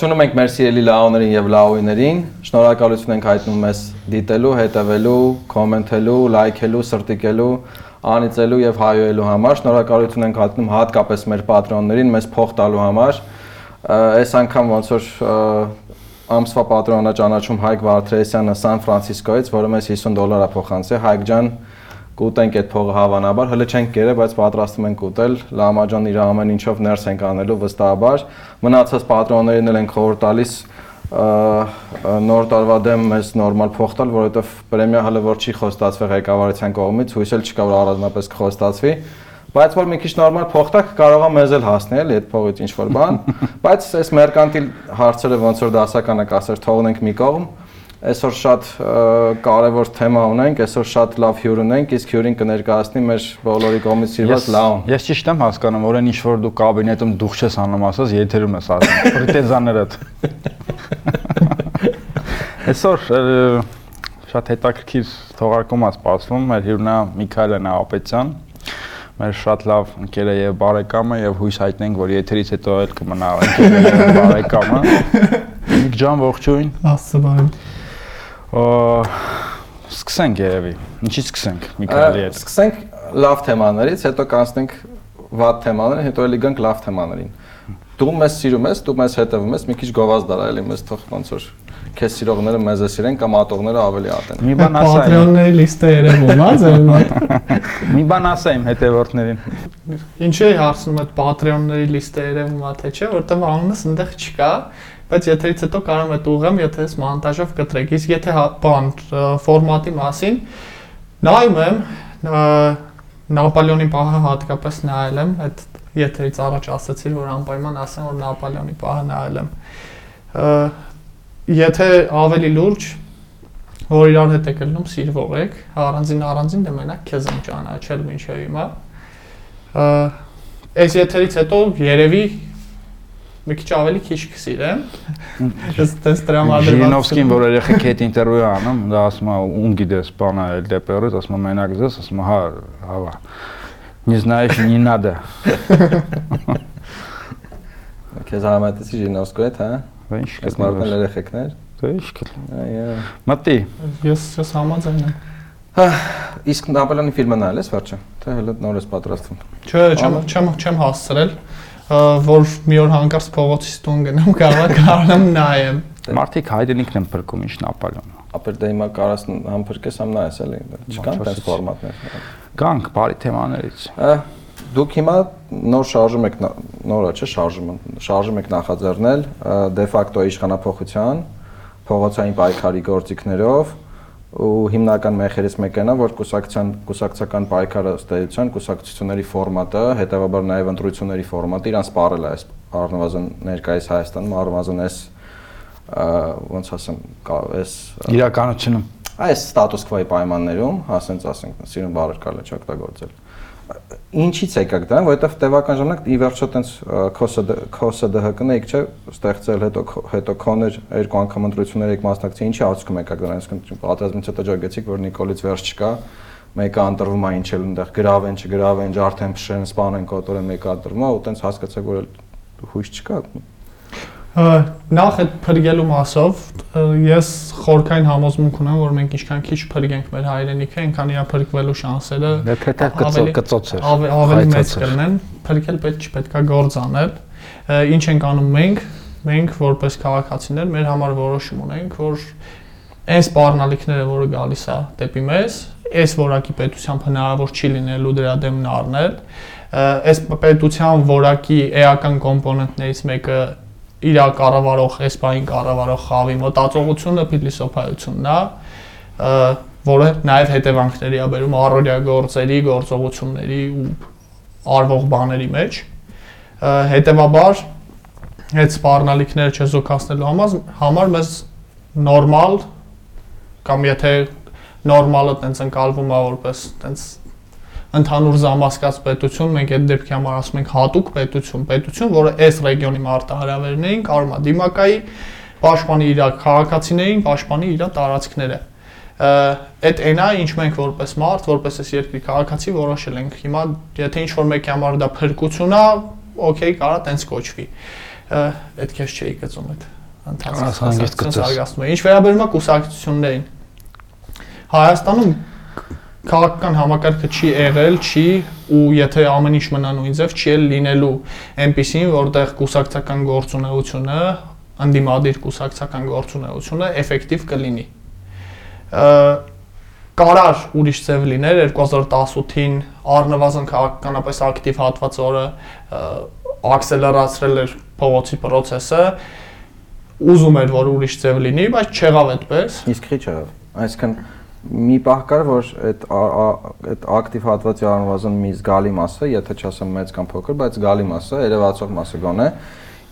Ողջունում ենք մեր սիրելի լաոներին եւ լաոիներին։ Շնորհակալություն ենք հայտնում մեզ դիտելու, հետևելու, կոմենթելու, լայքելու, սրտիկելու, անիծելու եւ հայոյելու համար։ Շնորհակալություն ենք հայտնում հատկապես մեր պատրոններին մեզ փող տալու համար։ Այս անգամ ոնց որ ամսվա պատրոնը ճանաչում Հայկ Վարդրեսյանը Սան Ֆրանցիսկոից, որը մեզ 50 դոլար է փոխանցել։ Հայկ ջան, կուտենք այդ փողը հավանաբար, հələ չենք կերել, բայց պատրաստում ենք ուտել։ Լամաջան իր ամեն ինչով ներս ենք անելու վստահաբար։ Մնացած պատրոններին էլ ենք խորհուրդ տալիս նոր տարվա դեմ մեզ նորմալ փող տալ, որովհետև պրեմիա հələ որ չի խոստացվել ղեկավարության կողմից, հույս էլ չկա որ առանձնապես կխոստացվի, բայց որ մի քիչ նորմալ փող տակ կարող է մեզ էլ հասնել այդ փողից ինչ որ բան, բայց այս մերկանտիլ հարցերը ոնց որ դասականը կասեր թողնենք մի կողմ, Այսօր շատ կարևոր թեմա ունենք, այսօր շատ լավ հյուր ունենք, իսկ հյուրին կներկայացնի մեր բոլորի կողմից սիրված լաուն։ Ես ճիշտ եմ հասկանում, որ այն ինչ որ դու կաբինետում դուխ ես անում, ասած եթերում ես ասում։ Պրետենզաներդ։ Այսօր շատ հետաքրքիր թողարկում է սպասվում, մեր հյուրնա Միքայել Նահապետյան, մեր շատ լավ ընկերը եւ բարեկամը եւ հույս հայտնենք, որ եթերից հետո էլ կմնա ընկերը եւ բարեկամը։ Միք ջան, ողջույն։ Աստծո բարի սկսենք երևի։ Ինչից սկսենք Միքայելի հետ։ Սկսենք լավ թեմաներից, հետո կանցնենք վատ թեմաներին, հետո էլի գանք լավ թեմաներին։ Դու մեզ սիրում ես, դու մեզ հետևում ես, մի քիչ գովազ դարա էլի մեզ թող ոնց որ քեզ սիրողները մեզ է սիրեն կամ ատողները ավելի ատեն։ Մի բան ասա։ Պատրոնների լիստը երևում է ձեր մոտ։ Մի բան ասա իմ հետևորդներին։ Ինչի է հարցնում այդ Patreon-ների լիստը երևում է թե չէ, որտեղ անունս այնտեղ չկա, բայց եթերից հետո կարող եմ այդ ուղղեմ, եթե ես մոնտաժով կտրեք։ Իսկ եթե հա, բան ֆորմատի մասին նայում եմ Նապոլեոնի պահը հատկապես նայել եմ, այդ եթերից առաջ ասացի, որ անպայման ասեմ, որ Նապոլեոնի պահը նայել եմ։ Եթե ավելի լուրջ որ իրար հետ եք լնում սիրվող եք, առանձին առանձին դե մենակ քեզ եմ ճանաչել մինչև հիմա։ Այս եթերից հետո երևի մի քիչ ավելի քիչ կսիրեմ։ հա? Ես տես դրամադրված Ժիրինովսկին, որ երեխեք հետ ինտերվյու անում, դա ասում է, ում գիտես, բանա էլ դեպերից, ասում է մենակ ձեզ, ասում է, հա, հավա։ Не знаешь, не надо։ Քեզ համատեսի Ժիրինովսկու հետ, հա։ Դա ինչ կես մարդն երեխեքներ։ Դա ինչ կլ։ Այո։ Մտի։ Ես ես համաձայն եմ։ Հա, իսկ Նապոլեոնի ֆիլմն ալես վերջը, թե հələ նորից պատրաստվում։ Չէ, չեմ չեմ չեմ հասցրել որ մի օր հանկարծ փողոցից տուն գնամ, կարող կարողամ նայեմ։ Մարդիկ հայրենիքն են փրկում ինչ Նապոլեոնը։ Ապեր դե հիմա կարաս համբրկես համ նայես էլի։ Չկան տես ֆորմատներ։ Գանք բարի թեմաներից։ Դուք հիմա նոր շարժում եք նորը չէ շարժումը շարժում եք նախաձեռնել դե ֆակտո իշխանապողության փողոցային պայքարի գործիքներով ու հիմնական մեխերից մեկն է որ կուսակցության կուսակցական պայքարը ստեյության կուսակցությունների ֆորմատը հետեւաբար նաև ընտրությունների ֆորմատը իրան սպառել է այս առնվազն ներկայիս Հայաստանում առնվազն այս ոնց ասեմ այս իրականությունում այս ստատուս քվոյի պայմաններում ասենց ասենք սիրուն բառեր կարելի չի օգտագործել ինչից եկաք դրան, որովհետև տևական ժամանակ ի վերջո տենց KOSDՀԿ-ն եք չէ ստեղծել հետո հետո քոներ երկու անգամ ընտրություններ եք մասնակցել, ինչի արդյունքում եկաք դրան, այսինքն պատերազմից հետո ջոգեցիք, որ Նիկոլից վերջ չկա, մեկը ընտրվում է ինչ էլ այնտեղ գրավեն, չգրավեն, ջարդեն, փշեն, սպանեն, կոտորեն, մեկը ընտրվում է, ու տենց հասկացաք, որ հույս չկա, նախ այդ փրկելու մասով ես խորքային համոզմունք ունեմ, որ մենք ինչքան քիչ փրկենք մեր հայրենիքը, այնքան իա փրկվելու շանսերը ավելի կծոց է։ Ավելի մեծ կլինեն։ Փրկել պետք չպետքա գործ անել։ Ինչ ենք անում մենք։ Մենք որպես քաղաքացիներ մեր համար որոշում ունենք, որ այն սպառնալիքները, որը գալիս է դեպի մեզ, այս որակի պետությամբ հնարավոր չի լինելու դրա դեմն առնել։ Այս պետության որակի էական կոմպոնենտներից մեկը իր կառավարող, էսպային կառավարող խավի մտածողությունը փիլիսոփայությունն է, որը նաև հետևանքների ա բերում առօրյա գործերի, գործողությունների ու արվող բաների մեջ։ Հետևաբար այդ սպառնալիքները չեզոքացնելու համար համար մեզ նորմալ կամ եթե նորմալը տենց ընկալվում է որպես տենց ընդհանուր զամասկած պետություն, մենք այդ դեպքի համար ասում ենք հատուկ պետություն, պետություն, որը այս ռեգիոնի մարտահրավերներին կարող է դիմակայի պաշտպանի իր քաղաքացիներին, պաշտպանի իր տարածքները։ Այդ այնա ինչ մենք որպես մարդ, որպես այս երկրի քաղաքացի որոշել ենք։ Հիմա եթե ինչ որ մեկի համար դա փրկություն է, օքեյ, կարա տենց կոչվի։ այդ քեզ չէի գծում այդ գծես։ զարգացնում է։ Ինչ վերաբերում է կուսակցություններին, Հայաստանում քաղաքական համակարգը չի եղել, չի ու եթե ամեն ինչ մնա նույն ձև, չի էլ լինելու այնպեսին, որտեղ կուսակցական գործունեությունը, անդիմադիր կուսակցական գործունեությունը էֆեկտիվ կլինի։ Կարար ուրիշ ձև լիներ 2018-ին առնվազն քաղաքականապես ակտիվ հատված օրը ա, ակսելերացրել էր փողոցի process-ը, ուզում էր որ ուրիշ ձև լինի, բայց չեղավ այդպես։ Իսկ քիչ եղավ։ Այսինքն մի պահ կար, որ այդ այդ ակտիվ հատվածի առնվազն մի զգալի մասը, եթե չասեմ մեծ կամ փոքր, բայց զգալի մասը, երևացող մասը գոնե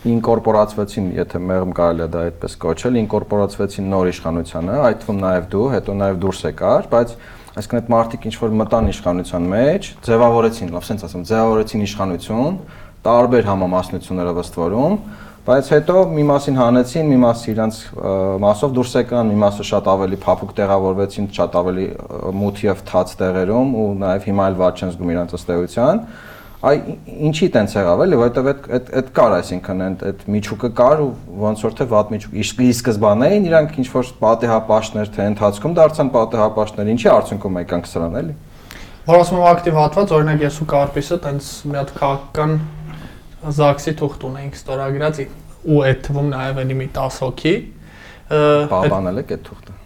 ինկորպորացվեցին, եթե մեղմ կարելի է դա այդպես կոչել, ինկորպորացվեցին նոր իշխանությանը, այդ թվում նաև դու, հետո նաև դուրս եկար, բայց այսինքն այդ մարտիկ ինչ որ մտան իշխանության մեջ, ձևավորեցին, լավ sense ասեմ, ձևավորեցին իշխանություն, տարբեր համամասնություններով ըստ որում, բայց հետո մի մասին հանեցին, մի մասը իրանց ը, մասով դուրս եկան, մի մասը շատ ավելի փափուկ տեղավորվեցին, շատ ավելի մութ եւ թաց տեղերում ու նաև հիմա էլ ված չեն զգում իրանց ըստ էության այ ինչի տենց եղավ էլի որովհետեւ այդ այդ այդ կար այսինքն այդ միջուկը կար ու ոնց որ թե վատ միջուկ իսկ ի սկզբանե իրանք ինչ որ պատեհապաշտներ թե ընթացքում դարձան պատեհապաշտներ ինչի արդյունքում եկանք սրան էլի Որ ասում եմ ակտիվ հատված, օրինակ ես ու Կարպիսը տենց մի հատ քաղաքական զաքսի թուղթ ունեինք ստորագրած ու այդ թվում նաև էլի մի 10 հոգի պահպանել եք այդ թուղթը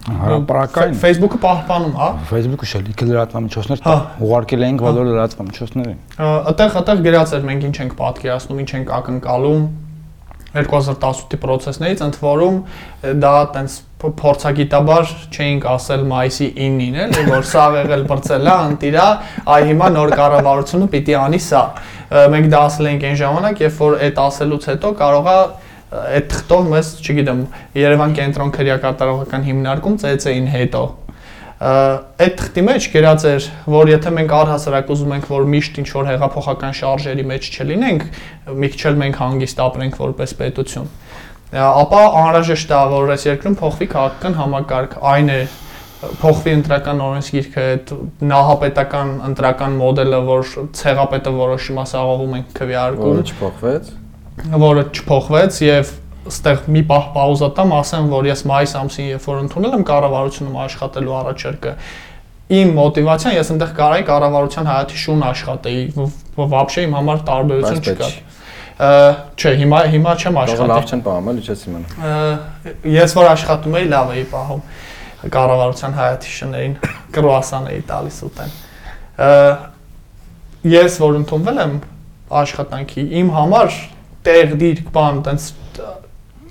Հարաբերական Facebook-ը պահպանում, հա։ Facebook-ը շելիքը լրատվամիջոցներ Հա։ ուղարկել էինք բոլոր լրատվամիջոցներին։ Այդտեղ այդտեղ գրած էր մենք ինչ ենք պատկերացնում, ինչ ենք ակնկալում 2018-ի process-ներից, ընդ որում դա տենց փորձագիտաբար չէինք ասել մայիսի 9-ին, էլի, որ սա եղել բրծելա, ընտիրա, այ հիմա նոր կառավարությունը պիտի անի սա։ Մենք դա ասել ենք այն ժամանակ, երբ որ այդ ասելուց հետո կարողա այդ թղթով մեզ, չգիտեմ, Երևան կենտրոն քրեակատարողական հիմնարկում ծեծեին հետո այդ թղթի մեջ գրած էր, որ եթե մենք առհասարակ ուզում ենք, որ միշտ ինչ որ հեղափոխական շարժերի մեջ չլինենք, մի քիչ էլ մենք հանգիստ ապրենք որպես պետություն, ապա անհրաժեշտ է, որ այս երկրում փոխվի քաղաքական համակարգ, այն է փոխվի ընտրական օրենսգիրքը, այդ նահապետական ընտրական մոդելը, որ ցեղապետը որոշում է սաղողում ենք քվեարկում, որը չփոխվեց որը չփոխվեց եւ ստեղ մի պահ պաուզա տամ, ասեմ, որ ես մայիս ամսին երբ որ ընդունել եմ կառավարությունում աշխատելու առաջարկը, իմ մոտիվացիան ես այնտեղ կարայի կառավարության հայաթի շուն աշխատեի, вообще իմ համար տարբերություն Բայց պետք չկար։ Ա, Չէ, հիմա հիմա չեմ Թողը լավ աշխատի։ չեն պահում էլի չես իմանում Ա, Ես որ աշխատում էի, լավ էի պահում կառավարության հայաթի շներին, կրուասան էի տալիս ուտեն։ Ես որ ընդունվել եմ աշխատանքի, իմ համար տեղ դիր բան, տենց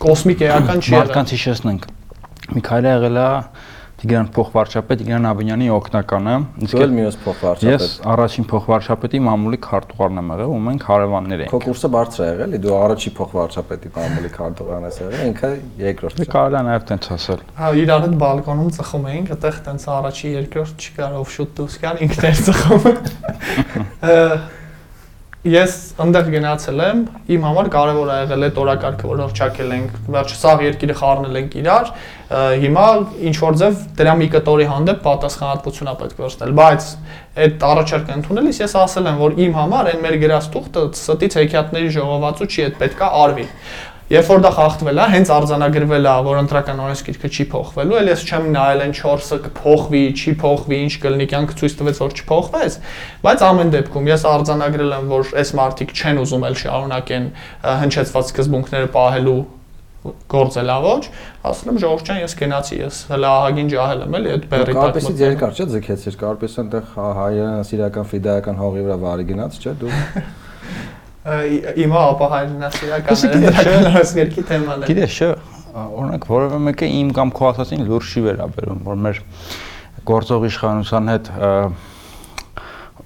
կոսմիկ էական չի եղել։ Մարդկանց հիշեցնենք։ Միքայելը եղել է Տիգրան փոխվարչապետ Տիգրան Աբինյանի օգնականը։ Իսկ էլ մյուս փոխվարչապետ ես առաջին փոխվարչապետի մամուլի քարտուղարն եմ եղել ու մենք հարևաններ Քո ենք։ կուրսը բարձր է եղել, դու առաջի փոխվարչապետի մամուլի քարտուղարն ես եղել, ինքը երկրորդը։ Դե կարելի է նաև տենց ասել։ Հա, իրար հետ բալկոնում ծխում էինք, այդտեղ տենց առաջի երկրորդ չկար, ով շուտ դուրս գար, ինքն էր ծխում։ Ա, Ես այնտեղ գնացել եմ, իմ համար կարևոր է եղել այդ օրակարգը, որ հրճակել ենք, վերջ սաղ երկիրը խառնել ենք իրար, հիմա ինչ որ ձև դրա մի կտորի հանդեպ պատասխանատվություն է պետք վերցնել, բայց այդ առաջարկը ընդունելիս ես ասել եմ, որ իմ համար այն մեր գրած թուղթը ստից հեքիաթների ժողովածու չի, այդ պետքա արվի։ Երբ որ դա խախտվել է, հենց արձանագրվել է, որ ընտրական օրենսգիրքը չի փոխվելու, էլ ես չեմ նայել այն 4-ը կփոխվի, չի փոխվի, ինչ կլինի, կյանքը ցույց տվեց, որ չփոխվեց, բայց ամեն դեպքում ես արձանագրել եմ, որ այս մարտիկ չեն ուզում էլ շարունակեն հնչեցված սկզբունքները պահելու գործելա ոչ, ասել եմ ժողովուրդ ջան, ես գնացի, ես հələ ահագին ջահել եմ էլի այդ բերի տակ։ Կարպեսից մտնել։ երկար չէ ձգեցիր, կարպեսը այնտեղ հայերենասիրական ֆիդայական հողի վրա վարի գնաց, չէ՞ դու։ Ը, Հիմա ապա հայրենասիրական Իսկ գիտես, չէ՞, ներսգերքի թեման է։ Գիտես, չէ, օրինակ որևէ մեկը իմ կամ քո ասածին լուրջ չի վերաբերում, որ մեր գործող իշխանության հետ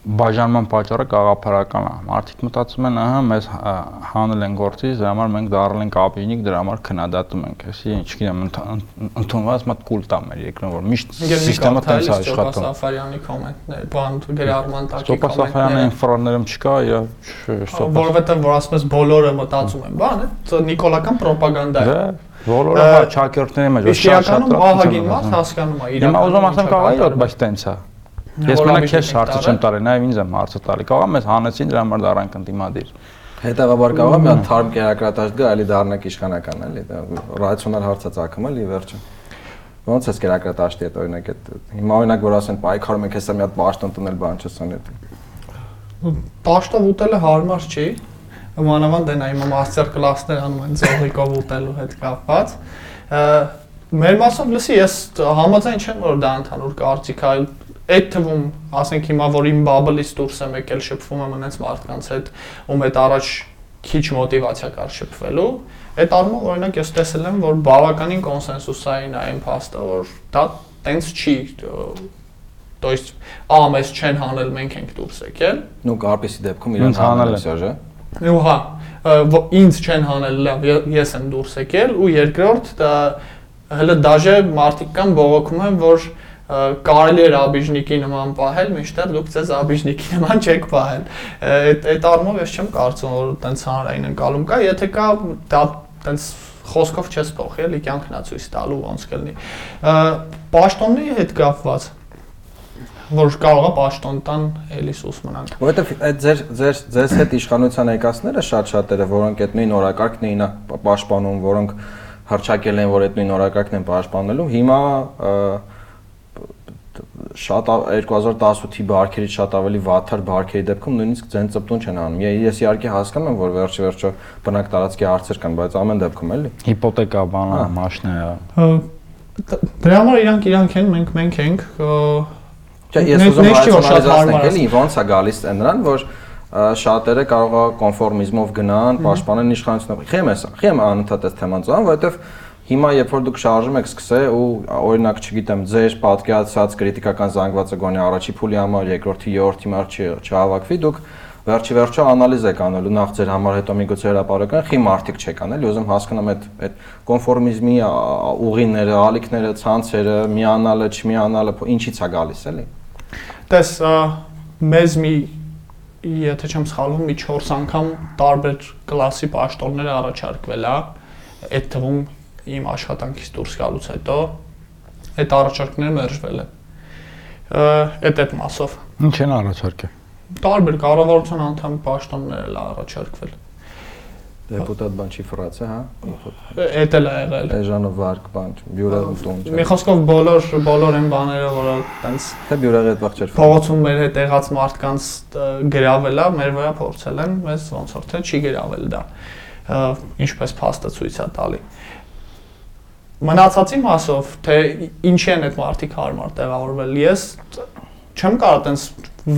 բաժանման պատճառը գաղափարական է։ Մարդիկ մտածում են, ահա, մեզ հանել են գործից, դրա համար մենք դառել ենք աբինիկ, դրա համար քննադատում ենք։ Այսի, չգիտեմ, ընդունված մատ կուլտ է մեր երկրում, որ միշտ սիստեմը տենց է աշխատում։ Սաֆարյանի կոմենտներ, բան գրառման տակի Ստոպա Սաֆարյանի ինֆրաներում չկա, իրա ստոպա որովհետև որ ասում ես բոլորը մտածում են, բան է, նիկոլական propaganda է։ Դա բոլորը Ը, հա չակերտների մեջ Իսկ իրականում ահագին մարդ հասկանում է Հիմա ուզում ասեմ կարող է բայց տենց է։ Ես մենակ քեզ ենք հարցը չեմ տարել, նաև ինձ եմ հարցը տալի։ Կարող է մեզ հանեցին դրա համար դարանք ընդդիմադիր։ Հետևաբար կարող է մի հատ թարմ կերակրատաշտ գա, այլի դառնակ իշխանական էլի, դա ռացիոնալ հարց է ցակում էլի վերջը։ Ոնց է կերակրատաշտի հետ օրինակ այդ հիմա օրինակ որ ասեն պայքարում եք հեսա մի հատ պաշտոն տնել բան չսան այդ։ Պաշտով ուտելը հարմար չի։ Մանավանդ այն այ մաստեր կլասներ անում են զողիկով ուտելու հետ կապված։ Մեր մասով լսի ես համաձայն չեմ որ դա ընդհանուր կարծիք է, այդ թվում ասենք հիմա որ իմ բաբլից դուրս եմ եկել շփվում եմ այնց մարդկանց հետ, ում հետ առաջ քիչ մոտիվացիա կար շփվելու, այդ առումով օրինակ ես տեսել եմ որ բավականին կոնսենսուսային է այն փաստը, որ դա տենց չի То есть ա մեզ չեն հանել, մենք ենք դուրս եկել։ Ну կարպեսի դեպքում իրեն հանել է Սերժը։ Ու հա, ինձ չեն հանել, լավ, ես եմ դուրս եկել ու երկրորդ դա հələ դաժե մարդիկ կան բողոքում են, որ կարելի էր աբիժնիկի նման պահել, մինչդեռ դուք ձեզ աբիժնիկի նման չեք պահել։ Այդ այդ առումով ես չեմ կարծում, որ տենց հանրային ընկալում կա, եթե կա դա տենց խոսքով չես փոխի, էլի կյանքն է ցույց տալու ոնց կլինի։ Պաշտոնների հետ կապված որ կարող է պաշտոն տան էլի սուս մնան։ Որովհետև այդ ձեր ձեր ձեզ հետ իշխանության եկածները շատ-շատերը, որոնք այդ նույն օրակարգն էին պաշտպանում, որոնք հրճակել են, որ այդ նույն օրակարգն են պաշտպանելու, հիմա շատ 2018-ի բարքերից շատ ավելի վաթար բարքերի դեպքում նույնիսկ ձեն ծպտուն չեն անում։ Ես իհարկե հասկանում եմ, որ վերջի վերջո բնակ տարածքի հարցեր կան, բայց ամեն դեպքում էլի։ Հիպոթեկա բանը, մաշնա։ Դրա համար իրանք իրանք են, մենք մենք ենք։ Չէ, ես ուզում եմ ռացիոնալիզացնել էլի, ոնց է գալիս նրան, որ շատերը կարող է կոնֆորմիզմով գնան, պաշտպանեն իշխանությունը։ Խեմ է, խեմ անընդհատ այս թեման ծան, որովհետև Հիմա երբ որ դուք շարժում եք սկսել ու օրինակ, չգիտեմ, ձեր պատկերացած քրիտիկական զանգվածը գոնե առաջի փուլի համար, երկրորդի, երրորդի համար չհավաքվի, դուք վերջի վերջո անալիզ եք անելու նախ ձեր համար, հետո միգուցե հրաապարական խի մարտիկ չեք անել, ուզում հասկանամ այդ այդ կոնֆորմիզմի ուղիները, ալիքները, ցանցերը, միանալը, չմիանալը ինչից է գալիս, էլի։ Տես մեզ մի եթե չեմ սխալվում, մի 4 անգամ տարբեր կլասի պաշտոններ առաջարկվել է, այդ թվում իմ աշխատանքից դուրս գալուց հետո այդ առաջարկները մերժվել են։ Այդ այդ մասով։ Ինչ են առաջարկել։ Տարբեր կառավարության անդամ պաշտոններ էլ առաջարկվել։ Դեպուտատ բան չի ֆրացը, հա։ Էդ էլ ա եղել։ Էժանը վարկ բան, բյուրեղը տուն։ Մի խոսքով բոլոր բոլոր այն բաները, որը տենց Թե բյուրեղը այդ վաղ չէր։ Փողոցում մեր հետ եղած մարդկանց գրավելա, մեր վրա փորձել են, մեզ ոնց որ թե չի գրավել դա։ Ինչպես փաստը ցույց է տալի մնացածի մասով թե ինչի են այդ մարդիկ հարմար տեղավորվել ես չեմ կարող տենց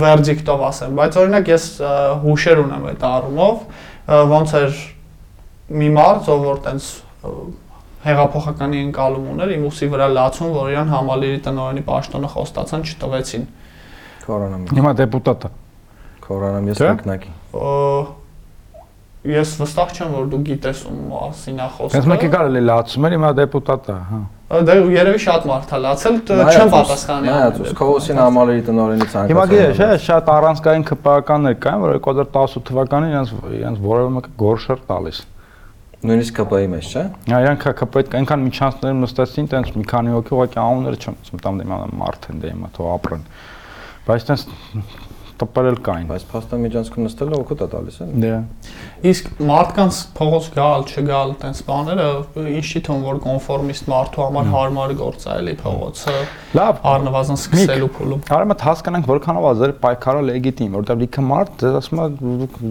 վերդիկտով ասեմ բայց օրինակ ես հուշեր ունեմ այդ առումով ոնց էր մի մարդ ով որ տենց հեղափոխականի ընկալում ուներ իմ ուսի վրա լացում որ իրան համալիրի տնօրենի պաշտոնը խոստացան չտվեցին կորոնամ հիմա դեպուտատը կորոնամ ես մեկնակի ես վստահ չեմ որ դու գիտես ում մասին է խոսքը։ Հենց մեկը կարելի լացում էր, հիմա դեպուտատ է, հա։ Դա երևի շատ մարդ է լացել, չեմ պատասխանի։ Նայած, Քովոսին համալիրի տնօրենի ցանկացած։ Հիմա գիտես, հա, շատ առանցքային ԿՊԱ-կաններ կային, որ 2018 թվականին իրենց իրենց որևէ մեկը գորշեր տալիս։ Նույնիսկ ԿՊ-ի մեջ, չէ՞։ Հա, իրանք ԿՊ-ից այնքան միջանցներ նստեցին, տենց մի քանի հոգի ուղղակի անունները չեմ ցմտամ դեմա մարդ են դեմա թող ապրեն։ Բայց տենց տպրել կային։ Բայց փաստա միջանցքում նստելը օգուտ է տալիս, էլի։ Դե։ Իսկ մարդկանց փողոց գալ, չգալ, տենց բաները ինչի թվում որ կոնֆորմիստ մարդու համար հարմար գործ է էլի փողոցը։ Լավ, առնվազն սկսելու փուլում։ Արամը հասկանանք որքանով է ձեր պայքարը լեգիտիմ, որտեղ լիքը մարդ ձեզ ասում է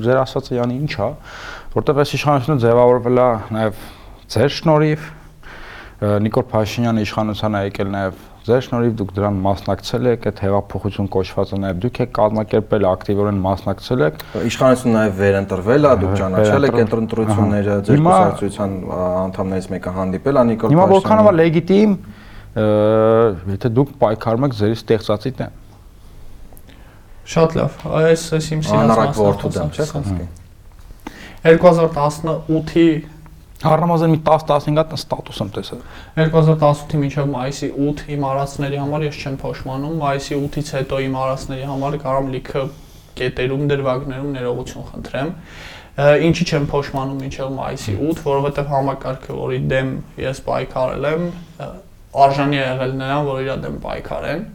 ձեր ասածը յանի ինչ է, որտեղ այս իշխանությունը ձևավորվել է նաև ձեր շնորհիվ Նիկոլ Փաշինյանը իշխանության է եկել նաև Ձեր շնորհիվ դուք դրան մասնակցել եք, այդ հեղափոխություն կոչվածը նաև դուք եք կազմակերպել, ակտիվորեն մասնակցել եք։ Իշխանությունը նաև վերընտրվել է, դուք ճանաչել եք ընտրությունները, ձեր կուսակցության անդամներից մեկը հանդիպել է Նիկոլ Փաշինյանը։ Հիմա որքանով է լեգիտիմ, եթե դուք պայքարում եք ձեր ստեղծածի դեմ։ Շատ լավ։ Այս այս իմ սիրած մասը որդու դեմ, չէ՞ խոսքի։ 2018-ի Առնվազն մի 10-15 հատ ստատուս եմ տեսել։ 2018-ի մինչև մայիսի 8 իմ արածների համար ես չեմ փոշմանում, մայիսի 8-ից հետո իմ արածների համար կարամ լիքը կետերում դրվագներում ներողություն խնդրեմ։ Ինչի չեմ փոշմանում մինչև մայիսի 8, որովհետև համակարգը, որի դեմ ես պայքարել եմ, արժանի է եղել նրան, որ իր դեմ պայքարեն։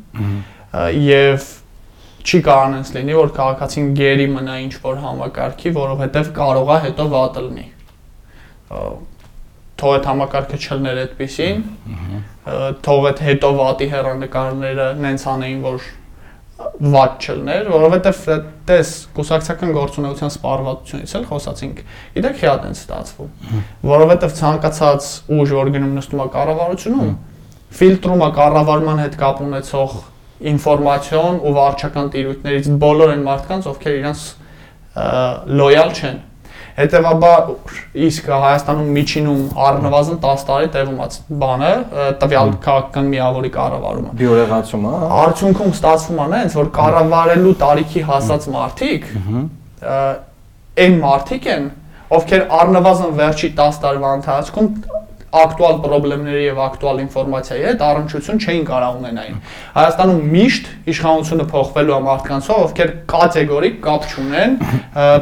Եվ չի կարող այնպես լինի, որ քաղաքացին գերի մնա ինչ որ համակարգի, որովհետև կարող է հետո վատը լինի։ Թող այդ համակարգը չլներ այդպեսին, թող այդ հետո վատի հերանեկարները նենց անեին, որ վատ չլներ, որովհետև տես կուսակցական գործունեության սպառվածությունից էլ խոսացինք։ Գիտեք, հիա տենց ստացվում, որովհետև ցանկացած ուժ, որ գնում նստում է կառավարությունում, ֆիլտրում է կառավարման հետ կապ ունեցող ինֆորմացիոն ու վարչական տիրույթներից բոլոր այն մարդկանց, ովքեր իրանց լոյալ չեն։ Հետևաբար իսկ Հայաստանում միջինում առնվազն 10 տարի տևումած բանը տվյալ քաղաքական միավորի կառավարումը։ Բիորեղացում, հա։ Արդյունքում ստացվում է նենց, որ կառավարելու տարիքի հասած մարդիկ այն մարդիկ են, ովքեր առնվազն վերջի 10 տարվա ընթացքում ակտուալ խնդիրների եւ ակտուալ ինֆորմացիայի հետ առնչություն չէին կարող ունենային։ Հայաստանում միշտ իշխանությունը փոխվելու է մարդկանցով, ովքեր կատեգորիկ կապ չունեն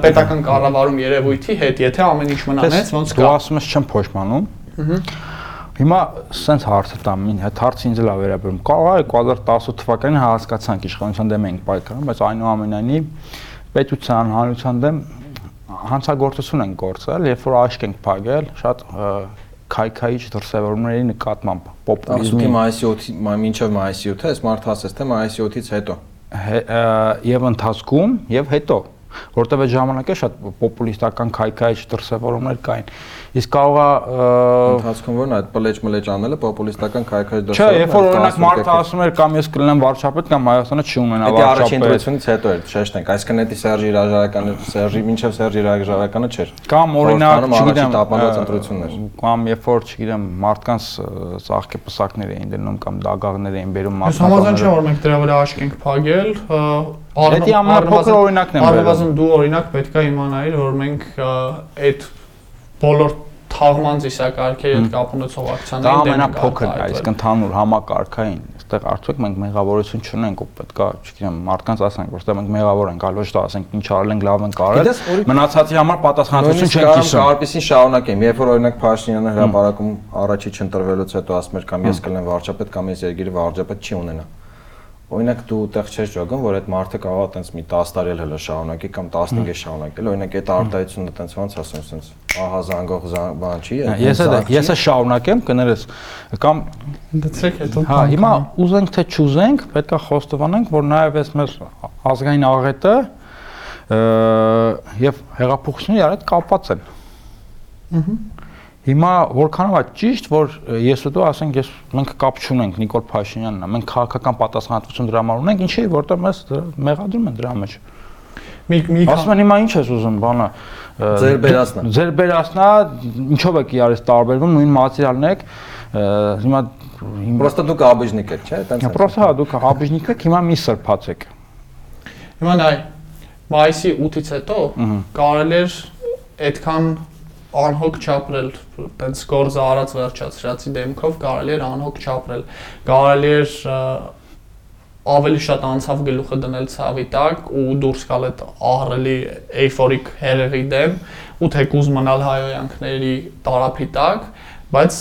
պետական կառավարում երևույթի հետ, եթե ամեն ինչ մնա նենց ոնց Դու կա։ ասում ես չեմ փոշմանում։ Հիմա սենց հարցը տամ, ին հետ հարցը ինձ է վերաբերում։ Կարող է 2018 թվականին հասկացանք իշխանության դեմ ենք պայքարում, բայց այնուամենայնիվ պետության հանրության դեմ հանցագործություն են գործել, երբ որ աշկ ենք փակել, շատ քայքայիչ դրսևորումների նկատմամբ պոպուլիզմի մայիսի 8-ի, մինչև մայիսի 8-ը, այս մարդ ասես թե մայիսի 8-ից հետո։ եւ ընթացքում եւ հետո որտեվ այդ ժամանակ에 շատ պոպուլիստական քայքայիչ դրսևորումներ կային իսկ կարող է Ընթացքում որն է այդ պլեջ մլեջ անելը պոպուլիստական քայքայ Չէ, երբ որ օրինակ մարդը ասում էր կամ ես կլինեմ վարչապետ կամ Հայաստանը չի ունենա Դա առաջին վարչապետ ընտրությունից հետո էր, շեշտենք, այսինքն դա Սերժի Ռաժարականը, Սերժի մինչև Սերժի Ռաժարականը չէր։ կամ օրինակ չգիտեմ տապալված ընտրություններ։ կամ երբ որ չգիտեմ մարդկանց ծաղկե պսակներ էին դնում կամ դագաղներ էին բերում Ես համաձայն չեմ, որ մենք դրա վրա աշկ ենք փակել։ Դա ամենափոքր օրինակն բերում։ Առնվազն դու օրինակ պետք է իմանայիր, որ մենք այդ բոլոր թաղման ծիսակարգերի հետ կապ ունեցող Դա ակցիաների դեմ ենք ամենափոքրն է, արտահայտվել։ իսկ ընդհանուր համակարգային այստեղ արդյոք մենք մեղավորություն չունենք ու պետքա, չգիտեմ, մարդկանց ասենք, որ այստեղ մենք մեղավոր ենք, ոչ թե ասենք ինչ արել ենք, լավ ենք արել։ Մնացածի համար պատասխանատվություն չենք կիսում։ կարպեսին շարունակեմ, երբ որ օրինակ Փաշինյանը հրապարակում առաջի չընտրվելուց հետո ասում էր կամ ես կլինեմ վարչապետ կամ ես երկիրը վարչապետ չի ունենա։ Օրինակ դու այդտեղ չես ճոգում, որ այդ մարդը կարող է տենց մի 10 տարի էլ հələ շարունակի կամ 15 է շարունակել։ Օրինակ այդ արտահայտությունը տենց ոնց ասում, տենց ահա զանգող զանգ- բան չի։ այդ Ես էլ ես էլ շարունակեմ կներես կամ Դցրեք հետո։ հա հիմա ուզենք թե չուզենք պետքա խոստովանենք որ նաև այս մեր ազգային աղետը եւ հեղափոխությունը իրար հետ կապված են Հիմա որքանով է ճիշտ, որ ես ու դու ասենք ես մենք կապ չունենք Նիկոլ Փաշինյանն է, մենք քաղաքական պատասխանատվություն դրա համար ունենք, ինչի որտեղ մեզ մեղադրում են դրա մեջ։ մի մի Ասում են հիմա ինչ ես ուզում, բանը։ Ձեր բերածն է։ Ձեր բերածնա, ինչով եք իրարից տարբերվում, նույն մատերիալն եք։ Հիմա Պրոստը դուք աբիժնիկ եք, չէ՞, տենց։ Պրոստը հա դուք հաբիժնիկ եք, հիմա մի սրբացեք։ Հիմա նայ մայիսի 8-ից հետո կարելի էր այդքան անհոգ չապրել, տենց գործը արած վերջացրածի դեմքով կարելի էր անհոգ չապրել։ Կարելի էր ավելի շատ անցավ գլուխը դնել ցավի տակ ու դուրս գալ այդ ահռելի էյֆորիկ հերեղի դեմ ու թեկուզ մնալ հայոյանքների տարափի տակ, բայց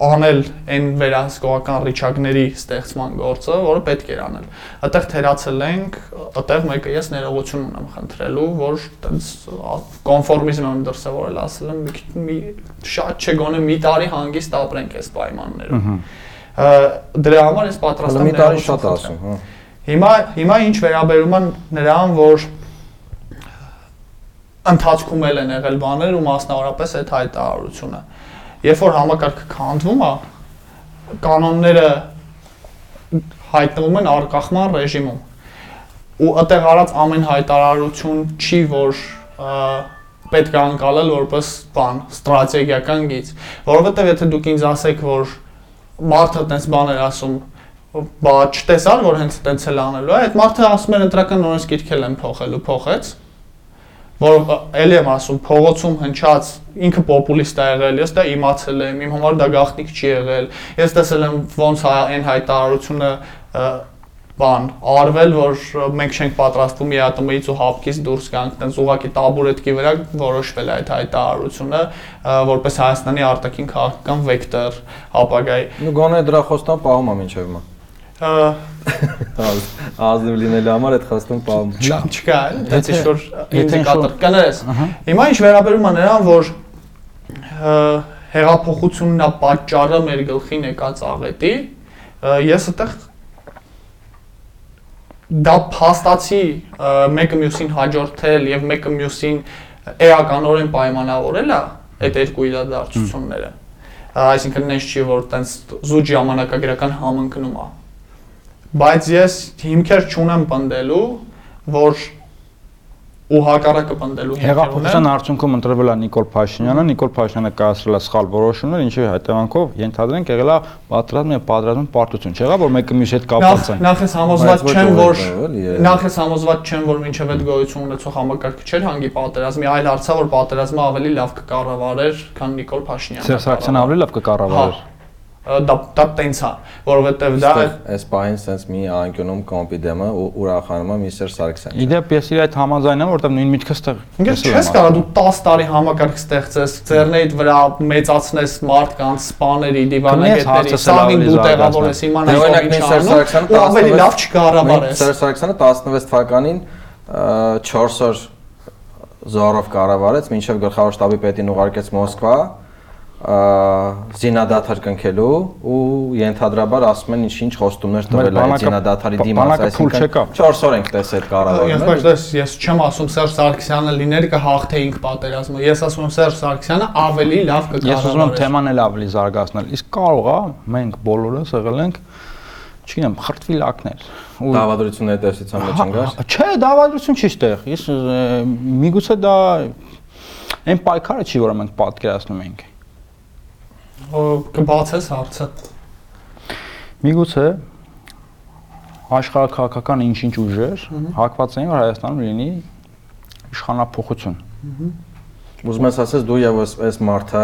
անել այն վերահսկողական ռիչակների ստեղծման գործը, որը պետք էր անել։ Այդտեղ թերացել ենք, այդտեղ մեկը ես ներողություն ունեմ խնդրելու, որ տենց կոնֆորմիզմ եմ դրսևորել, ասել եմ մի շատ չգոնե մի տարի հանգիստ ապրենք այս պայմաններում։ Դրա համար ես պատրաստ եմ մի տարի շատ ասում, հա։ Հիմա հիմա ինչ վերաբերում են նրան, որ ընթացքում էլ են եղել բաներ ու մասնավորապես այդ հայտարարությունը։ Երբ որ համակարգը քանդվում է, կանոնները հայտնվում են արկախման ռեժիմում։ Ու այդտեղ արած ամեն հայտարարություն չի, որ պետք է անցալել որպես բան, ստրատեգիական գիծ, որովհետև եթե դուք ինձ ասեք, որ մարդը տես բաներ ասում, բա չտեսար որ հենց տենց էլ անելու է, այդ մարդը ասում էր ընտրական օրենսգիրք էլ են փոխելու, փոխեց որ ելի եմ ասում փողոցում հնչած ինքը պոպուլիստ է եղել, ես դա իմացել եմ, իմ համար դա գաղտնիք չի եղել։ Ես տեսել եմ ոնց այն հայտարարությունը բան արվել, որ մենք չենք պատրաստվում ԵԱՏՄ-ից ու հապկից դուրս գանք, տենց ուղակի տաբուրետկի վրա որոշվել է այդ հայտարարությունը, որպես Հայաստանի արտաքին քաղաքական վեկտոր ապագայի։ Նու գոնե դրա խոստան պահում է մինչև հիմա։ Ազնիվ լինելու համար այդ խստում պահում։ չկա, էլ, Եթե- ինչ որ եթե ինչ-որ- կներես։ Հիմա ինչ վերաբերում է նրան, որ հեղափոխությունն է պատճառը մեր գլխին եկած աղետի, ես այդտեղ դա փաստացի մեկը մյուսին հաջորդել եւ մեկը մյուսին էականորեն պայմանավորել է այդ երկու իրադարձությունները։ Այսինքն նենց չի որ տենց զուտ ժամանակագրական համընկնում է։ Բայց ես հիմքեր չունեմ պնդելու, որ ու հակառակը պնդելու Հեղափոխության արդյունքում ընտրվել է Նիկոլ Փաշինյանը, Նիկոլ Փաշինյանը կայացրել է սխալ որոշումներ, ինչի հետևանքով ենթադրենք եղել է պատրաստում եւ պատրաստում պարտություն։ Չեղա որ մեկը մյուսի հետ կապված են։ նախ ես համոզված չեմ, որ նախ ես համոզված չեմ, որ մինչև այդ գոյություն ունեցող համակարգը չէր հանգի պատերազմի, այլ հարցա որ պատերազմը ավելի լավ կկառավարեր, քան Նիկոլ Փաշինյանը։ Սերժ Սարգսյանը ավելի լավ կկառավարեր։ Հա, դա դա տենց է, որովհետև դա Այս պահին sense մի անկյունում կոմպիդեմը ու ուրախանում է Միսਟր Սարգսյան։ Իդեպ ես իր այդ համաձայն եմ, որովհետև նույն միտքը ստեղ։ Ինքս չես կարող դու 10 տարի համակարգ ստեղծես, ձեռնեիդ վրա մեծացնես մարդկանց, սպաների, դիվանագետների, սաղին դու տեղավորես իմանաս օրինակ ինչ անում, Սարգսյանը ու ավելի 16 լավ չկառավարես։ Սերժ Սարգսյանը 16 թվականին 4 օր զորով կառավարեց, մինչև գլխավոր շտաբի պետին ուղարկեց Մոսկվա զինադաթար կնքելու ու ենթադրաբար ասում են ինչ-ինչ խոստումներ տվել այդ բ- դիմաց, չեկա։ 4 օր ենք տեսել այդ Ես բայց ես չեմ ասում Սերժ Սարգսյանը լիներ կհաղթեինք պատերազմը։ Ես ասում եմ Սերժ Սարգսյանը ավելի լավ Ես ուզում եմ թեման էլ ավելի զարգացնել։ Իսկ կարող է մենք բոլորս եղել ենք չգիտեմ, խրտվիլակներ։ Ու Դավադրությունների տեսության մեջ ընկար։ Հա, Չէ, դավադրություն չի ստեղ։ Ես միգուցե դա այն պայքարը չի, որը մենք պատկերացնում ենք։ Կբացես հարցը։ Միգուցե աշխարհակաղակական ինչ-ինչ ուժեր հակված էին, որ Հայաստանում լինի իշխանապողություն։ Ուզում ես ասես դու եւ այս այս մարդը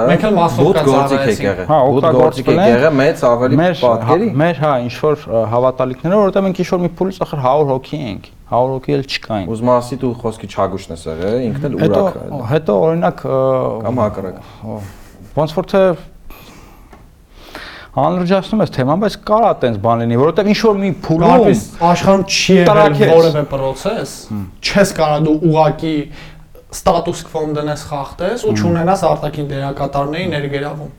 բուտ գործիք եք եղել։ Հա, Բուտ գործիք եք եղել մեծ ավելի Մեր պատկերի։ հա- մեր հա ինչ որ հավատալիքները, որովհետև մենք ինչ որ մի փուլից ախր 100 հոգի ենք։ 100 հոգի էլ չկային։ Ուզում ասի դու խոսքի չագուշն ես եղել, ինքն էլ Հետո ուրախ է։ հետո օրինակ ը, Կամ հակառակ։ ոնց որ թե անլրջացնում ես թեման, բայց կարա տենց բան լինի, որովհետև ինչ որ մի փուլում Որպես աշխարհում չի եղել որևէ process, չես կարող դու ուղակի ստատուս կվոն դնես խախտես ու չունենաս արտաքին դերակատարների ներգրավում։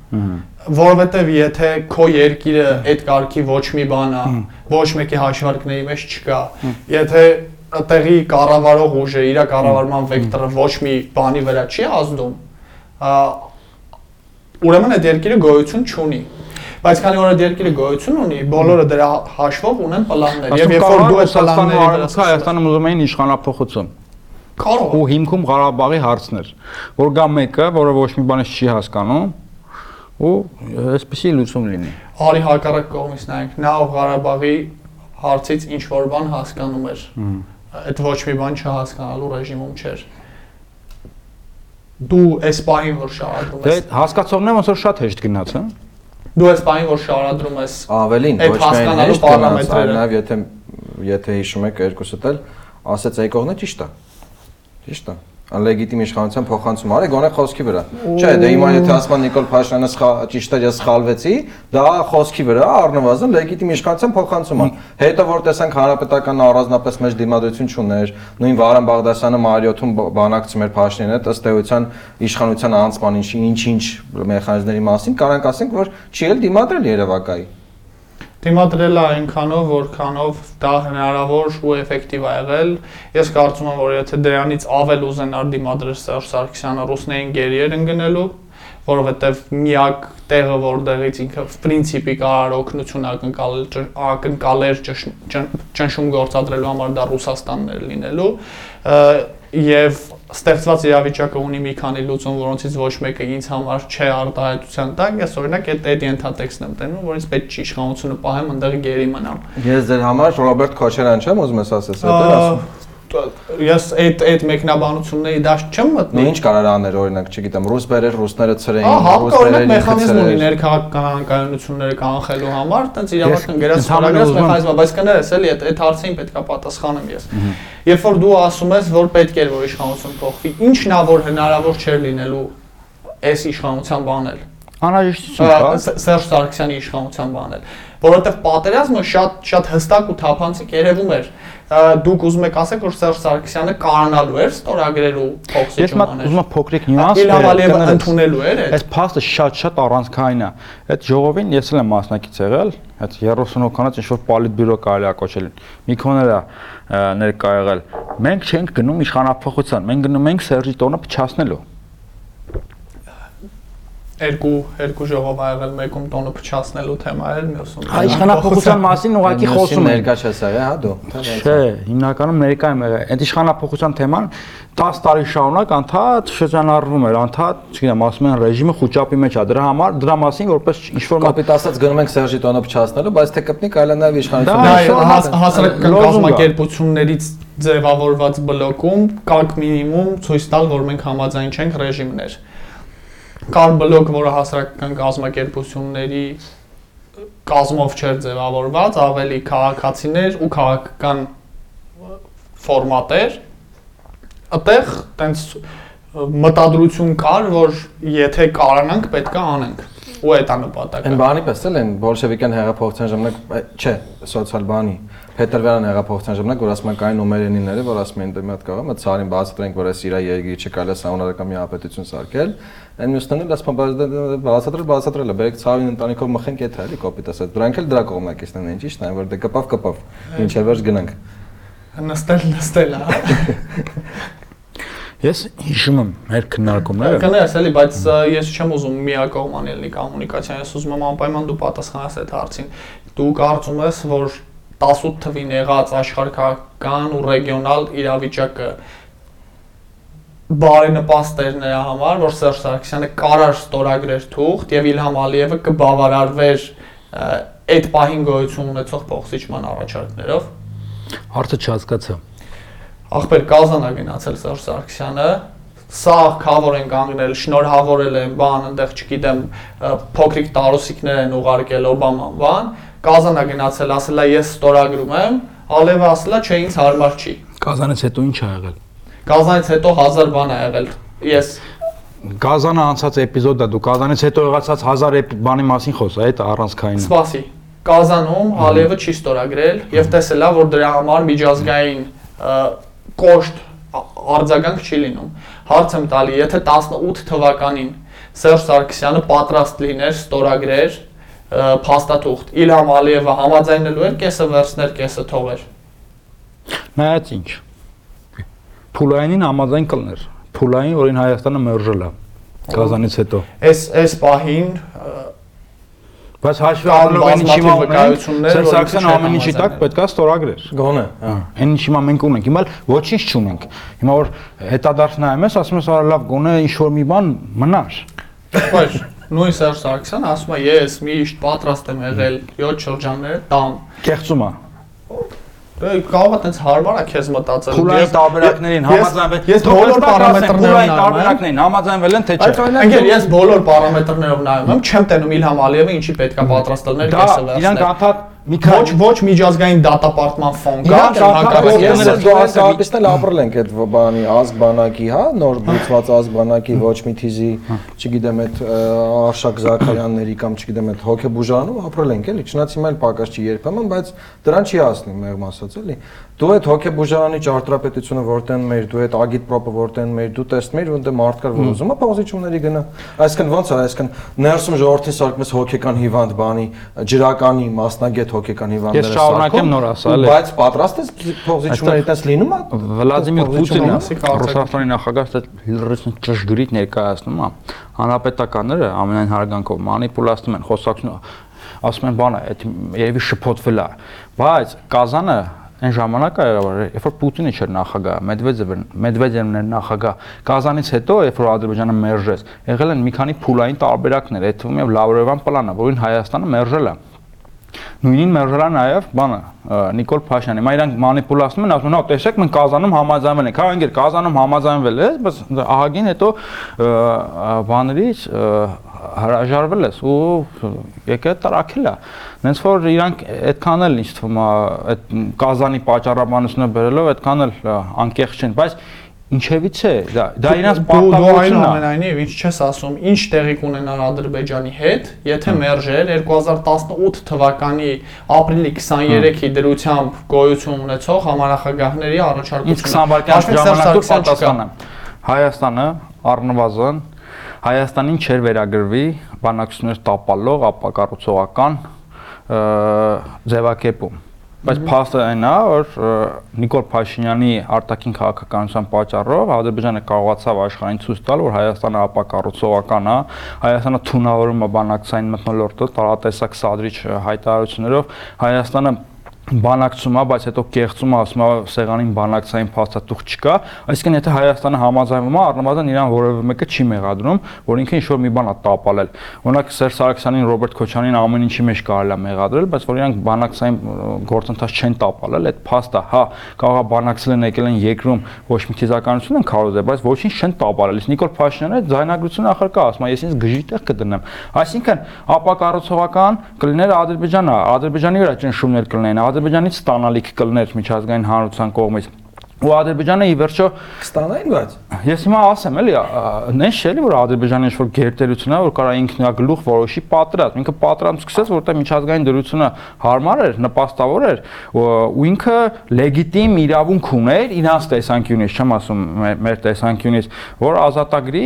Որովհետև եթե քո երկիրը այդ կարգի ոչ մի բան է, ոչ մեկի հաշվարկների մեջ չկա, եթե տեղի կառավարող ուժը իր կառավարման վեկտորը ոչ մի բանի վրա չի ազդում, ուրեմն այդ երկիրը գոյություն չունի։ Բայց քանի որ այդ երկիրը գոյություն ունի, բոլորը դրա հաշվով ունեն պլաններ։ Եվ երբ որ դու այդ պլանների վրա սկսես Հայաստանում ուզում էին իշխանապողություն կարող ու հիմքում Ղարաբաղի հարցներ, որ գա մեկը, որը ոչ մի բանից չի հասկանում ու այսպեսի լուծում լինի։ արի հակառակ կողմից նայենք, նա ով Ղարաբաղի հարցից ինչ որ բան հասկանում էր։ Այդ ոչ մի բան չհասկանալու ռեժիմում չէր։ Դու այս պահին որ շարադրում Դե ես, հասկացողները ոնց որ շատ հեշտ գնաց, հա։ դու այս պահին որ շարադրում ես, Ավելին, ոչ միայն հեշտ այլ նաև եթե եթե հիշում եք երկուսդ էլ ասեց այ կողմը ճիշտ է։ Ճիշտ է։ Լեգիտիմ իշխանության փոխանցում արի գոնե խոսքի վրա։ Չէ, դե հիմա եթե ասում են Նիկոլ Փաշինյանը ճիշտ է, ես սխալվեցի, դա խոսքի վրա առնվազն լեգիտիմ իշխանության փոխանցում է։ Հետո որ տեսանք հանրապետական առանձնապես մեջ դիմադրություն չուներ, նույն Վարան Բաղդասյանը Մարիոթում բանակցում էր Փաշինյանը, ըստ էության իշխանության անցման ինչ-ինչ մեխանիզմների մասին, կարանք ասենք, որ չի էլ դիմադրել Երևակայի։ դիմադրել է այնքանով, որքանով դա հնարավոր ու էֆեկտիվ է եղել։ Ես կարծում եմ, որ եթե դրանից ավել ուզենար դիմադրել Սերժ Սարգսյանը ռուսներին գերի էր ընկնելու, որովհետև միակ տեղը, որտեղից ինքը պրինցիպի կարող օգնություն ակնկալել ակնկալեր ճնշում գործադրելու համար դա Ռուսաստանն էր լինելու եւ ստեղծված իրավիճակը ունի մի քանի լուծում, որոնցից ոչ մեկը ինձ համար չէ արտահայտության տակ, ես օրինակ այդ այդ ենթատեքստն եմ տենում, որ ինձ պետք չի իշխանությունը պահեմ, այնտեղ գերի մնամ։ Ես ձեր համար Ռոբերտ Քոչարյան չեմ ուզում ես ասես, դա ասում։ Ես այդ այդ մեկնաբանությունների դաշտ չեմ Նու մտնում։ ինչ կարար աներ օրինակ, չգիտեմ, ռուս բերեր, ռուսները ցրեին, Ահա, ռուս օրինակ բերեր, մեխանիզմ ունի ներքաղաքական կանոնությունները կանխելու համար, տենց իրավական գրած ընդհանրապես ստորագրած ուզում եմ- մեխանիզմ, է, բայց կներես էլի այդ այդ հարցին պետքա պատասխանեմ ես։ Երբ որ դու ասում ես, որ պետք էր որ իշխանություն փոխվի, ինչն ա որ հնարավոր չէր լինելու այս իշխանության բանել։ Անհրաժեշտություն կա։ Սերժ Սարգսյանի իշխանության բանել, որովհետև պատերազմը շատ շատ հստակ ու թափանցիկ երևում էր։ Դուք ուզում եք ասեք, որ Սերժ Սարգսյանը կարանալու էր ստորագրել ու Ես մա փոխսիջում ուզում եմ փոքրիկ նյուանս կներես։ ընդունելու էր այդ։ Այս փաստը շատ-շատ առանցքային է։ Այդ ժողովին ես էլ եմ մասնակից եղել, այդ 30 հոգանոց ինչ որ պոլիտբյուրո կարելի է կոչել։ մի քոները ներկա եղել։ Մենք չենք գնում իշխանապահության, մենք գնում ենք Սերժի տոնը փչացնելու։ Երկու երկու ժողով ա եղել, մեկում տոնը փչացնելու թեմա էր, մյուսում։ իշխանապահության մասին ուղղակի խոսում ներկա չես եղել, հա դու։ Չէ, հիմնականում ներկա եմ եղել։ Այդ իշխանապահության թեման 10 տարի շարունակ անդադ շրջանառվում էր, անդադ, չգիտեմ, ասում են ռեժիմը խոճապի մեջ է։ Դրա համար դրա մասին որպես ինչ որ Կոպիտ ասած գնում ենք Սերժի տոնը փչացնելու, բայց թե կպնի կարելի նաև Դա Դա իշխանությունը։ հաս- հասարակական լոզունգ ա։ կազմակերպություններից ձևավորված բլոկում կարգ մինիմում ցույց տալ, որ մենք համաձայն չենք ռեժիմներ։ Կար բլոկ, որը հասարակական կազմակերպությունների կազմով չէր ձևավորված, ավելի քաղաքացիներ ու քաղաքական ֆորմատ էր։ Այդտեղ տենց մտադրություն կար, որ եթե կարանանք, պետքա անենք։ Ու այդ է նպատակը։ Այն բանի պես էլ են բոլշևիկյան հեղափոխության ժամանակ, չէ, սոցիալ բանի, Փետրվարյան հեղափոխության ժամանակ, որ ասում են կային նոմերենիները, որ ասում են դե մի հատ կարող, մտ ցարին բացատրենք, որ այս իրա երգի չկարելի է սահմանադրական մի ապետություն սարքել։ Այն մյուսներն էլ ասում են դե, բացատրել, բացատրել է, բերեք ցավին ընտանիքով մխենք եթե էլի կոպիտ ասած։ Դրանք էլ դրա կողմնակիցներն են, ճիշտ է, որ դե կպավ կպավ։ Ինչև վերջ գնանք։ Նստել, նստել, հա։ Ես հիշում եմ մեր քննարկումները։ Կներես էլի, բայց ես չեմ ուզում միակողմանի լինի կոմունիկացիան, ես ուզում եմ անպայման դու պատասխանես այդ հարցին։ Դու կարծում ես, որ 18 թվին եղած աշխարհական ու ռեգիոնալ իրավիճակը բարենպաստ էր նրա համար, որ Սերժ Սարգսյանը կարար ստորագրեր թուղթ եւ Իլհամ Ալիևը կբավարարվեր այդ պահին գոյություն ունեցող փոխսիջման առաջարկներով։ Հարցը չհասկացա։ ախպեր կազանա գնացել Սերժ Սարգսյանը սա խավոր են կանգնել, շնորհավորել են, բան, այնտեղ չգիտեմ, փոքրիկ տարուսիկներ են ուղարկել Օբաման, բան, կազանա գնացել, ասելա ես ստորագրում եմ, Ալևը ասելա չէ ինձ հարմար չի։ Կազանից հետո ինչ ա եղել։ Կազանից հետո 1000 բան ա եղել։ Ես Կազանը անցած էպիզոդը դու Կազանից հետո եղածած 1000 էպ- բանի մասին խոսա, այդ առանցքային։ սպասի։ Կազանում Ալիևը չի ստորագրել եւ տեսելա, որ դրա համար միջազգային կոշտ արձագանք չի լինում։ Հարց եմ տալի, եթե 18 թվականին Սերժ Սարգսյանը պատրաստ լիներ ստորագրեր ը, փաստաթուղթ, Իլհամ Ալիևը համաձայնելու էր կեսը վերցներ, կեսը թողեր։ Նայած ինչ։ Փուլայինին համաձայն կլներ։ Փուլային, որին Հայաստանը մերժել է Կազանից հետո։ Այս այս պահին Բայց հաշվի առնելով այն ինչի բազմաթիվ վկայություններ, որ Սարգսյանը ամեն ինչի տակ պետքա ստորագրեր։ Գոնե, հա։ Այն ինչի հիմա մենք ունենք, հիմա ոչինչ չունենք։ Հիմա որ հետադարձ նայում ես, ասում ես արա լավ գոնե ինչ որ մի բան մնար։ Ոչ, նույն Սերժ Սարգսյանը ասում է ես միշտ պատրաստ եմ եղել 7 շրջաններ տամ։ Կեղծում է։ Դե կարող է տենց հարմար է քեզ մտածել։ Փուլային Ես- տարբերակներին համաձայնվել։ Ես բոլոր նայում եմ։ տարբերակներին համաձայնվել են թե չէ։ Անգել ես բոլոր պարամետրներով նայում եմ, չեմ տենում Իլհամ Ալիևը ինչի պետքա պատրաստ լինել Դա կեսը իրանք վերցնել։ անդադ մի Ոչ քանի ոչ միջազգային դատապարտման ֆոն կա, Իրանք դեռ անդադ հակառակ ես- ես Ես դու ասապիստ էլ ապրել ենք այդ բանի ազգ բանակի, հա, նոր բուծված ազգ բանակի ոչ մի թիզի, չգիտեմ այդ Արշակ Զաքարյանների կամ չգիտեմ այդ հոգեբուժանում ապրել ենք էլի, չնայած հիմա էլ պակաս չի երբեմն, բայց դրան չի հասնի մեղմ ասած էլի։ Դու այդ հոգեբուժարանի ճարտարապետությունը որտեն մեր, դու այդ ագիտպրոպը որտեն մեր, դու տեսնում ես որ դե մարդ կար որ ուզում է փոխիչումների գնա։ Այսինքն ոնց է, այսինքն ներսում ժողովրդին սարքում ես հոգեկան հիվանդ բանի, ջրականի մասնագետ հոգեկան հիվանդները Ես շարունակեմ նոր ասա, էլի։ Բայց պատրաստ ես փոխիչումների տես լինում է։ Վլադիմիր Պուտինը, Ռուսաստանի նախագահը լրիվ ճշգրիտ ներկայացնում է։ Հանրապետականները ամենայն հարգանքով մանիպուլացնում են, խոսակցում ասում են բանը, այդ երևի շփոթվել է։ Բայց Կազանը այն ժամանակ եղավ, երբ որ Պուտինը չէր նախագահ, Մեդվեդևը Մեդվեդևն էր նախագահ։ Կազանից հետո, երբ որ Ադրբեջանը մերժեց, եղել են մի քանի փուլային տարբերակներ, այդ թվում է Լավրովյան պլանը, որին Հայաստանը մերժել է։ Նույնին մերժելա նաև բանը ը, Նիկոլ Փաշյանը։ Հիմա իրանք մանիպուլացնում են, ասում են, հա, տեսեք, մենք Կազանում համաձայնվել ենք։ Հա, ինգեր Կազանում համաձայնվել ես, բայց ահագին հետո բաներից հրաժարվել ես ու եկե տրակել է։ Նենց որ իրանք այդքան էլ ինչ թվում է, այդ Կազանի պատճառաբանությունը բերելով այդքան էլ անկեղծ չեն, բայց ինչևից է դա դա դու պարտավորությունն է այնուամենայնիվ ինչ չես ասում, ինչ տեղի կունենար Ադրբեջանի հետ, եթե մերժեր 2018 թվականի ապրիլի 23-ի դրությամբ գոյություն ունեցող համանախագահների առաջարկությունը։ 20 վայրկյան Հաշվի Սերժ ժամանակ դուր Սարգսյան չկա։ պատասխանը Հայաստանը առնվազն Հայաստանին չեր վերագրվի բանակցություններ տապալող ապակառուցողական ձևակերպում բայց փաստը այն է որ Նիկոլ Փաշինյանի արտաքին քաղաքականության պատճառով Ադրբեջանը կարողացավ աշխարհին ցույց տալ որ Հայաստանը ապակառուցողական է Հայաստանը թունավորում է բանակցային մթնոլորտը տարատեսակ սադրիչ հայտարարություններով Հայաստանը բանակցում է, բայց հետո կեղծում է, ասում է սեղանին բանակցային փաստաթուղթ չկա, այսինքն եթե Հայաստանը համաձայնվում է, առնվազն իրան որևէ մեկը չի մեղադրում, որ ինքը ինչ-որ մի բան է տապալել։ Օրինակ Սերժ Սարգսյանին, Ռոբերտ Քոչանին ամեն ինչի մեջ կարելի է մեղադրել, բայց որ իրանք բանակցային գործընթաց չեն տապալել, այդ փաստը, հա, կարող է բանակցել են եկել են երկրում ոչ մի քիզականություն են քարոզել, բայց ոչինչ չեն տապալել։ Իսկ Նիկոլ Փաշինյանը ձայնագրությունը ახար կա, ասում է, ես ինձ գժի տեղ կդնեմ։ Այսինքն ապակառուցողական կլիներ Ադրբեջանը, Ադրբեջանի վրա ճնշումներ կլինեն, Ադրբեջանից ստանալիք կլներ միջազգային հանրության կողմից։ Ու Ադրբեջանը ի վերջո Կստանային, բայց Ես հիմա ասեմ էլի, նես չէ՞ որ Ադրբեջանը ինչ-որ գերտերություն է, որ կարա ինքնագլուխ որոշի պատրաստ։ Ինքը պատրաստ սկսեց, որտեղ միջազգային դրությունը հարմար էր, նպաստավոր էր, ու ինքը լեգիտիմ իրավունք ուներ իրանց տեսանկյունից, չեմ ասում մեր տեսանկյունից, որ ազատագրի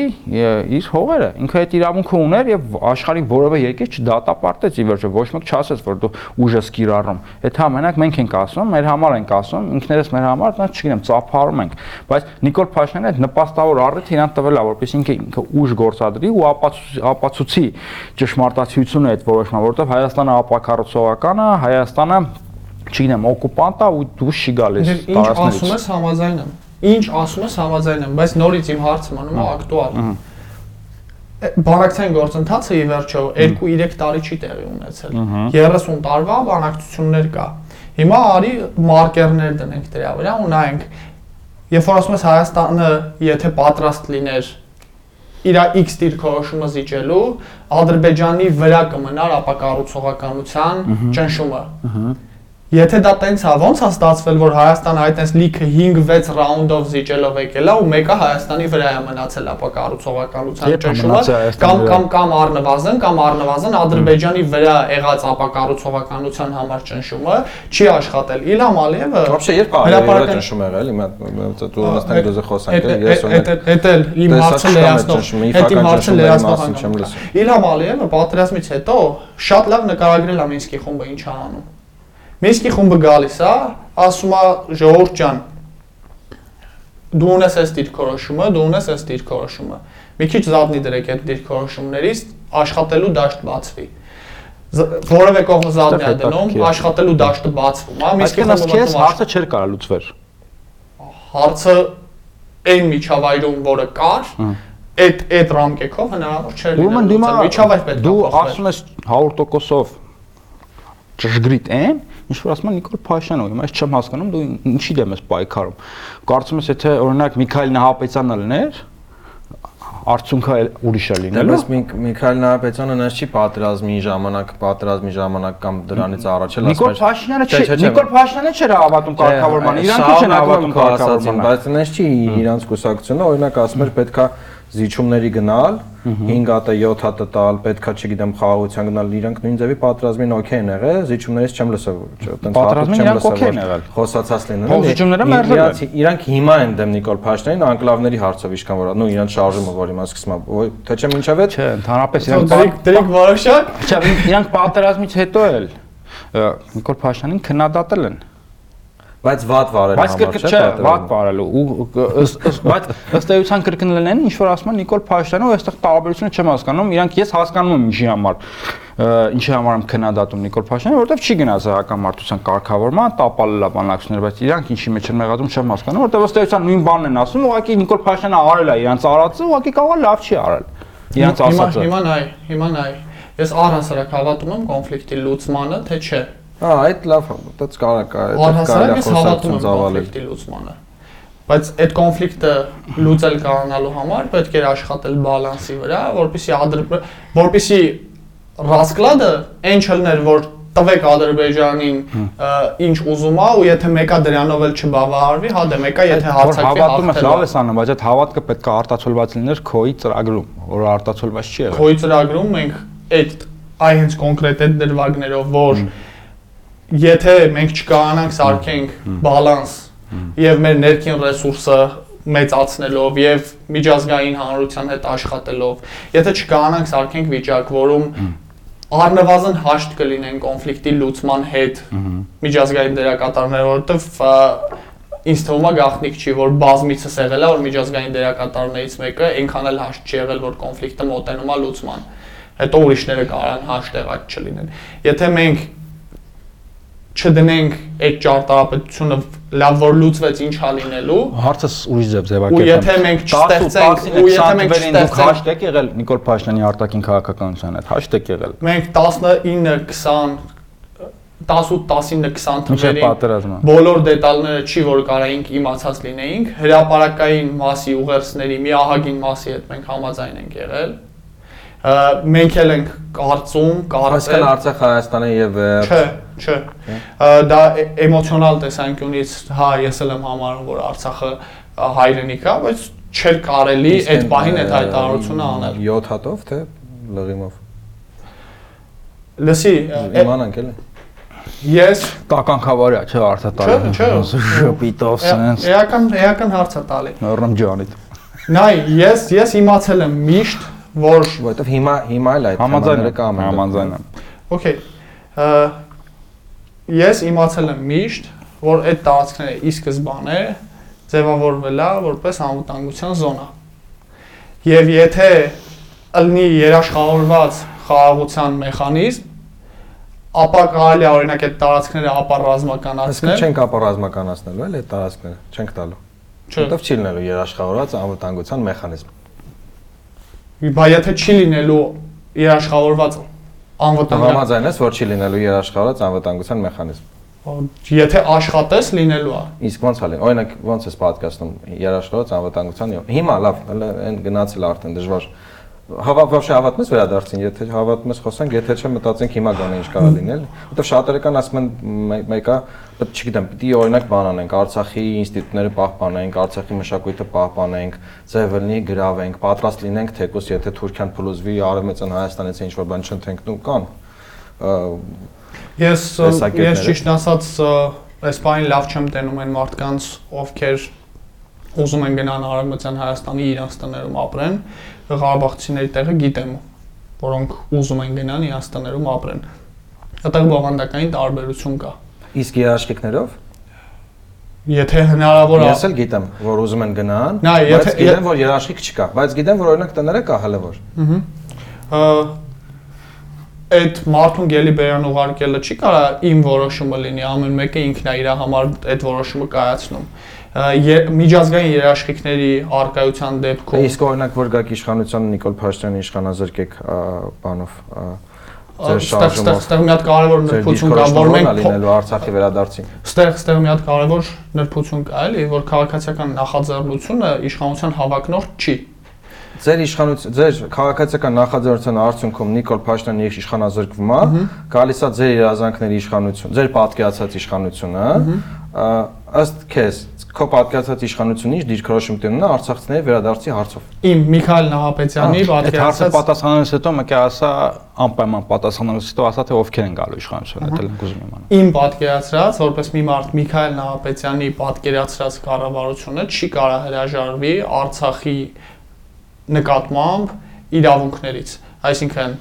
իր հողերը։ Ինքը այդ իրավունքը ուներ եւ աշխարհի որևէ երկիր չդատապարտեց ի վերջո, ոչ մեկ չասեց, որ դու ուժ ես կիրառում։ Այդ համենակ մենք ենք ասում, մեր համար ենք ասում, ինքներս մեր համար, դա չգիտեմ, ծափարում ենք, բայց Նիկոլ Փաշինյանը այդ նպաստավոր առիթ իրան տվել է, որպես ինքը ինքը ուժ գործադրի ու ապացուցի, ճշմարտացիությունը այդ որոշման, որովհետև Հայաստանը ապակառուցողական է, Հայաստանը չգիտեմ, օկուպանտ է ու դուրս չի գալիս Ինչ ասում ես համաձայն եմ։ Ինչ ասում ես համաձայն եմ, բայց նորից իմ հարցը մնում է ակտուալ։ Բանակցային գործընթացը ի վերջո 2-3 տարի չի տեղի ունեցել։ 30 տարվա բանակցություններ կա։ Հիմա արի մարկերներ դնենք դրա վրա ու նայենք Երբ որ ասում ես Հայաստանը, եթե պատրաստ լիներ իր X դիրքորոշումը զիջելու, Ադրբեջանի վրա կմնար ապակառուցողականության ճնշումը։ Եթե դա տենց է, ո՞նց է ստացվել, որ Հայաստանը այդ տենց լիքը 5-6 ռաունդով զիջելով եկել է ու մեկը Հայաստանի վրա է մնացել ապակառուցողականության Երբ է ճնշումը, մնացել Հայաստանի կամ վրա։ կամ կամ առնվազն կամ առնվազն Ադրբեջանի վրա եղած ապակառուցողականության համար ճնշումը չի աշխատել։ Իլհամ Ալիևը Вообще երբ է հրապարակային- ճնշում եղել, հիմա դու ունեցնենք դուզը խոսանք, Էդ ես էդ ունեմ էդ էլ իմ տեսա հարցը չկա լրացնող, մեր ճնշումը, այդ իմ իվական հարցը ճնշումների լրացնող մասին չեմ անգամ։ լսում։ Իլհամ Ալիևը պատերազմից հետո շատ լավ նկարագրել է Մինսկի խումբը ինչ է անում։ Մինսկի խումբը գալիս է, ասում է ժողովուրդ ջան, դու ունես այս դիրքորոշումը, դու ունես այս դիրքորոշումը։ Մի քիչ զատնի դրեք այդ դիրքորոշումներից, աշխատելու դաշտ բացվի։ Որևէ կողմը զատնի է դնում, աշխատելու դաշտը բացվում Այսինքն ասես խումբը մտնում հարցը չէր կարա լուծվեր։ հարցը այն միջավայրում, որը կար, այդ այդ ռամկեքով հնարավոր չէր Ուրեմն դու միջավայր պետք է դու ասում ես 100%-ով ճշգրիտ են, ինչ որ ասում են Նիկոլ Փաշինյանը, հիմա ես չեմ հասկանում դու ինչի դեմ ես պայքարում։ Կարծում ես եթե օրինակ Միքայել Նահապետյանը լիներ, արդյունքը ուրիշ է լինելու։ բայց Միք- Միքայել Նահապետյանը նես չի պատրազմի ժամանակ, պատրազմի ժամանակ կամ դրանից առաջ էլ Նիկոլ Փաշինյանը չի, Նիկոլ Փաշինյանը չէր հավատում կարգավորմանը, իրանք չեն հավատում կարգավորմանը։ բայց նես չի իրանց կուսակցությունը, օրինակ ասում էր պետքա զիջումների գնալ, 5 հատ 7 հատ տալ, պետքա, չգիտեմ, խաղաղության գնալ, իրանք նույն ձևի պատրազմին օքեյ են եղել, զիջումներից չեմ լսել, այտենց Պատրազմին իրանք օքեյ են եղել։ Խոսացած լինեն։ Փող զիջումները մերժել են։ Իրանք հիմա են դեմ Նիկոլ Փաշինյանին անկլավների հարցով իշքան որ, նու իրանք շարժումը, որ հիմա սկսում է, ոյ, թե չէ ինչև է Չէ, ընդհանրապես իրանք դրանք որոշակ Չէ, իրանք պատերազմից հետո էլ Նիկոլ Փաշինյանին քննադատել են։ Բայց վատ վարել Բայց կրկն չէ, վատ բարելու ու բայց ըստ էության կրկնել են ինչ որ ասում են Նիկոլ Փաշինյանը ու այստեղ տարբերությունը չեմ հասկանում, իրանք ես հասկանում եմ ինչի համար ինչի համար եմ քննադատում Նիկոլ Փաշինյանը, որովհետև չի գնաց հակամարտության կարգավորման, տապալել է բանակցությունները, բայց իրանք ինչի մեջ են մեղադրում չեմ հասկանում, որովհետև ըստ էության նույն բանն են ասում, ուղղակի Նիկոլ Փաշինյանը արել է իրանց արածը, ուղղակի կարող է լավ չի արել։ Իրանց Հիմա ասածը։ հիմա նայ, հիմա նայ։ Ես առհասարակ հավատում եմ կոնֆլիկտի լուծմանը, թե չէ։ Հա, այդ լավ, դից կարա կա, այդ Առհասարակ կարելի հավատում խոսակցություն ծավալել։ կոնֆլիկտի լուծմանը։ Բայց այդ կոնֆլիկտը լուծել կարողանալու համար պետք է աշխատել բալանսի վրա, որպեսզի ադրբ որպեսզի ռասկլադը այն չլներ, որ տվեք Ադրբեջանին ինչ ուզում է ու եթե մեկը դրանով էլ չբավարարվի, հա դե մեկը եթե Որ հարձակվի հավատում ես լավ է։ ես անում, բայց այդ հավատքը պետք է արտացոլված լիներ քոյի ծրագրում, որը արտացոլված չի եղել։ Քոյ ծրագրում մենք այդ այ հենց կոնկրետ այդ դրվագներով, որ եթե մենք չկարանանք սարքենք բալանս եւ մեր ներքին ռեսուրսը մեծացնելով եւ միջազգային հանրության հետ աշխատելով, եթե չկարանանք սարքենք վիճակ, որում առնվազն հաշտ կլինեն կոնֆլիկտի լուծման հետ միջազգային դերակատարները, որովհետեւ ինձ թվում է գաղտնիք չի, որ բազմիցս եղել է, որ միջազգային դերակատարներից մեկը այնքան էլ հաշտ չի եղել, որ կոնֆլիկտը մոտենում է լուծման։ Հետո ուրիշները կարան հաշտեղած չլինեն։ Եթե մենք չդնենք այդ ճարտարապետությունը լավ որ լուծվեց ինչ հա լինելու, Հարցս ուրիշ ձև ու ձևակերպեմ։ եթե մենք չստեղծենք, ու եթե մենք չստեղծենք հաշտ եք եղել Նիկոլ Փաշինյանի արտաքին քաղաքականության հետ, հաշտ եք եղել։ մենք 19 20 18 19 20 Մինչև թվերին պատերազմը։ բոլոր դետալները չի որ կարայինք իմացած լինեինք, հրաապարակային մասի ուղերձների մի ահագին մասի հետ մենք համաձայն ենք եղել։ Մենք էլ ենք կարծում, Այսքան կարծել, Արցախ Հայաստանը եւ չէ, չէ։ Դա էմոցիոնալ տեսանկյունից, հա, ես էլ եմ համարում, որ Արցախը հայրենիք է, բայց չէր կարելի այդ պահին այդ հայտարարությունը անել։ 7 հատով թե լղիմով։ Լսի, Իմանանք էլի։ ես Տականքավարյա, չէ, արտատալի։ Չէ, չէ։ Շփիտով սենց։ էական էական հարց է տալի։ Նորմ ջանիտ։ Նայ, ես ես իմացել եմ միշտ, որ Որովհետեւ հիմա հիմա էլ այդ Համաձայն թեմաները կա եմ, համաձայն եմ։ Okay։ Ես իմացել եմ միշտ, որ այդ տարածքները ի սկզբանե ձևավորվել է որպես անվտանգության զոնա։ Եվ եթե ըլնի երաշխավորված խաղաղության մեխանիզմ, ապա կարելի է օրինակ այդ տարածքները ապառազմականացնել։ չենք ապառազմականացնելու էլ այդ տարածքները, չենք տալու։ Չէ։ Որտեվ չի լինելու երաշխավորած անվտանգության մեխանիզմ։ Բա եթե չի լինելու երաշխավորված անվտանգության, Համաձայն ես, որ չի լինելու երաշխավորած անվտանգության մեխանիզմ։ եթե աշխատես լինելու է։ Իսկ ո՞նց է լինի։ Օրինակ ո՞նց ես պատկասնում երաշխավորած անվտանգության։ Հիմա լավ, հələ այն գնացել է արդեն դժվար։ Հավա հավավաշ հավատմես վերադարձին, եթե հավատմես խոսանք, եթե չէ մտածենք հիմա գոնե ինչ կարող լինել, որտեղ շատերը կան ասում են մեկը, չգիտեմ, պիտի օրինակ բան անենք, Արցախի ինստիտուտները պահպանենք, Արցախի մշակույթը պահպանենք, ձևը լինի գրավենք, պատրաստ լինենք թեկուս եթե Թուրքիան փլուզվի, Արևմտյան Հայաստանից ինչ որ բան չընթենք ու կան։ Ես ես ճիշտ ասած այս բանը լավ չեմ տենում այն մարդկանց, ովքեր ուզում են գնան Արևմտյան Հայաստանի իրանց տներում ապրեն, Ղարաբաղցիների տեղը գիտեմ, որոնք ուզում են գնան իրանց տներում ապրեն։ Այդտեղ բովանդակային տարբերություն կա։ Իսկ երաշխիքներով Եթե հնարավոր է Ես էլ գիտեմ, որ ուզում են գնան, Նա, բայց գիտեմ, որ երաշխիք չկա, բայց գիտեմ, որ օրինակ տները կա հələ որ։ ը, այդ մարդուն գելի բերան ուղարկելը չի կարա իմ որոշումը լինի, ամեն մեկը ինքն է իր համար այդ որոշումը կայացնում։ Միջազգային երաշխիքների արկայության դեպքում Իսկ օրինակ որ գաք իշխանության Նիկոլ Փաշինյանը իշխանազրկեք բանով ձեր Ստեղ ստեղ շարժումով ստեղ մի հատ կարևոր նրբություն կա, որ մենք լինելու Արցախի վերադարձին։ ստեղ ստեղ մի հատ կարևոր նրբություն կա, էլի, որ քաղաքացիական նախաձեռնությունը իշխանության հավակնորդ չի։ Ձեր իշխանություն, ձեր քաղաքացիական նախաձեռնության արդյունքում Նիկոլ Փաշինյանը երբ իշխանազրկվում է, գալիս է ձեր երազանքների իշխանություն, ձեր պատկերացած իշխանությունը, ըստ քեզ քո պատկերացած իշխանությունը ինչ դիրքորոշում տենունա Արցախցիների վերադարձի հարցով։ Իմ Միքայել Նահապետյանի Այդ հարցը պատկերացած պատասխանելուց հետո մեկը ասա անպայման պատասխանելուց հետո ասա թե ովքեր են գալու իշխանություն, դա էլ ուզում իմանալ։ իմ պատկերացրած, որպես մի մարդ Միքայել Նահապետյանի պատկերացրած կառավարությունը չի կարա հրաժարվի Արցախի նկատմամբ իրավունքներից։ Այսինքն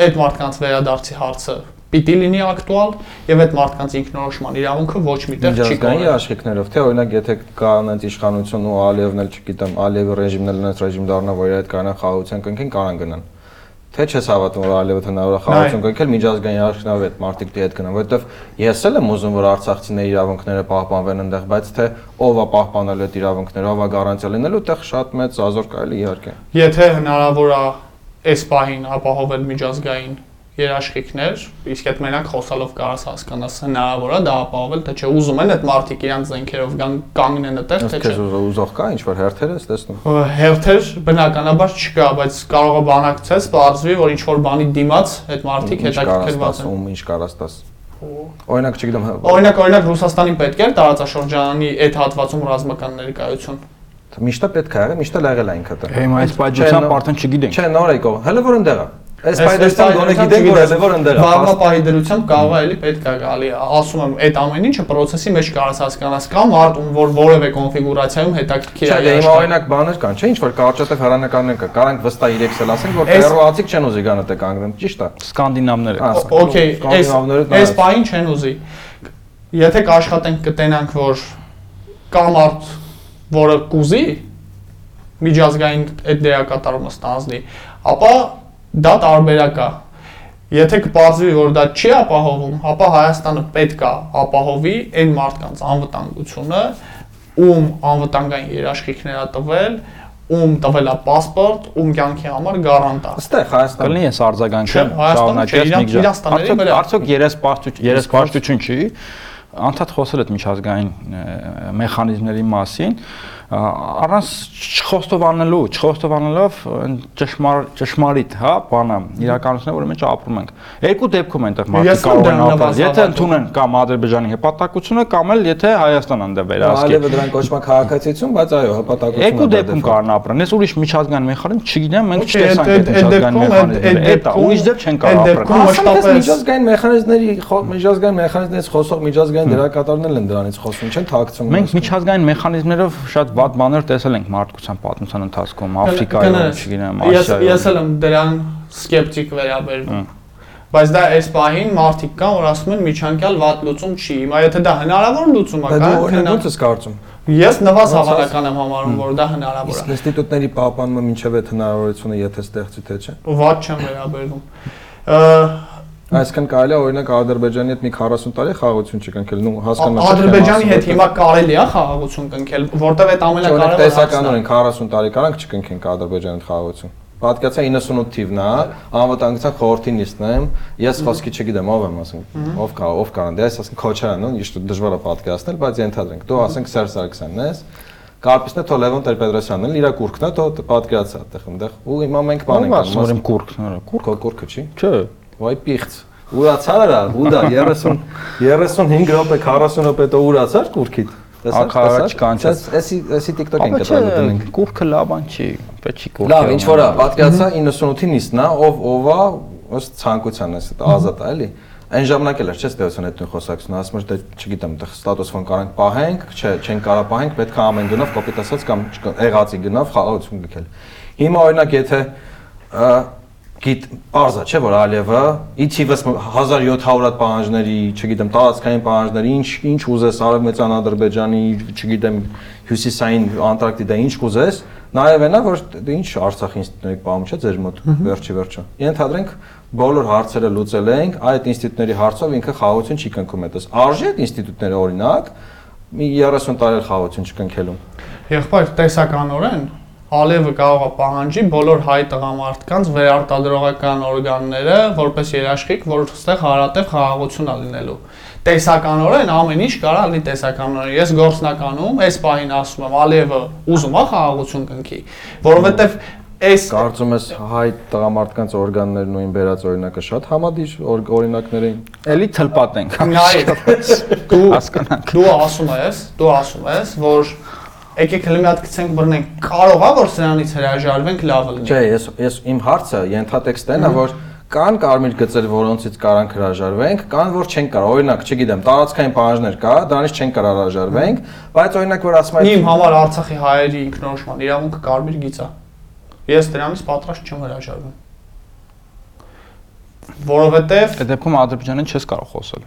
այդ մարդկանց վերադարձի հարցը պիտի լինի ակտուալ եւ այդ մարդկանց ինքնորոշման իրավունքը ոչ միտեղ չի կորել։ երաշխիքներով, թե օրինակ եթե կա այնց իշխանություն ու Ալիևն էլ չգիտեմ, Ալիևի ռեժիմն էլ այնց ռեժիմ դառնա, որ հետ կանան խաղաղության կնքեն, կարան գնան։ Թե չես հավատում, որ Ալիևը հնարավոր է խաղաղություն կնքել միջազգային երաշխիքներով այդ մարդիկ դի հետ գնան, որովհետև ես էլ եմ ուզում, որ արցախցիների իրավունքները պահպանվեն այնտեղ, բայց թե ով է պահպանելու այդ իրավունքները, ով է գարանտիա լինելու, այդտեղ շատ մեծ ազոր կարելի իհարկե։ Եթե հնարավոր է այս պահին ապահովել միջազգային երաշխիքներ, իսկ այդ մենակ խոսալով կարաս հասկանաս հնարավոր է դա ապահովել, թե չէ ուզում են այդ մարդիկ իրանց զենքերով գան կանգնեն այդտեղ, թե չէ։ ուզող կա ինչ որ հերթեր ես տեսնում։ Հերթեր բնականաբար չկա, բայց կարող է բանակցես, բարձվի, որ ինչ որ բանի դիմաց այդ մարդիկ հետաքրքրված են։ ինչ կարաս տաս։ Օրինակ, չգիտեմ, հա, Օրինակ, օրինակ Ռուսաստանին պետք էր տարածաշրջանի այդ հատվածում ռազմական ներկայություն։ միշտ է պետք է եղել, միշտ եղել է ինքը դա։ Հիմա այս նո- արդեն չգիտենք։ Չէ, նոր եկող։ Հələ որ ընդեղ է։ Այս այս գոնե գիտենք, որ չգիտես, հələ որ ընդեղ է։ Վաղվա դրությամբ կարող է էլի պետք է գալի։ Ասում եմ, այդ ամեն ինչը process-ի մեջ կարաս հասկանաս կա մարդ, ում որ որևէ կոնֆիգուրացիայում հետաքրքիր Չէ, է դե հիմա օրինակ բաներ կան, չէ, ինչ որ կարճատև հրանականներ կա։ Կարանք վստահ իրեքս էլ ասենք, որ տերոացիկ չեն ուզի գան դե կանգնեն, ճիշտ է։ Սկանդինավները։ Okay, այս այս է։ բանին չեն ուզի։ Եթե կաշխատենք կտենանք, որ կա մարդ, որը կուզի միջազգային այդ դերակատարումը ստանձնի, ապա դա տարբերակ է։ Եթե կպարզվի, որ դա չի ապահովում, ապա Հայաստանը պետք է ապահովի այն մարդկանց անվտանգությունը, ում անվտանգային երաշխիքներ է տվել, ում տվել է паспорт, ում կյանքի համար գարանտ է։ Այստեղ Հայաստանը Կլինի այս արձագանքը Չէ, Հայաստանը չէ, իրանք- իրանց տաների Արդյոք վրա։ արդյոք երեսպաշտություն երեսպաշտություն չի անդադ խոսել այդ միջազգային ը, մեխանիզմների մասին ա, առանց չխոստովանելու, չխոստովանելով այն ճշմար ճշմարիտ, հա, բանը, իրականությունը, որի մեջ ապրում ենք։ Երկու դեպքում այնտեղ մարդիկ կարող են ապրել, եթե ընդունեն կամ Ադրբեջանի հպատակությունը, կամ էլ եթե Հայաստան անդե վերահսկի։ Ալևը դրան կոչվում է քաղաքացիություն, բայց այո, հպատակություն Երկու դեպքում դե ֆակտ։ կարան ապրեն։ Ես ուրիշ միջազգային մեխանիզմ չգիտեմ, մենք չտեսանք այդ- միջազգային դեպքում, այդ- այդ Ասում դեպքում ես Մենք միջազգային մեխանիզմների միջազգային մեխանիզմներից խոսող միջազգային դերակատարներն են դրանից խոսում, չեն թաքցնում։ միջազգային մեխանիզմներով շատ վատ բաներ տեսել ենք մարդկության պատմության ընթացքում, Աֆրիկայում, չգիտեմ, Ես ես Ասիայում։ էլ եմ դրան սկեպտիկ վերաբերվում։ Բայց դա այս պահին մարդիկ կան, որ ասում են միջանկյալ վատ լուծում չի։ Հիմա եթե դա հնարավոր լուծում է, Բայց կա դու օրինակ քնա- ո՞նց ես կարծում։ Ես նվազ հավանական եմ համարում, որ դա հնարավոր Իսկ է։ ինստիտուտների պահպանումը մինչև այդ հնարավորությունը եթե ստեղծի թե չէ։ Վատ չեմ վերաբերվում։ Ը, Այսինքն կարելի է օրինակ Ադրբեջանի հետ մի 40 տարի խաղաղություն չկնքել, նու հասկանաս։ Ադրբեջանի հետ հիմա կարելի է խաղաղություն կնքել, որտեվ այդ Օրինակ ամենակարևոր տեսականորեն 40 տարի կարանք չկնքենք Ադրբեջանի հետ խաղաղություն։ Պատկացա 98 թիվն է, անվտանգության խորհրդի նիստն եմ, ես խոսքի չգիտեմ ով եմ ասենք, ով կա, ով կարան, դե ես ասենք Քոչարյանն ու իշտ դժվար է պատկասնել, բայց ենթադրենք, դու ասենք Սերժ Սարգսյանն ես, Կարպիսն է թո Լևոն Տեր-Պետրոսյանն էլ, իր կուրքն է, թո պատկերացա այդտեղ այնտեղ։ Ու հիմա մենք բան ենք ասում որ իմ կուրքն է, կուրք։ Քո կուրքը չի։ Չէ։ Վայ պիղծ։ Ուրացար արա, ուդա 30 35 րոպե 40 րոպե դու ուրացար կուրքիդ։ Ակա չկանչես։ Էսի էսի TikTok ենք չէ, դնենք։ կուրքը լավ բան չի, պետք չի կուրքը։ Լավ, ինչ որ է, պատկերացա 98-ի նիստն է, ով ով է, ըստ ցանկության էս դա ազատ է, էլի։ Այն ժամանակ էլ էր, չէ՞, ստեղծան այդ նույն խոսակցությունը, ասում էր, դե չգիտեմ, դե ստատուս ֆոն կարանք պահենք, չէ, չեն կարա պահենք, պետք է ամեն գնով կոպիտ ասած կամ եղածի գնով խաղաղություն գկել։ Հիմա օրինակ եթե գիտ parza չէ որ Ալիևը ի թիվս 1700 հատ պահանջների, չգիտեմ, տարածքային պահանջների, ինչ ինչ ուզես արևմտյան Ադրբեջանի, չգիտեմ, հյուսիսային Անտարկտիդա ինչ կուզես, նաև այնա որ դե ինչ Արցախի ինստիտուտների պահում չէ ձեր մոտ վերջի վերջը։ Ենթադրենք բոլոր հարցերը լուծել ենք, այդ ինստիտուտների հարցով ինքը խաղաղություն չի կնքում այդպես։ Արժի այդ ինստիտուտները օրինակ մի 30 տարի խաղաղություն չկնքելու։ Եղբայր տեսականորեն Ալևը կարող է պահանջի բոլոր հայ տղամարդկանց վերարտադրողական օրգանները որպես երաշխիք, որ ստեղ հարատև խաղաղություն է լինելու։ Տեսականորեն ամեն ինչ կարա լինի տեսականորեն։ Ես գործնականում այս պահին ասում եմ Ալևը ուզում է խաղաղություն կնքի, որովհետև այս Կարծում ես հայ տղամարդկանց օրգաններն ու ին բերած օրինակը շատ համադիր օր- օրինակներ էին։ Էլի թլպատենք։ նայ դու Հասկանանք։ դու ասում ես, դու ասում ես, որ եկեք հենց մի հատ գցենք բռնենք։ Կարող է որ սրանից հրաժարվենք լավը լինի։ Չէ, ես ես իմ հարցը ենթատեքստն է, որ կան կարմիր գծեր, որոնցից կարանք հրաժարվենք, կան որ չեն կարող։ Օրինակ, չգիտեմ, տարածքային պահանջներ կա, դրանից չեն կարող հրաժարվենք, բայց օրինակ որ ասում Իմ եմ համար Արցախի հայերի ինքնորոշման իրավունքը կարմիր գիծ է։ Ես դրանից պատրաստ չեմ հրաժարվում։ Որովհետև Այդ դեպքում Ադրբեջանին չես կարող խոսել։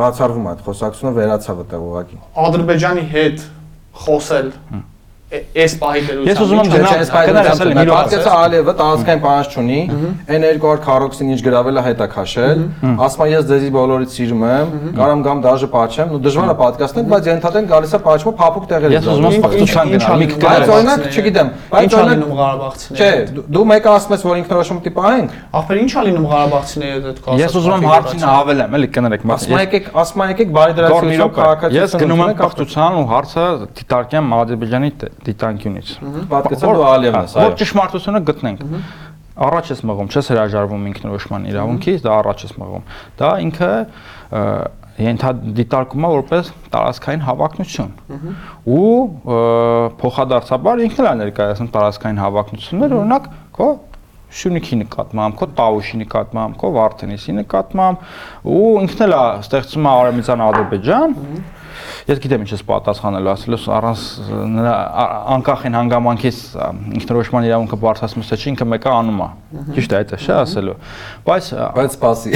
բացառվում է այդ խոսակցությունը վերացավ այդտեղ ուղակի։ Ադրբեջանի հետ խոսել այս պահի դերությամբ։ Ես ուզում եմ գնալ- է, եմ, մի րոպե Պատկեցա Ալիևը տարածքային պահանջ չունի, այն 200 քարոքսին ինչ գրավել է հետա քաշել, ասում է ես ձեզի բոլորից սիրում եմ, կարամ գամ դաժե պատչեմ, ու դժվար է պատկասնել, բայց ենթադրենք գալիս է պատչումը փափուկ տեղերից։ Ես ուզում եմ ինչ- գնալ, մի կգնալ։ Բայց օրինակ, չգիտեմ, բայց օրինակ լինում Ղարաբաղցիների։ Չէ, դու- մեկը ասում ես, որ ինքնորոշում պիտի պահենք, Ախպեր ինչ ա լինում Ղարաբաղցիների հետ այդ կասած։ Ես ուզում եմ հարցին ավելեմ, էլի կներեք, ասում եկեք, ասում եկեք բարի դրացիություն րոպե։ Ես քաղաքացիություն գնում եմ ունենեք, կախտության ու հարցը դիտարկեմ Ադրբեջանի դ- դիտանկյունից։ Պատկեցա դու Ալիևն ես, Որ այո։ ճշմարտությունը գտնենք։ Առաջ ես մղում, չես հրաժարվում ինքնորոշման իրավունքից, դա առաջ ես մղում։ Դա ինքը ը, ենթադիտարկում է որպես տարածքային հավակնություն։ Ու փոխադարձաբար ինքն էլ է ներկայացնում տարածքային հավակնություններ, օրինակ քո Շունիքի նկատմամբ, քո Տավուշի նկատմամբ, քո Վարդենիսի նկատմամբ ու ինքն էլ է ստեղծում է Արեմիցան Ադրբեջան։ Ես գիտեմ ինչ ես պատասխանելու, ասելուս առանց նրա անկախ են հանգամանքից ինքնորոշման իրավունքը բարձրացնում թե չի ինքը մեկը անում է։ Ճիշտ է այդ է, չէ՞ ասելու։ Բայց Բայց սպասի։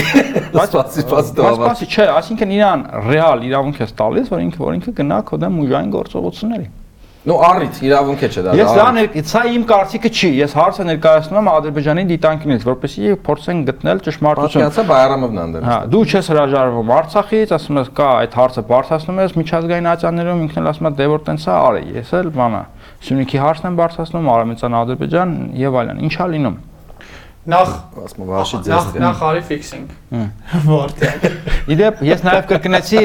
Բայց սպասի, սպասի դու բայց սպասի, չէ, այսինքն իրան ռեալ իրավունք է տալիս, որ ինքը որ ինքը գնա քո դեմ ուժային գործողությունների։ Նու առիթ իրավունք է չէ դա։ Ես դա սա իմ կարծիքը չի, ես հարցը ներկայացնում եմ Ադրբեջանի դիտանկյունից, որպեսզի փորձեն գտնել ճշմարտություն։ Պատկացա Բայրամովն անդեր։ Հա, դու չես հրաժարվում Արցախից, ասում ես կա այդ հարցը բարձրացնում ես միջազգային ատյաններում, ինքն էլ ասում է դե որ տենց է արի, ես էլ բանա։ Սյունիքի հարցն եմ բարձրացնում Արեմիցան Ադրբեջան եւ այլն։ Ինչա լինում։ Նախ Ասում եմ վաշի նախ ձեզ։ նախ արի ֆիքսինգ։ Որտեղ։ Իդեպ ես նաև կրկնեցի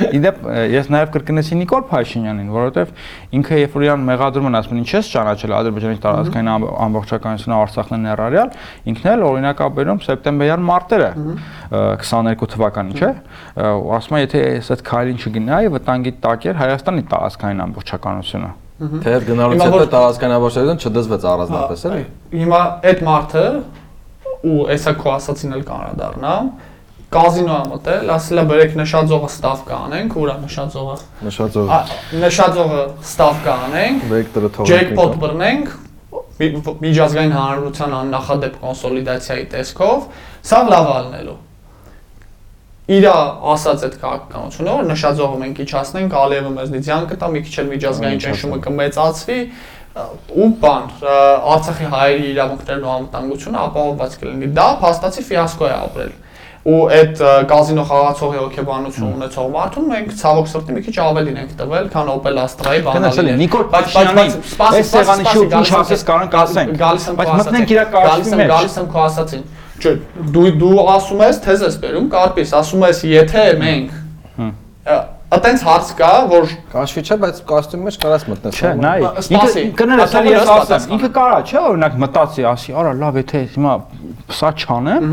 Իդեպ ես նաև կրկնեցի Նիկոլ Փաշինյանին, որովհետև ինքը երբ որ իրան մեղադրում են ասում ինչ ես ճանաչել Ադրբեջանի տարածքային ամբ- ամբողջականությունը Արցախն է ներառյալ, ինքն էլ օրինակաբերում սեպտեմբերյան մարտերը 22 թվականին, չէ՞, ու ասում է եթե ես այդ քայլին չգնայի, վտանգի տակ էր Հայաստանի տարածքային ամբողջականությունը։ Թեև գնալուց հետո որ- տարածքանավորություն չդզվեց առանձնապես էլի։ Հիմա այդ մարդը ու էսա քո ասացին էլ կանադառնամ կազինո ա մտել, ասել է բերեք նշաձողը ստավ կանենք, ուրա նշաձողը։ Նշածով Ա, Նշաձողը ստավ կանենք, վեկտորը թողնենք։ ջեքպոտ բռնենք մի- միջազգային հանրության աննախադեպ կոնսոլիդացիայի տեսքով, սա լավ ալնելու։ Իրա ասած այդ քաղաքականությունը, որ նշաձողը մենք իջացնենք, Ալիևը մեզնից յան կտա, մի քիչ էլ միջազգային ճնշումը կմեծացվի ու բան, Արցախի հայերի իրավունքներն ու անվտանգությունը ապահովված կլինի։ Դա փաստացի ֆիասկո է ապրել ու այդ կազինո խաղացողի հոգեբանություն ունեցող մարդուն մենք ցավոք սրտի մի քիչ ավելին ենք տվել, քան Opel Astra-ի բանալին։ Նիկոլ Փաշինյանին, այս սպասի, սեղանի շուրջ ինչ ասես քո- կարանք ասենք, բայց մտնենք իրա կարծիքի գալիս եմ- մեջ։ Գալիս եմ քո ասածին։ Չէ, դու դու ասում ես թեզ ես բերում, կարպիս, ասում ես եթե մենք Ատենց հարց կա, որ Կաշվի չէ, բայց կոստյումի մեջ կարաս մտնես։ Չէ, նայ, ինքը կներես, էլի ես ասեմ, ինքը կարա, չէ, օրինակ մտածի, ասի, արա լավ, եթե հիմա սա չանեմ,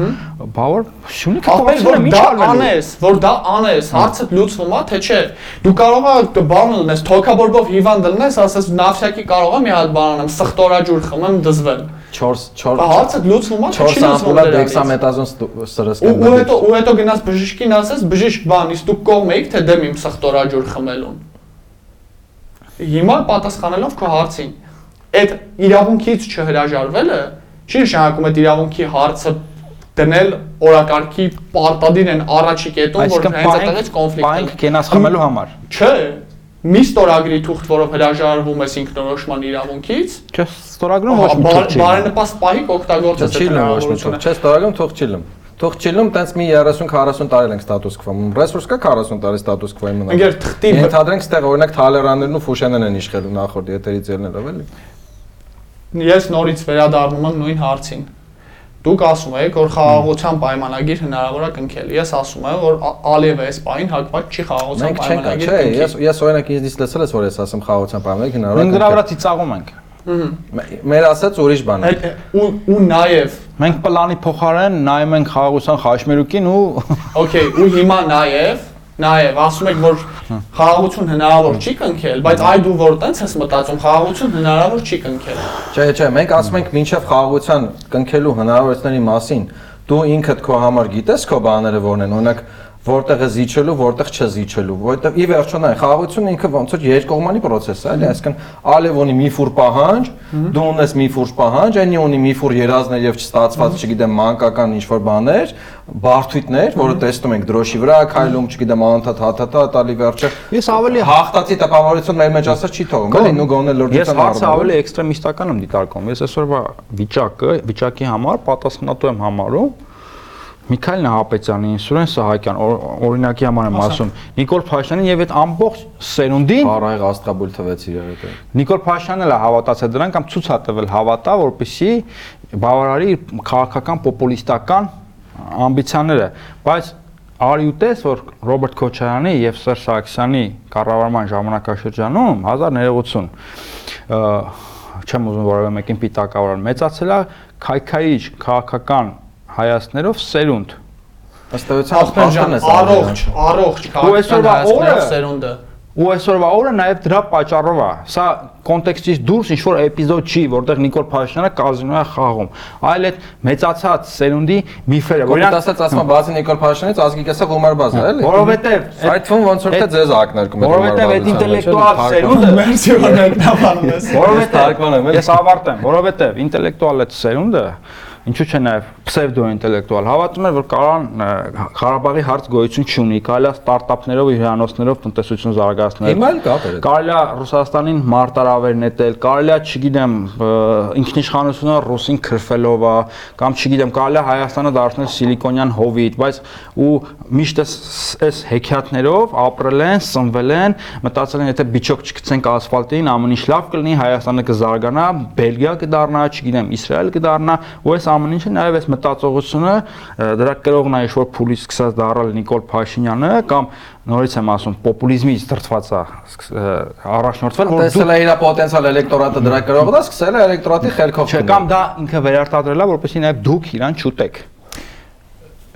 բա որ շունիքը Ախպեր փոխեցնում որ եմ, ինչ դա անես, որ դա անես, հարցը լուծվում է, թե չէ։ Դու կարող ես բան լնես, թոքաբորբով հիվանդ լնես, ասես նավթյակի կարող եմ մի հատ բան անեմ, սխտորաջուր խմեմ, դզվեմ։ 4 4 Բա հարցը լուծվում է, թե 4 չի լուծվում դրանից։ դեքսամետազոն Ու սրսկեն։ ու հետո ու հետո գնաս բժիշկին ասես, բժիշկ բան, իսկ դու կողմ եք թե դեմ իմ սխտորաջուր խմելուն։ Հիմա պատասխանելով քո հարցին, այդ իրավունքից չհրաժարվելը չի նշանակում այդ իրավունքի հարցը դնել օրակարգի պարտադիր են առաջի կետում, որ հենց այդտեղից կոնֆլիկտ պայենք կենաս խմելու համար։ Չէ, մի ստորագրի թուղթ, որով հրաժարվում ես ինքնորոշման իրավունքից, Չէ, ստորագրում ոչ մի թուղթ չի։ բարենպաստ պահիկ օգտագործես մի թող։ Չէ, ստորագրում թող չի լում։ Թող չի լում, տենց մի 30-40 տարի ենք ստատուս քվոյում։ Ռեսուրս կա 40 տարի ստատուս քվոյում մնա։ Ընկեր թղթի Ենթադրենք, ստեղ օրինակ Թալերաններն ու Ֆուշենեն են իշխելու նախորդ եթերից ելնելով էլի։ ես նորից վերադառնում եմ նույն հարցին։ Դուք ասում եք, որ խաղաղության պայմանագիր հնարավոր է կնքել։ Ես ասում եմ, որ Ալիևը այս պահին հակված չի խաղաղության Մենք չենք, պայմանագիր չէ, ես ես օրինակ ինձ լսել ես որ ես ասեմ խաղաղության պայմանագիր հնարավոր Մենք է դրա վրա ծիծաղում ենք։ Մեր ասած ուրիշ բան է։ ու ու նաև, Մենք պլանի փոխարեն նայում ենք խաղաղության խաչմերուկին ու օքեյ, ու հիմա նաև, նաև ասում եք, որ խաղաղություն հնարավոր չի կնքել, բայց այ դու որ տենց ես մտածում, խաղաղություն հնարավոր չի կնքել։ Չէ, չէ, մենք ասում ենք մինչև խաղաղության կնքելու հնարավորությունների մասին, դու ինքդ քո համար գիտես քո բաները որն են, օրինակ որտեղ է զիջելու, որտեղ չզիջելու, որտեղ ի վերջո նայ խաղաղությունը ինքը ոնց որ երկկողմանի process է, էլի, այսինքն Ալև ունի մի ֆուր պահանջ, դու ունես մի ֆուր պահանջ, այնի ունի մի ֆուր երազներ եւ չստացված, չգիտեմ, մանկական ինչ որ բաներ, բարթույթներ, որը տեսնում ենք դրոշի վրա, քայլում, չգիտեմ, անդադ հաթաթա տալի վերջը։ Ես ավելի հաղթացի տպավորություն մեր մեջ ասած չի թողում, էլի, նու գոնե Ես լրջության հարցը ավելի էքստրեմիստական եմ դիտարկում։ Ես այսօրվա վիճակը, վիճակի համար պատասխանատու եմ համարում Միքայել Նահապետյանի, Սուրեն Սահակյան, օր- օրինակի համար եմ ասում, Նիկոլ Փաշյանին եւ այդ ամբողջ սերունդին Բարայղ աստղաբույլ թվեց իրար հետ։ Նիկոլ Փաշյանն էլ հավատացել դրան կամ ցույց է տվել հավատա, որպեսի բավարարի քաղաքական պոպուլիստական ամբիցիաները, բայց արի ու տես որ Ռոբերտ Քոչարյանի եւ Սերժ Սարգսյանի կառավարման ժամանակաշրջանում 1090 ը, չեմ ուզում որևէ մեկին պիտակավորել մեծացել է քայքայիչ քաղաքական հայացներով սերունդ Ըստ էության ջան, առողջ, առողջ Ու այսօրվա քաղաքական օրը- սերունդը։ ու այսօրվա օրը նաև դրա պատճառով է սա կոնտեքստից դուրս ինչ որ էպիզոդ չի որտեղ Նիկոլ Փաշինյանը կազինո է խաղում այլ այդ մեծացած սերունդի միֆերը որ Որոնք ասած ասում բացի Նիկոլ Փաշինյանից ազգի կեսը գումար բազ է, էլի։ որովհետև Այդ թվում ոնց որ թե ձեզ ակնարկում է որովհետև այդ ինտելեկտուալ սերունդը Մերսի որ մեկնաբանում ես։ որովհետև ես ավարտեմ որովհետև ինտելեկտուալ այդ սերունդը ինչու՞ չէ նաև պսևդո ինտելեկտուալ հավատում էր որ կարան Ղարաբաղի հարց գոյություն չունի կարելի է ստարտափներով իր հրանոցներով տնտեսություն զարգացնել Հիմա էլ կապ է։ Կարելի է Ռուսաստանին մարտարավեր նետել, կարելի է, չգիտեմ, ինքնիշխանությունը ռուսին քրֆելով է, կամ չգիտեմ, կարելի է Հայաստանը դարձնել սիլիկոնյան հովիտ, բայց ու միշտ էս հեքիաթներով ապրել են, սնվել են, մտածել են, եթե բիճոկ չգցենք ասֆալտին, ամեն ինչ լավ կլինի, Հայաստանը կզարգանա, Բելգիա կդառնա, չգիտեմ, Իսրայել կդառնա, ու այս ամեն ինչը նաև այս մտածողությունը դրա կրողն է ինչ-որ փուլից սկսած դառալ Նիկոլ Փաշինյանը կամ նորից եմ ասում պոպուլիզմից դրթված է առաջնորդվել որ Տեսել է իր պոտենցիալ էլեկտորատը դրա գրողը, դա սկսել է էլեկտորատի խելքով։ չէ կամ դա ինքը վերարտադրել է որպեսզի նաև դուք իրան չուտեք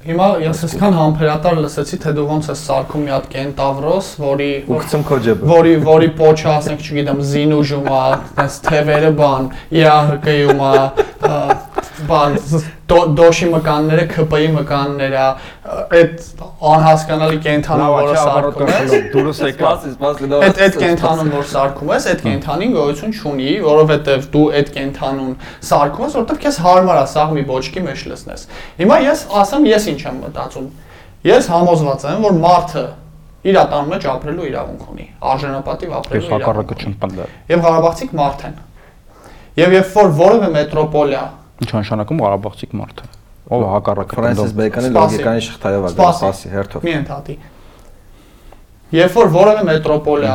Հիմա ես այսքան համբերատար լսեցի, թե դու ոնց ես սարքում մի հատ կենտավրոս, որի ու գցում քո ջեբը։ որի որի պոչը ասենք, չգիտեմ, զինուժում է, այդպես թևերը բան, ԻԱՀԿ-ում է, բան, դոշի մկանները, ԿՊ-ի մկանները, այդ անհասկանալի կենթանը, որը սարքում ես, դուրս եկա Սպասի, դա։ Այդ այդ կենթանուն որ սարքում ես, այդ կենթանին գոյություն չունի, որովհետև դու այդ կենթանուն սարքում ես, որովհետև քեզ հարմար է սաղ մի ոչքի մեջ լցնես։ Հիմա ես ասեմ, ես ինչ եմ մտածում։ Ես համոզված եմ, որ մարդը իր ատան մեջ ապրելու իրավունք ունի, արժանապատիվ ես ապրելու հակառակը իրավունք ունի։ չեմ պնդել Եվ Ղարաբաղցիք մարդ են։ Եվ երբ որ որևէ մետրոպոլիա ինչ նշանակում Ղարաբաղցիք մարդը ով է հակառակը Ֆրանսիս Սպասի։ լոգիկանի շղթայով է, Սպասի։ սպասի, հերթով։ մի ընդհատի։ Երբ որ որևէ մետրոպոլիա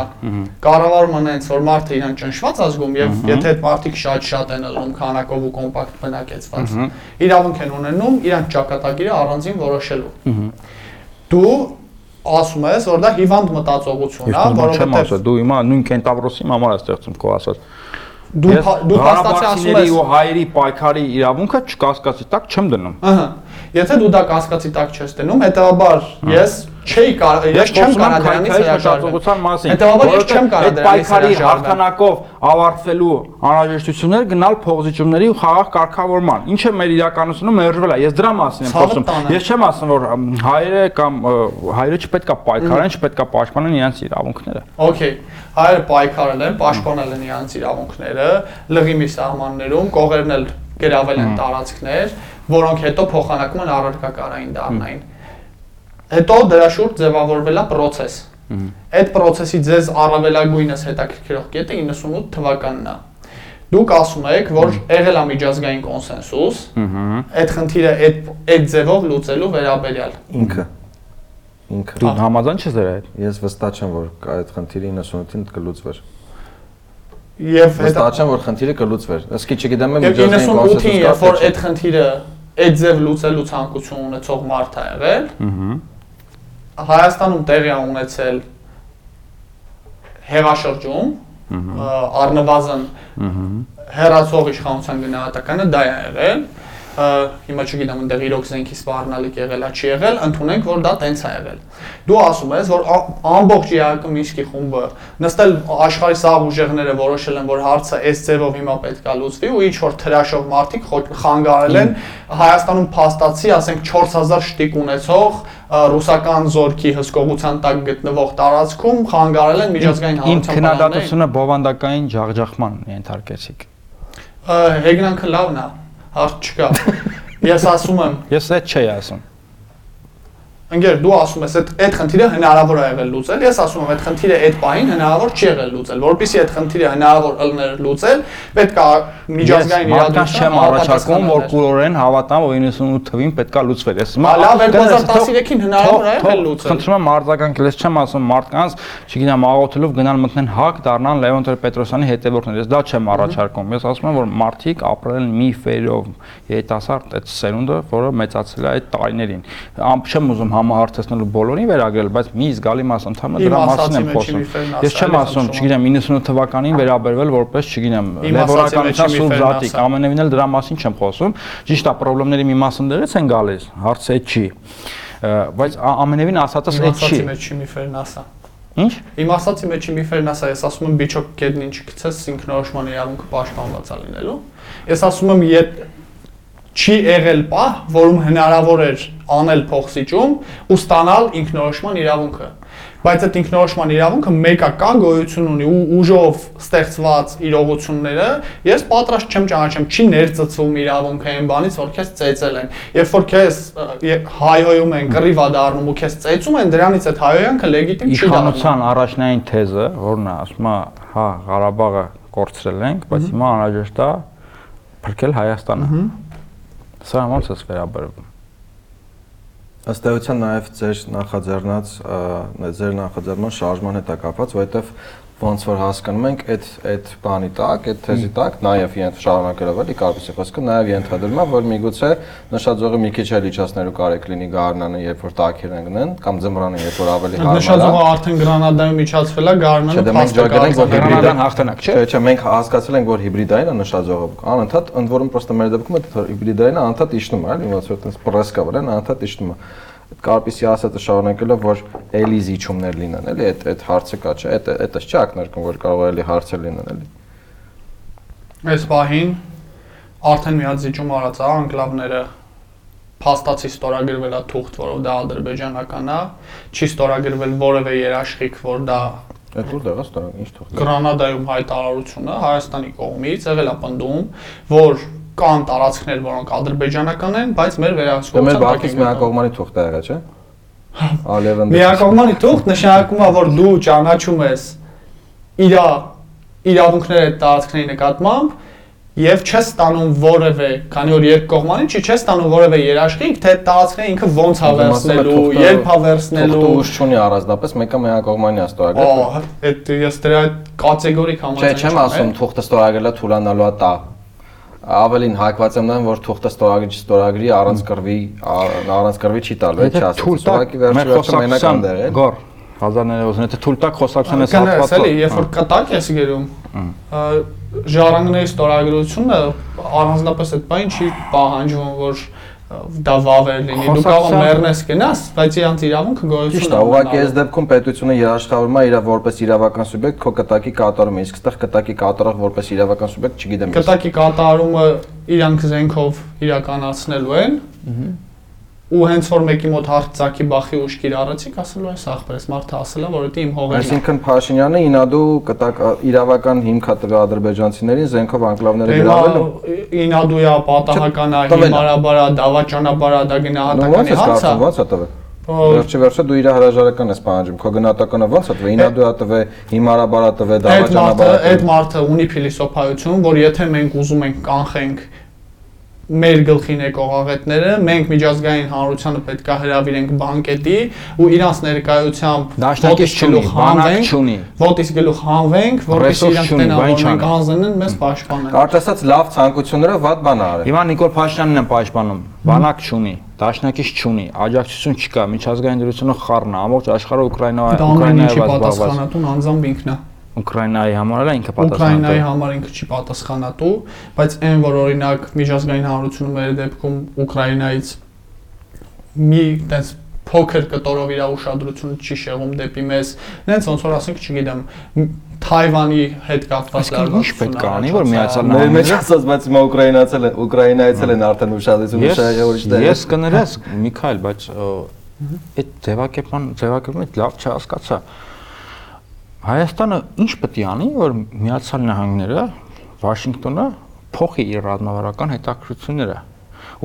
կառավարման այնց որ մարդը իրան ճնշված է զգում եւ եթե այդ մարդիկ շատ-շատ են ըլում քանակով ու կոմպակտ բնակեցված, իրավունք են ունենում իրանք ճակատագիրը առանձին որոշելու։ Դու ասում ես, որ դա հիվանդ մտածողություն է, որովհետեւ դու հիմա նույն կենտավրոսի համար ես ստեղծում քո ասած դու դու փաստացի ասում ես. ու հայերի պայքարի իրավունքը չկասկածի տակ չեմ դնում Ահա։ Եթե դու դա կասկածի տակ չես դնում, հետեւաբար ես չէի կարող, ես չեմ կարող դրանից հրաժարվել։ մասին Հետևաբար ես չեմ կարող այդ դրանից պայքարի հրաժարվել։ հաղթանակով ավարտվելու անհրաժեշտություններ գնալ փողզիջումների ու խաղաղ կարգավորման ինչը մեր իրականությունը մերժվել է ես դրա մասին եմ խոսում ես չեմ ասում որ հայերը կամ հայերը չպետք է պայքարեն չպետք է պաշտպանեն իրենց իրավունքները Okay, հայերը պայքարել են, պաշտպանել են իրենց իրավունքները, լղիմի սահմաններում, կողերն էլ գրավել են տարածքներ, որոնք հետո փոխանակում են առարկակարային դառնային։ Հետո դրա շուրջ ձևավորվել է process։ Այդ process-ի ձեզ առավելագույնս հետաքրքրող կետը 98 թվականն է։ Դուք ասում եք, որ եղել է միջազգային կոնսենսուս, այդ խնդիրը այդ այդ ձևով լուծելու վերաբերյալ։ Ինքը։ Ինքը։ դու համաձայն չես դրա հետ Ես վստահ չեմ, որ կա այդ խնդիրը 98-ին կլուծվեր։ Եվ հետո Վստահ չեմ, որ խնդիրը կլուծվեր։ Իսկի չգիտեմ եմ միջազգային 98-ին, երբ որ կոնսենսուս այդ խնդիրը այդ ձև լուծելու ցանկություն ունեցող մարդ է եղել, Հայաստանում տեղի է ունեցել հեղաշրջում, առնվազն հերացող իշխանության գնահատականը դա է եղել, հիմա չգիտեմ այնտեղ իրոք զենքի սպառնալիք եղել է, չի եղել, ընդունենք, որ դա տենց է եղել։ Դու ասում ես, որ ամբողջ ԵԱԿ Մինսկի խումբը նստել աշխարհի սաղ ուժեղները որոշել են, որ հարցը այս ձևով հիմա պետք է լուծվի ու ինչ որ թրաշող մարդիկ խանգարել են Հայաստանում փաստացի, ասենք 4000 շտիկ ունեցող ռուսական զորքի հսկողության տակ գտնվող տարածքում խանգարել են միջազգային հանրության քննադատությունը բովանդակային ջախջախման ենթարկեցիք։ Հեգնանքը լավն է, հարց չկա։ Ես ասում եմ, Ես այդ չէի ասում։ ընկեր, դու ասում ես, այդ այդ խնդիրը հնարավոր է եղել լուծել։ Ես ասում եմ, այդ խնդիրը այդ պահին հնարավոր չի եղել լուծել։ Որpիսի այդ խնդիրը հնարավոր ըլներ լուծել, պետք է միջազգային իրավական չեմ առաջարկում, որ կուրորեն հավատամ, որ 98 թվին պետքա լուծվեր։ Ես հիմա Լավ, կներես, 2013-ին հնարավոր է եղել լուծել։ Խնդրում եմ արձագանք, ես չեմ ասում մարդկանց, չգիտեմ, աղոթելով գնալ մտնեն հակ, դառնան Լևոն Տեր-Պետրոսյանի հետևորդներ։ Ես դա չեմ առաջարկում։ Ես ասում եմ, որ մարդիկ ապրել են միֆերով, երիտասարդ այդ սերունդը, որը մեծացել է այդ տարիներին։ Ամ չեմ ուզում համահարցեցնելու բոլորին վերագրել, բայց մի զգալի մաս ընդհանրապես Իմ դրա մասին եմ խոսում։ Ես չեմ ասում, չգիտեմ 98 թվականին վերաբերվել որպես, չգիտեմ, լեվորականության սուրբ զատիկ, ամենևին էլ դրա մասին չեմ խոսում։ Ճիշտ է, խնդիրների մի մասը դերից են գալիս, հարցը չի։ Բայց ամենևին ասածս այդ չի։ ասածի մեջ միֆերն ասա։ Ինչ։ Իմ ասածի մեջ միֆերն ասա, ես ասում եմ բիչոք կետնին չգցես ինքնորոշման իրավունքը պաշտպանված է լինելու։ Ես ասում եմ, եթե չի եղել պահ, որում հնարավոր էր անել փոխսիճում ու ստանալ ինքնորոշման իրավունքը։ Բայց այդ ինքնորոշման իրավունքը մեկը կա գոյություն ունի ու ուժով ստեղծված իրողությունները ես պատրաստ չեմ ճանաչեմ, չի ներծծվում իրավունքը այն բանից, որ քեզ ծեծել են։ Երբ որ քեզ հայհոյում են, կռիվ է դառնում ու քեզ ծեծում են, դրանից այդ հայհոյանքը լեգիտիմ չի դառնում։ Իշխանության առաջնային թեզը, որն է, ասում է, հա, Ղարաբաղը կորցրել ենք, բայց հիմա անհրաժեշտ է փրկել Հայաստանը։ Սա ոնց է վերաբերվում։ Ըստ էության նաև ձեր նախաձեռնած ձեր նախաձեռնման շարժման հետ է կապված, որովհետև ոնց որ հասկանում ենք, այդ այդ բանի տակ, այդ թեզի տակ նաև ենթ շարունակելով էլի կարծես խոսքը նաև ենթադրում է, որ միգուցե նշաձողը մի քիչ էլ իջացնելու կարիք լինի գարնանը, երբ որ տակեր ընկնեն, կամ ձմռանը, երբ որ ավելի հարմար է։ Նշաձողը արդեն գրանադայում իջացվել է, գարնանը դե մենք փաստը ջագնենք, որ կա։ հիբրիդան հաղթանակ, չէ՞։ Չէ, չէ, մենք հասկացել ենք, որ հիբրիդային է նշաձողը։ Անընդհատ ընդ որում պրոստը մեր դեպքում այդ հիբրիդայինը անընդհատ իջնում է, էլի, ոնց որ այդպես պրես կա վրան, անընդհատ իջնում է։ կարպիսի ասածը շարունակելով, որ էլի զիջումներ լինեն, էլի, այդ այդ հարցը կա, չէ, այդ այդպես չի ակնարկում, որ կարող է էլի հարցեր լինեն, էլի։ Այս պահին արդեն մի հատ զիջում արած է անկլավները փաստացի ստորագրվել է թուղթ, որով դա ադրբեջանական է, չի ստորագրվել որևէ երաշխիք, որ դա Այդ ուր դեղա ստորը, ինչ թող։ Գրանադայում հայտարարությունը Հայաստանի կողմից եղել է պնդում, որ կան տարածքներ, որոնք ադրբեջանական են, բայց մեր Դե մեր վերահսկողության բակից միակողմանի թուղթ է եղա, չէ։ Ալևն Միակողմանի թուղթ նշանակում է, որ դու ճանաչում ես իր իրավունքները այդ տարածքների նկատմամբ եւ չես ստանում որևէ, քանի որ երկկողմանի չի, չես ստանում որևէ երաշխիք, թե այդ տարածքները ինքը ոնց է վերցնելու, երբ Թուղթը ուժ չունի առանձնապես, մեկը միակողմանի է ստորագրել։ Ահա, այդ ես դրա կատեգորիկ համաձայն չեմ ասում թուղթը ստորագրելը թուլանալու է տա։ Ավելին հակված եմ նրան, որ թուղթը ստորագրի չստորագրի առանց կրվի, առանց կրվի չի տալու, այդ չասած։ Ուղղակի վերջի վերջը մենական դեր է։ Գոր 1990 եթե թույլ տակ ես Կներես հատվածը։ էլի, երբ որ կտակ ես գերում, ժառանգների ստորագրությունը առանձնապես այդ բան չի պահանջվում, որ դա վավեր լինի։ Դու կարող մեռնես գնաս, բայց իրանց իրավունքը գոյություն Ճիշտ է, ուղղակի այս դեպքում պետությունը երաշխավորում է իր որպես իրավական սուբյեկտ քո կտակի կատարումը, իսկ այդտեղ կտակի կատարող որպես իրավական սուբյեկտ չգիտեմ։ կտակի կատարումը իրանք զենքով իրականացնելու են։ Ու հենց որ մեկի մոտ հարցակի բախի ուշ կիրառեցիք, ասելու այս ախպերս մարդը ասելա, որ դա իմ հողերն է։ Այսինքն Փաշինյանը ինադու կտակ իրավական հիմք է տվել ադրբեջանցիներին զենքով անկլավները գրավելու։ ինադույա պատահականա, հիմարաբարա, դավաճանաբարա, դա գնահատականի հարց է։ ո՞նց է տվել։ Վերջի վերջը դու իր հրաժարական ես պահանջում, քո գնահատականը ո՞նց է տվել։ Ինադու է տվել, հիմարաբարա տվել, դավաճանաբարա այդ մարդը ունի փիլիսոփայություն, որ եթե մենք ուզում ենք կանխենք մեր գլխին եկող աղետները, մենք միջազգային հանրությանը պետք է հրավիրենք բանկետի ու իրանց ներկայությամբ Դաշնակից բանակ չունի։ ոտից գլուխ հանվենք, որպեսզի իրանք չանի։ հանձնեն, մեզ պաշտպանեն։ Կարճ ասած լավ ցանկությունները վատ բան է արել։ Հիմա Նիկոլ Փաշինյանն է պաշտպանում։ Բանակ չունի, դաշնակից չունի, աջակցություն չկա, միջազգային դրությունը խառն է, ամբողջ աշխարհը Ուկրաինա Դա ամեն ինչի զբաղված։ պատասխանատուն անձամբ ինքն է։ Ուկրաինայի համար էլ ինքը պատասխանատու։ Ուկրաինայի համար ինքը չի պատասխանատու, բայց այն որ օրինակ միջազգային հանրությունը մեր դեպքում Ուկրաինայից մի տես փոքր կտորով իր ուշադրությունը չի շեղում դեպի մեզ, նենց ոնց որ ասենք, չգիտեմ, Թայվանի հետ կապված Այսինքն ինչ պետք է անի, որ Միացյալ Մեր մեջ Նահանգները ասած, բայց հիմա ուկրաինացել են, ուկրաինայցել են արդեն ուշադրությունը Ես շահ ուրիշ դեր։ ես կներես Միքայել, բայց այդ ձևակերպման ձևակերպումը լավ չհասկացա։ Հայաստանը ինչ պետք է անի, որ Միացյալ Նահանգները Վաշինգտոնը փոխի իր ռազմավարական հետաքրությունները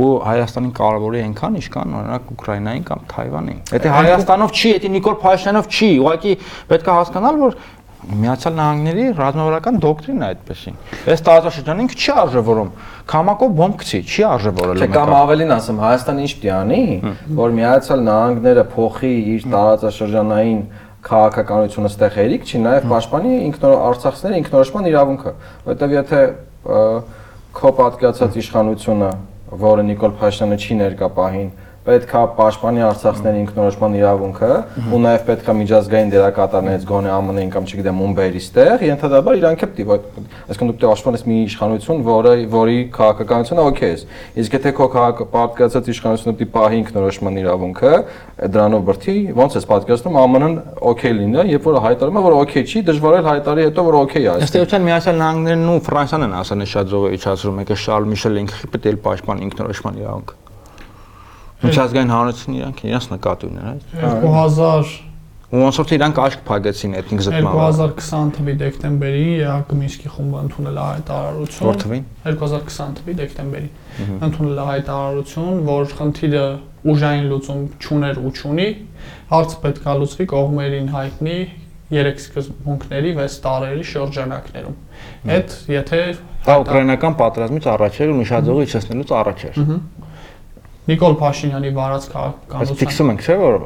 ու Հայաստանին կարևորի այնքան, ինչքան օրինակ Ուկրաինային կամ Թայվանին։ Եթե Հայաստանով չի, եթե Նիկոլ Փաշինյանով չի, ուղղակի պետք է հասկանալ, որ Միացյալ Նահանգների ռազմավարական դոկտրինն է այդպեսին։ Այս տարածաշրջանին ինքը չի արժևորում։ Քամակով բոմբ գցի, չի արժևորել։ Չէ, կամ ավելին ասեմ, Հայաստանը ինչ պիտի անի, որ Միացյալ Նահանգները փոխի իր տարածաշրջանային քաղաքականությունը ստեղ հերիք չի, նաև պաշտպանի ինքնոր Արցախցիների ինքնորոշման իրավունքը, որովհետև եթե քո պատկացած իշխանությունը, որը Նիկոլ Փաշինյանը չի ներկա պահին, պետքա պաշտպանի Արցախցիների ինքնորոշման իրավունքը ու նաև պետքա միջազգային դերակատարներից գոնե ԱՄՆ-ին կամ չգիտեմ ում բերի ստեղ, ենթադրաբար իրանք է որ այսինքն դու պիտի պաշտպանես մի իշխանություն, որը որի քաղաքականությունը օքեյ է։ Իսկ եթե քո քաղաքապարտկացած իշխանությունը պիտի պահի ինքնորոշման իրավունքը, դրանով բրթի, ոնց էս պատկերացնում ԱՄՆ-ն օքեյ լինի, երբ որ հայտարարում է, որ օքեյ չի, դժվար է հայտարարի հետո որ օքեյ է։ Ըստ էության Միացյալ Նահանգներն ու Ֆրանսիան են ասել շատ զողը իջացրում, եկե Շարլ Միշել ինքը պետք է պաշտպանի ինքնորոշման իրավունքը։ Միջազգային հանրությունն իրանք իրancs նկատի ունեն, այդ։ 2000 Ու ոնց որ թե իրանք աշկ փագեցին էթնիկ զտմանը։ 2020 թվականի դեկտեմբերի ԵԱԿ Մինսկի խումբը ընդունել է հայտարարություն։ Որ թվին։ 2020 թվականի դեկտեմբերի ընդունել է հայտարարություն, որ խնդիրը ուժային լուծում չուներ ու չունի, հարցը պետք է լուծվի կողմերին հայտնի երեք սկզբունքների 6 տարերի շրջանակներում։ Այդ եթե Դա ուկրաինական պատերազմից առաջ էր ու նշաձողը իջեցնելուց առաջ էր։ Նիկոլ Փաշինյանի վարած Բայց քաղաքականության ֆիքսում ենք, չէ՞ որ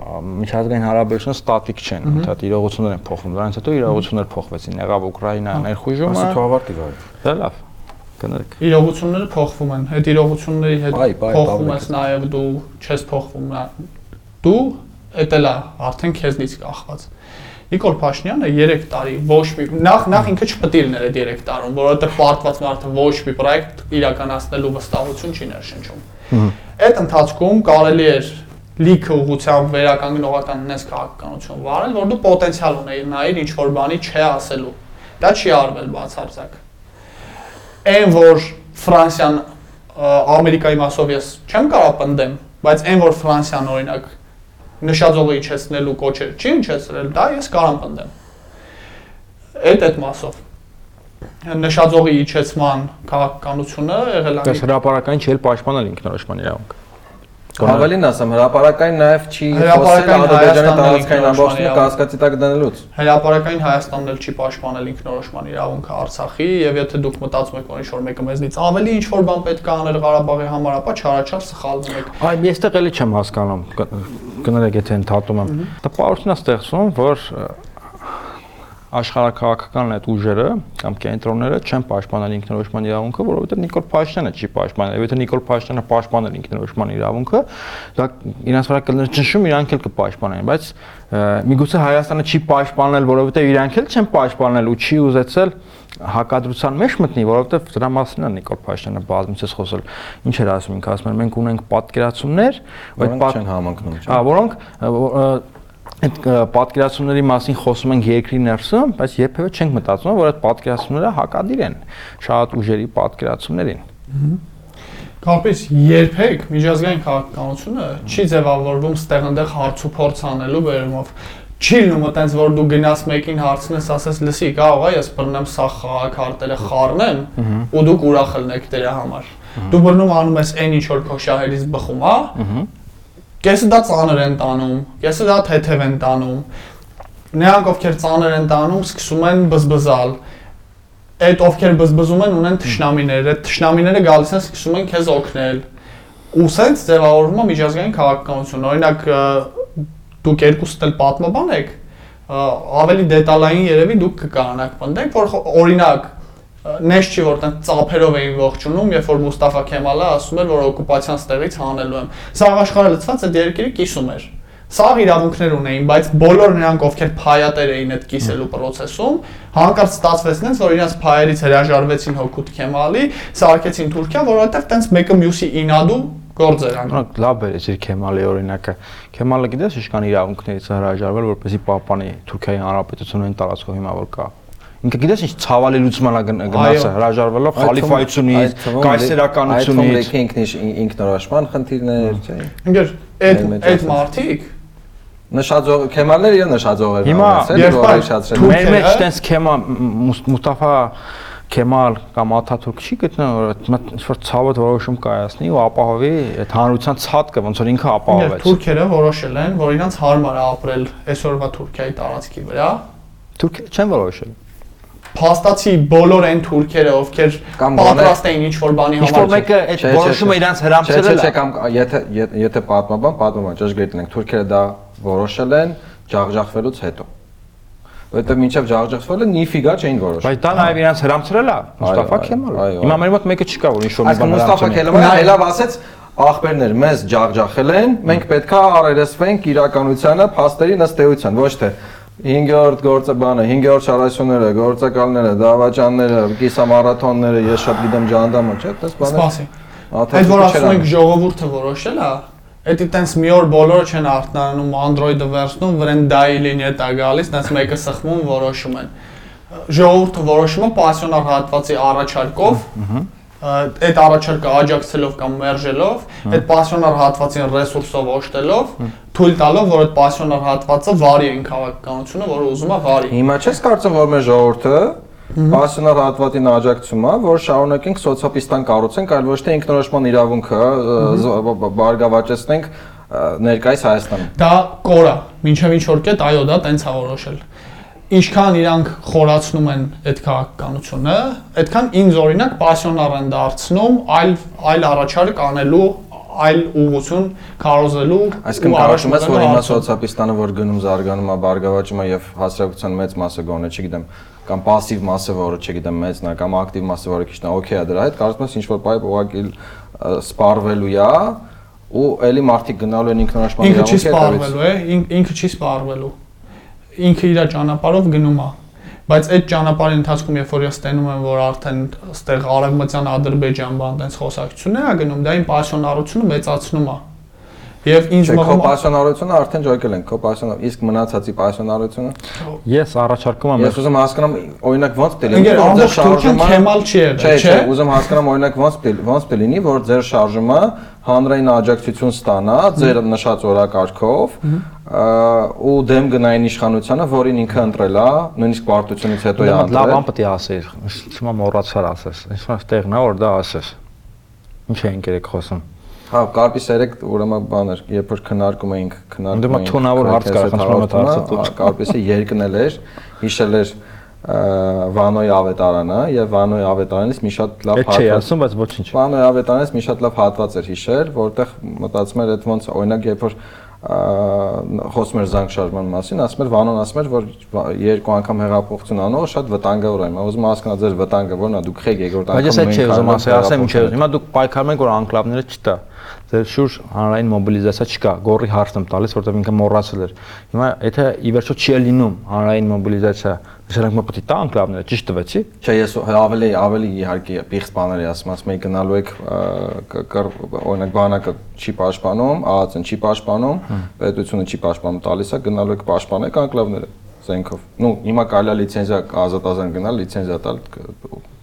միջազգային հարաբերությունները ստատիկ չեն, ընդհանուր իրողություններ են փոխվում։ Դրանից հետո իրողություններ փոխվեցին։ Եղավ Ուկրաինա ներխուժումը։ Ասի թողավարտի վայ։ Դա լավ։ Կներեք։ իրողությունները փոխվում են։ Այդ իրողությունների հետ փոխվում ես նաև դու չես փոխվում Դու էդ էլա արդեն քեզնից կախված։ Նիկոլ Փաշինյանը 3 տարի ոչ մի նախ նախ ինքը չպետք է լիներ այդ 3 տարում, որովհետև պարտված մարդը ոչ մի պրոյեկտ իրականացնելու վստահություն չի ներշնչում։ Այդ ընթացքում կարելի էր լիքը ուղղությամբ վերականգնողական նես քաղաքականություն վարել, որ դու պոտենցիալ ունեիր նայր ինչ որ բանի չէ ասելու։ Դա չի արվել բացարձակ։ Այն որ Ֆրանսիան Ամերիկայի մասով ես չեմ կարող պնդեմ, բայց այն որ Ֆրանսիան օրինակ նշաձողը իջեցնելու կոչեր չի իջեցրել, դա ես կարող եմ պնդեմ։ Այդ այդ մասով նշաձողի իջեցման քաղաքականությունը եղել է Դա հրաապարական չի էլ պաշտպանել ինքնորոշման իրավունքը։ Ավելին ասեմ, հրաապարական նաև չի խոսել Ադրբեջանի տարածքային ամբողջությունը կասկածի տակ դնելուց։ հրապարակային Հայաստանն էլ չի պաշտպանել ինքնորոշման իրավունքը Արցախի եւ եթե դուք մտածում եք որ ինչ որ մեկը մեզնից ավելի ինչ որ բան պետք է անել Ղարաբաղի համար, ապա չարաչար սխալվում եք։ Այ եստեղ էլի չեմ հասկանում։ Կներեք, եթե ընդհատում եմ։ Տպավորություն է ստեղծվում, որ ը, աշխարհակաղակական այդ ուժերը կամ կենտրոնները չեն պաշտպանել ինքնորոշման իրավունքը, որովհետև Նիկոլ Փաշինյանը չի պաշտպանել։ Եթե Նիկոլ Փաշինյանը պաշտպանել ինքնորոշման իրավունքը, դա իրանց վրա կլներ ճնշում, իրանք էլ կպաշտպանեն, բայց միգուցե Հայաստանը չի պաշտպանել, որովհետև իրանք էլ չեն պաշտպանել ու չի ուզեցել հակադրության մեջ մտնի, որովհետև դրա մասին է Նիկոլ Փաշինյանը բազմիցս խոսել։ Ինչ էր ասում, ինքը ասում էր մենք ունենք պատկերացումներ, ու այդ պատ- չեն համընկնում։ Հա, որոնք այդ պատկերացումների մասին խոսում ենք երկրի ներսում, բայց երբևէ չենք մտածում, որ այդ պատկերացումները հակադիր են շատ ուժերի պատկերացումներին։ Կարպես երբեք միջազգային քաղաքականությունը չի ձևավորվում ստեղ-այնտեղ հարց ու փորձ անելու բերումով։ Չի լինում այտենց որ դու գնաս մեկին հարցնես, ասես, լսի, կարող է ես բռնեմ սա քաղաքարտերը խառնեմ ու դուք ուրախ ելնեք դրա համար։ Դու բռնում անում ես այն ինչ որ քո շահերից բխում, հա։ Կեսը դա ծանր են տանում, կեսը դա թեթև են տանում։ Նրանք ովքեր ծանր են տանում, սկսում են բզբզալ այդ ովքեր բզբզում են ունեն թշնամիներ, այդ թշնամիները գալիս են սկսում են քեզ օգնել։ Ու սենց ձևավորվում է միջազգային քաղաքականություն։ Օրինակ դուք երկուստ էլ պատմաբան եք, ավելի դետալային երևի դուք կկարանաք պնդեք, որ օրինակ նես չի որ տեն ծափերով էին ողջունում, երբ որ Մուստաֆա Քեմալը ասում էր, որ օկուպացիան ստեղից հանելու եմ։ Սա աշխարհը լծված այդ երկիրը կիսում էր։ Սաղ իրավունքներ ունեին, բայց բոլոր նրանք, ովքեր փայատեր էին այդ կիսելու process-ում, հանկարծ ստացվեց նենց, որ իրաց փայերից հրաժարվեցին հոգուտ Քեմալի, սարքեցին Թուրքիա, որովհետև տենց մեկը մյուսի ինադու գործ էր անում։ Նրանք լավ բերեցիր Քեմալի օրինակը։ Քեմալը գիտես ինչքան իրավունքներից հրաժարվել, որպեսզի պահպանի Թուրքիայի հանրապետությունը այն տարածքով հիմա որ կա։ Ինքը գիտես ինչ ցավալի լուծման է գն- գնացը հրաժարվելով խալիֆայությունից, կայսերականությունից։ Այդ ինքն ինքնորոշման խնդիրներ, չէ։ Ինգեր այդ այդ ասած։ մարդիկ Նշաձող քեմալներ եւ նշաձողեր երբ որ թուրք- Մեր մեջ տենց Քեմա Մուս- Մուստաֆա Քեմալ կամ Աթաթուրք չի գտնում որ այդ մտ- ինչ որ ցավոտ որոշում կայացնի ու ապահովի այդ հանրության ցածկը ոնց որ ինքը ապահովեց։ թուրքերը որոշել են, որ իրանց հարմար է ապրել այսօրվա Թուրքիայի տարածքի վրա։ Թուրքերը չեն որոշել։ Փաստացի բոլոր այն թուրքերը, ովքեր պատրաստ էին ինչ-որ բանի համար մեկը այդ Չէ, չէ, որոշումը չէ։ իրանց Չէ, հրամցրել չէ, է։ կամ եթե եթե- պատմաբան, պատմաբան ճշգրիտ ենք, թուրքերը դա որոշել են ջախջախվելուց հետո։ Որտեղ մինչև ջախջախվելը նիֆիգա չէին որոշել։ Բայց դա նաև իրանց հրամցրել է Մուստաֆա Քեմալը։ Հիմա մեր մոտ մեկը չկա որ ինչ որ մի բան Մուստաֆա Քելամանը հելավ ասեց ախպերներ մեզ ջախջախել են, մենք պետքա առերեսվենք իրականությանը, փաստերի ըստ էության, ոչ թե 5-րդ գործը բանը, 5-րդ շարաշությունները, գործակալները, դավաճանները, կիսամարաթոնները, ես շատ գիտեմ ջանդամը, չէ՞, դες բանը։ Սպասի։ Այդ որ ասում ենք ժողովուրդը որոշել է, Էդի տենց մի օր բոլորը չեն արթնանում, Android-ը վերցնում, վրան dial-ին է տա գալիս, տենց մեկը սխմում, որոշում են։ Ժողովուրդը որոշումը պասիոնար հատվածի առաջարկով, այդ առաջարկը աջակցելով կամ մերժելով, այդ պասիոնար հատվածին ռեսուրսով օժտելով, թույլ տալով, որ այդ պասիոնար հատվածը վարի են քաղաքականությունը, որը ուզում է վարի։ Հիմա չես կարծում, որ մեր ժողովուրդը Պասիոնար հատվածին աջակցում է, որ շարունակենք սոցիալիստան կառուցենք, այլ ոչ թե ինքնորոշման իրավունքը բարգավաճեցնենք ներկայիս Հայաստանում։ Դա կորա, ինչև ինչ որ կետ, այո, դա տենց է որոշել Ինչքան իրանք խորացնում են այդ քաղաքականությունը, այդքան ինձ օրինակ պասիոնար են դարձնում այլ այլ առաջարկ անելու, այլ ուղղություն կարոզելու Այսինքն ու առաջ կարծում ես, որ մղելու հիմա հարցում։ սոցիալիստանը որ գնում զարգանում է, բարգավաճում է եւ հասարակության մեծ մասը գոնե, չգիտեմ, կամ пассив մասը, որը չգիտեմ, մեծն է, կամ ակտիվ մասը, որը քիչ է, օքեյ է դրա հետ, կարծում ես ինչ որ բայ ուղղակի ը, սպառվելու է ու էլի մարդիկ գնալու են ինքնորոշման Ինքը չի իրավունքի հետևից։ սպառվելու, է, ին- ինքը չի սպառվելու։ Ինքը իր ճանապարհով գնում է։ Բայց այդ ճանապարհի ընթացքում, երբ որ ես տենում եմ, որ արդեն ստեղ արևմտյան Ադրբեջան բան տենց խոսակցություններ է գնում, դա իմ պասիոնարությունը մեծացնում է։ Եվ ինձ քո մղում է պասիոնարությունը արդեն ջոյկել են, քո պասիոնար, իսկ մնացածի պասիոնարությունը։ Ես առաջարկում եմ Ես ուզում հասկանամ, օրինակ ոնց պետք է Ինգեր որ ձեր շարժումը քեմալ չի եղել, չէ, չէ։ ուզում հասկանամ օրինակ ոնց պետք ոնց պետք լինի, որ ձեր շարժումը հանրային աջակցություն ստանա ձեր նշած օրակարգով ու դեմ գնային իշխանությանը, որին ինքը ընտրել է, նույնիսկ պարտությունից հետո է Լավ ընտրել։ բան պետք է ասեր։ Հիմա մոռացար ասես։ Այսօր տեղն է որ դա ասես։ Ինչ էինք երեք խոսում։ Հա, կարպիս 3 ուրեմն բան էր, երբ որ քննարկում էինք, քննարկում էինք։ թունավոր հարց կար, խնդրում եմ, հարցը տուր։ հա, Կարպիսը երկնել էր, հիշել էր Վանոյի ավետարանը եւ Վանոյի ավետարանից մի շատ լավ հատված ասում, բայց ոչինչ։ Վանոյի ավետարանից մի շատ լավ հատված էր հիշել, որտեղ մտածում էր այդ ոնց օրինակ երբ որ խոսում էր զանգ շարժման մասին, ասում էր Վանոն ասում էր, որ երկու անգամ հեղափոխություն անողը շատ վտանգավոր է։ Mä ուզում հասկանալ ձեր վտանգը որն է, դուք խեք երկրորդ Բայց ես անգամ այդ չի ուզում ասել, ասեմ ինչ է։ հեղափոխություն Հիմա դուք պայքարում եք որ անկլավները չտա։ Ձեր շուրջ հանրային մոբիլիզացիա չկա, գորի հարցն եմ տալիս, որովհետև ինքը մոռացել էր։ Հիմա եթե ի վերջո չի լինում հանրային մոբիլիզացիա, դրանք մը պետք է տա անկլավները, ճիշտ տվեցի։ Չէ, ես ավելի ավելի իհարկե պիղծ բաներ եմ ասում, ասում եմ գնալու եք օրինակ բանակը չի պաշտպանում, ԱԱՑ-ն չի պաշտպանում, պետությունը չի պաշտպանում, տալիս է գնալու եք պաշտպանեք անկլավները զենքով։ Ну, հիմա կարելի է լիցենզիա ազատ-ազատ գնալ, լիցենզիա տալ,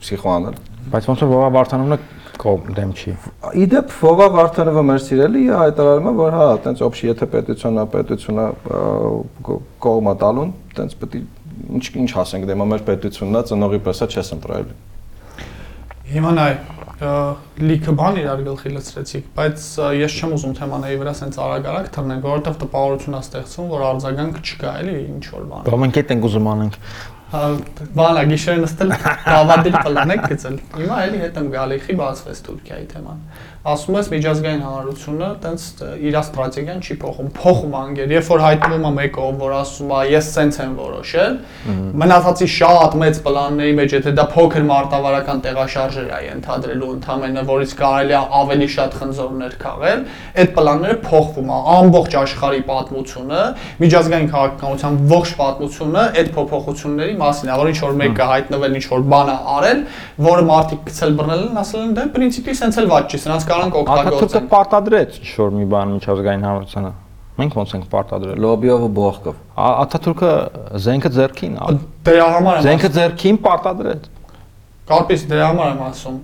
փսիխոանել։ Բայց ոնց որ Վովա Վարդանովնը կողմ դեմ չի։ Իդեպ Վովա Վարդանովը մեր սիրելի է հայտարարում է, որ հա, տենց օբշի եթե պետությունա, պետությունա կողմա տալուն, տենց պետք է ինչ ինչ ասենք, դե մեր պետությունն է, ծնողի պես է չես ընտրել։ Հիմա նայ լիքը բան իրար գլխի լցրեցիք, բայց ես չեմ ուզում թեմաների վրա սենց արագ-արագ թռնենք, որովհետև տպավորություն է ստեղծվում, որ արձագանք չկա, էլի ինչ որ բան։ Բայց մենք այդ ենք ուզում անենք։ Հա, Բանա գիշերը նստել, կավադիլ պլան եք գծել։ Հիմա էլի հետ եմ գալի, խի բացվեց Թուրքիայի թեման։ ասում ես միջազգային հանրությունը տենց իր ստրատեգիան չի փոխում, փոխում անգեր։ Երբ որ հայտնվում է մեկը, որ ասում է, ես սենց եմ որոշել, մնացածի շատ մեծ պլանների մեջ, եթե դա փոքր մարտավարական տեղաշարժեր է ընդհանրելու ընդամենը, որից կարելի է ավելի շատ խնձորներ քաղել, այդ պլանները փոխվում է, ամբողջ աշխարհի պատմությունը, միջազգային քաղաքականության ողջ պատմությունը այդ փոփոխությունների մասին է, որ ինչ որ մեկը հայտնվել, ինչ որ բան է արել, որը մարդիկ գցել բռնել են, ասել են դա պրինցիպի սենց էլ ված չի, սրանց կարանք Աթաթուրքը օգտագործեն։ պարտադրեց ինչ-որ մի բան միջազգային հանրությանը։ Մենք ոնց ենք պարտադրել։ Լոբիով ու բողկով։ Աթաթուրքը զենքը ձեռքին, ա- Դրա համար եմ զենքը ձեռքին պարտադրեց։ Կարպես դրա համար եմ ասում։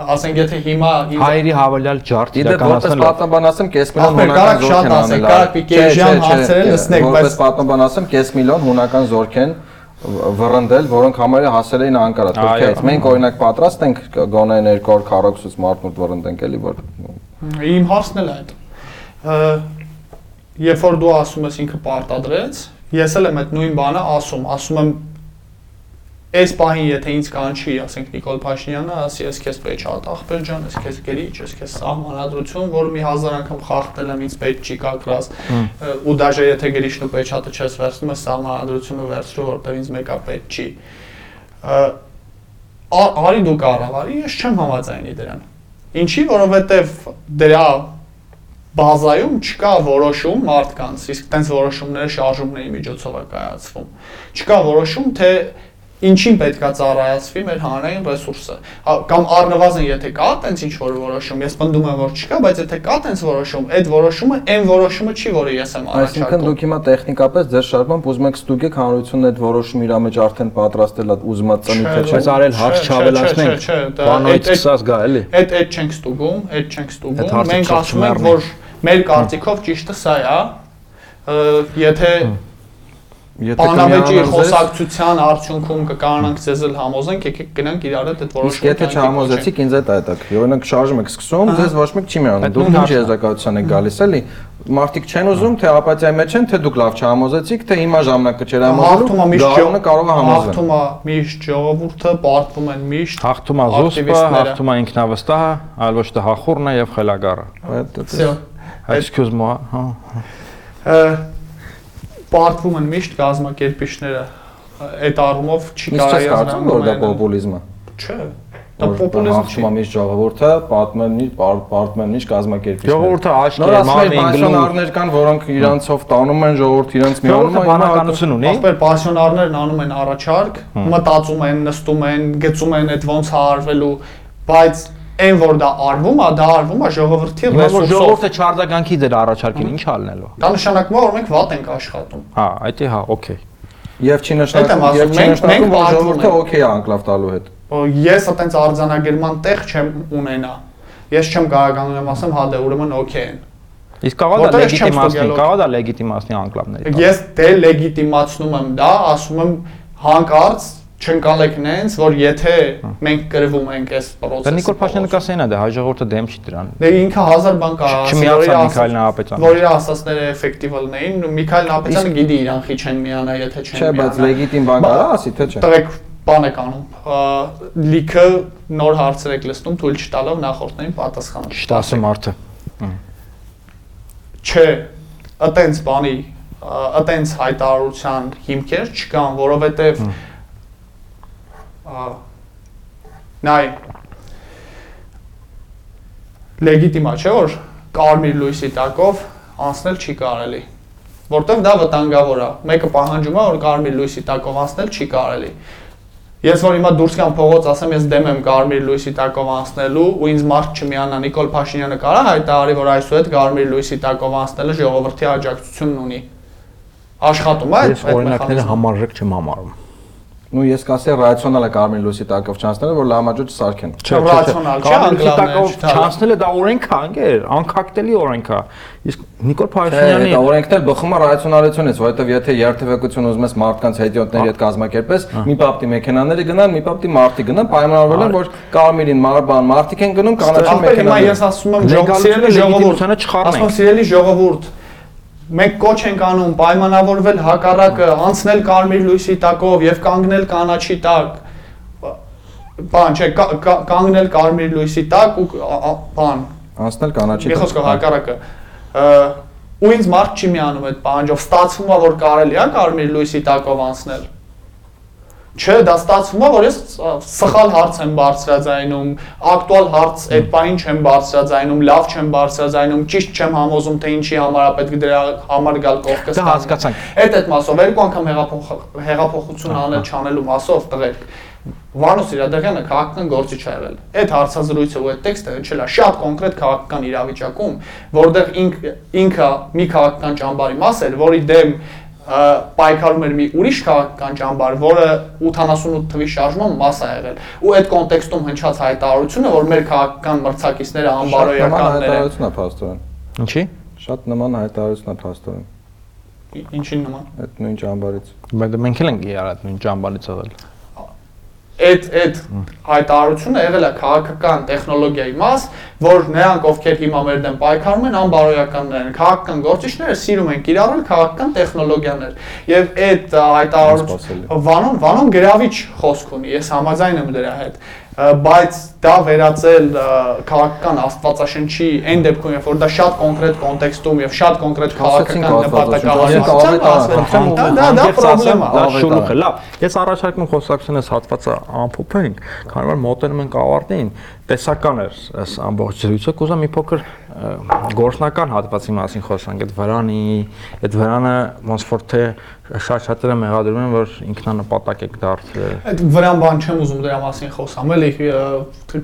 Ասենք եթե հիմա Հայերի հավելյալ ջարդ Դիտե որպես իրականացնել։ պատմաբան ասեմ, կես միլիոն հունական զորք են շատ անել։ Չէ, կես ժամ չէ, չէ, հարցրել, լսնեք, Որպես բայց- պատմաբան ասեմ, կես միլիոն հունական զորք են վռնդել, որոնք համարյա հասել էին Անկարա, Թուրքիայից։ Մենք օրինակ պատրաստ ենք գոնե 200 քառակուսից մարդմուտ վռնդենք էլի, որ Իմ հարցն էլ է այդ։ Երբ որ դու ասում ես ինքը պարտադրեց, ես էլ եմ այդ նույն բանը ասում, ասում եմ Այս պահին եթե ինձ կանչի, ասենք Նիկոլ Փաշինյանը, ասի ես քեզ պետք է ախպեր ջան, ես քեզ գերիչ, ես քեզ սահմանադրություն, որ մի հազար անգամ խախտել եմ, ինձ պետք չի կակրած, ու դաժե եթե գերիչն ու պեչատը չես վերցնում, ես սահմանադրությունը վերցրու, որտեղ ինձ մեկա պետք չի։ Արի դու կառավարի, ես չեմ համաձայնի դրան։ Ինչի, որովհետև դրա բազայում չկա որոշում մարդկանց, իսկ տենց որոշումները շարժումների միջոցով է կայացվում։ Չկա որոշում, թե ինչին պետքա ծառայացվի մեր հանրային ռեսուրսը։ Հա, Կամ առնվազն եթե կա տենց ինչ որ որոշում, ես պնդում եմ որ չկա, բայց եթե կա տենց որոշում, այդ որոշումը այն որոշումը չի, որը ես եմ Այսինքն առաջարկում։ դուք հիմա տեխնիկապես ձեր շարժմամբ ուզում եք ստուգեք հանրությունն այդ որոշումը իր մեջ արդեն պատրաստել է ուզված ծնիթը չէ։ Բայց արել հարց չավելացնենք։ Բանոյից սկսած գա էլի։ Այդ այդ չենք ստուգում, այդ չենք ստուգում։ Մենք ասում ենք, որ մեր կարծիքով ճիշտը սա է, Եթե Պանամեջի խոսակցության արդյունքում կկարողանանք ձեզ էլ համոզենք, եկեք գնանք իրար հետ այդ որոշումը։ Իսկ եթե չհամոզեցիք, ինձ հետ այդ եք։ Օրինակ շարժում եք սկսում, ձեզ ոչ մեկ չի միանում։ Դուք ինչ եզրակացության եք գալիս էլի, մարդիկ չեն ուզում, թե ապաթիայի մեջ են, թե դուք լավ չհամոզեցիք, թե հիմա ժամանակը չէր համոզելու։ Գարունը կարող է համոզել։ Հաղթում է միշտ ժողովուրդը, պարտվում են միշտ։ Հաղթում է զոսպը, հաղթում է ինքնավստահը, այլ ոչ թե հախորն է եւ խելագարը։ Այդպես։ Excuse-moi։ Հա։, հա։ Պարտվում են միշտ գազམ་ակերպիչները։ Այդ առումով չի կարելի կարծում, որ դա պոպուլիզմ է։ Չէ։ Դա պոպուլիզմ չի։ միշտ ժողովուրդը, պատմեն միշտ պատմեն միշտ կազմակերպիչները։ Ժողովուրդը են գլուխ։ պաշտոնարներ կան, որոնք իրանցով տանում են ժողովուրդ իրանց միանում Ժողովուրդը բանականություն ունի։ Ախպեր պասիոնարներն անում են առաջարկ, մտածում են, նստում են, գծում են այդ ոնց է արվելու, բայց այն որ դա արվում է, դա արվում է ժողովրդի ռեսուրսով։ ժողովուրդը չարձագանքի դեր առաջարկին ինչ ալնելու։ Դա նշանակում է, որ մենք վատ ենք աշխատում։ Հա, այդ է հա, օքեյ։ Եվ չի նշանակում, եւ չի նշանակում, որ ժողովուրդը օքեյ է անկլավ տալու հետ։ Ես այտենց արձանագրման տեղ չեմ ունենա։ Ես չեմ կարողանում եմ ասեմ, հա դե ուրեմն օքեյ են։ Իսկ կարող է դա լեգիտիմացնի, կարող է դա լեգիտիմացնի անկլավների։ Ես դե լեգիտիմացնում եմ դա, ասում եմ հանկարծ չընկալեք նենց, որ եթե մենք կրվում ենք այս Դա process-ը։ Նիկոլ Փաշինյանը կասենա դա հայ ժողովուրդը դեմ չի դրան։ Դե ինքը հազար բան կա, Նահապետյանը։ որ իր ասածները էֆեկտիվ լինեին, Միքայել Նահապետյանը գիտի իրան խի չեն միանա, եթե չեն Չէ, բայց լեգիտիմ բան Բա- կարա ասի, թե չէ։ Տղեկ բան եք անում։ ա, Լիքը նոր հարցեր եք լսնում, թույլ չտալով նախորդներին պատասխանել։ Ճիշտ ասում մարդը։ Չէ, այտենց բանի, այտենց հայտարարության հիմքեր չկան, որովհետև նայ լեգիտիմա չէ որ կարմիր լույսի տակով անցնել չի կարելի որտեվ դա վտանգավոր է մեկը պահանջում է որ կարմիր լույսի տակով անցնել չի կարելի Ես որ հիմա դուրս գամ փողոց, ասեմ ես դեմ եմ կարմիր լույսի տակով անցնելու ու ինձ մարդ չմիանա Նիկոլ Փաշինյանը կարա հայտարարի, որ այսուհետ կարմիր լույսի տակով անցնելը ժողովրդի աջակցությունն ունի։ Աշխատում է այդ օրինակները համարժեք չեմ համարում։ Ну ես կասեի ռացիոնալ է կարմիր լույսի տակով չանցնելը, որ լամաջոճ սարքեն։ Չէ, ռացիոնալ չէ, Կարմիր անկլավներ տակով չանցնելը դա օրենք է, անգեր, անկակտելի օրենք է։ Իսկ Նիկոլ Փաշինյանի դա օրենքն էլ բխում է ռացիոնալությունից, որովհետև եթե երթևեկություն ուզում ես մարդկանց հետիոտների հետ կազմակերպես, մի պապտի մեքենաները գնան, մի պապտի մարդի գնան, պայմանավորվել են, որ կարմիրին մարբան մարդիկ են գնում, կանաչին Ախպեր հիմա ես ասում եմ Լեգալությունը, ժողովրդի ժողովուրդ, լեգիտիմությունը չխառնենք։ ասում եմ սիրելի ժողովուրդ, մենք կոչ ենք անում պայմանավորվել հակառակը, անցնել կարմիր լույսի տակով եւ կանգնել կանաչի տակ։ Բան, չէ, կա- կա- կանգնել կարմիր լույսի տակ ու բան, Անցնել կանաչի։ Մի խոսքով հակառակը ու ինձ մարդ չի միանում այդ պահանջով ստացվում է որ կարելի է կարմիր լույսի տակով անցնել Չէ, դա ստացվում է, որ ես սխալ հարց եմ բարձրաձայնում, ակտուալ հարց այդ բանին չեմ բարձրաձայնում, լավ չեմ բարձրաձայնում, ճիշտ չեմ համոզում, թե ինչի համար է պետք դրա համար գալ կողքը։ Դա հասկացանք։ Այդ այդ մասով երկու անգամ հեղափոխություն անել չանելու մասով տղերք Վանոս Իրադեղյանը քաղաքական գործիչ ա եղել։ Այդ հարցազրույցը ու այդ տեքստը հնչել է շատ կոնկրետ քաղաքական իրավիճակում, որտեղ ինք ինքը մի քաղաքական ճամբարի մաս էր, որի դեմ պայքարում էր մի ուրիշ քաղաքական ճամբար, որը 88 թվի շարժման մաս է եղել։ Ու այդ կոնտեքստում հնչած հայտարարությունը, որ մեր քաղաքական մրցակիցները անբարոյականներ են։ Հայտարարությունն է փաստորեն։ Ինչի։ Շատ նման հայտարարությունն է փաստորեն։ Ինչին նման։ Այդ նույն ճամբարից։ Բայց մենք էլ ենք եղել այդ նույն ճամբարից եղել այդ այդ հայտարարությունը եղել է քաղաքական տեխնոլոգիայի մաս, որ նրանք ովքեր հիմա մեր դեմ պայքարում են, անբարոյականներ են, քաղաքական գործիչները սիրում են կիրառել քաղաքական տեխնոլոգիաներ։ Եվ այդ հայտարարությունը Վանոն Վանոն գրավիչ խոսք ունի, ես համաձայն եմ դրա հետ բայց դա վերածել քաղաքական աստվածաշնչի այն դեպքում, երբ որ դա շատ կոնկրետ կոնտեքստում եւ շատ կոնկրետ քաղաքական նպատակահարմարությամբ, դա դա պրոբլեմ է։ Դա շունուխ է, լավ։ Ես առաջարկում խոսակցությունս հատվածը ամփոփենք, քանի որ մոտենում ենք ավարտին, տեսական էր այս ամբողջ զրույցը, կուզեմ մի փոքր գործնական հատվածի մասին խոսանք, այդ վրանի, այդ վրանը ոնց որ թե շատ շատերը մեղադրում են, որ ինքնանպատակ եք դարձել։ Այդ վրան բան չեմ ուզում դրա մասին խոսամ, էլի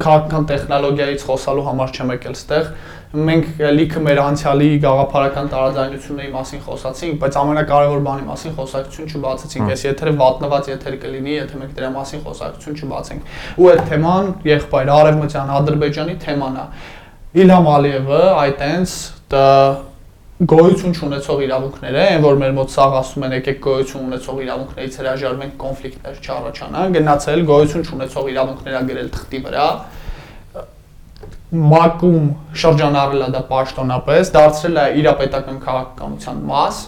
քաղաքական տեխնոլոգիայից խոսալու համար չեմ եկել ստեղ մենք լիքը մեր անցյալի գաղափարական տարաձայնությունների մասին խոսացինք, բայց ամենակարևոր բանի մասին խոսակցություն չբացեցինք։ Այս եթերը վատնված եթեր կլինի, եթե մենք դրա մասին խոսակցություն չբացենք։ Ու այդ թեման եղբայր արևմտյան Ադրբեջանի թեման է։ Իլհամ Ալիևը այտենց գոյություն չունեցող իրավունքներ են, որ մեր մոտ սաղ ասում են եկեք գոյություն ունեցող իրավունքներից հրաժարվենք կոնֆլիկտներ չառաջանան, գնացել գոյություն չունեցող իրավունքներ ա գրել թղթի վրա, մակում շրջանառել է դա պաշտոնապես, դարձրել է իրապետական քաղաքականության մաս,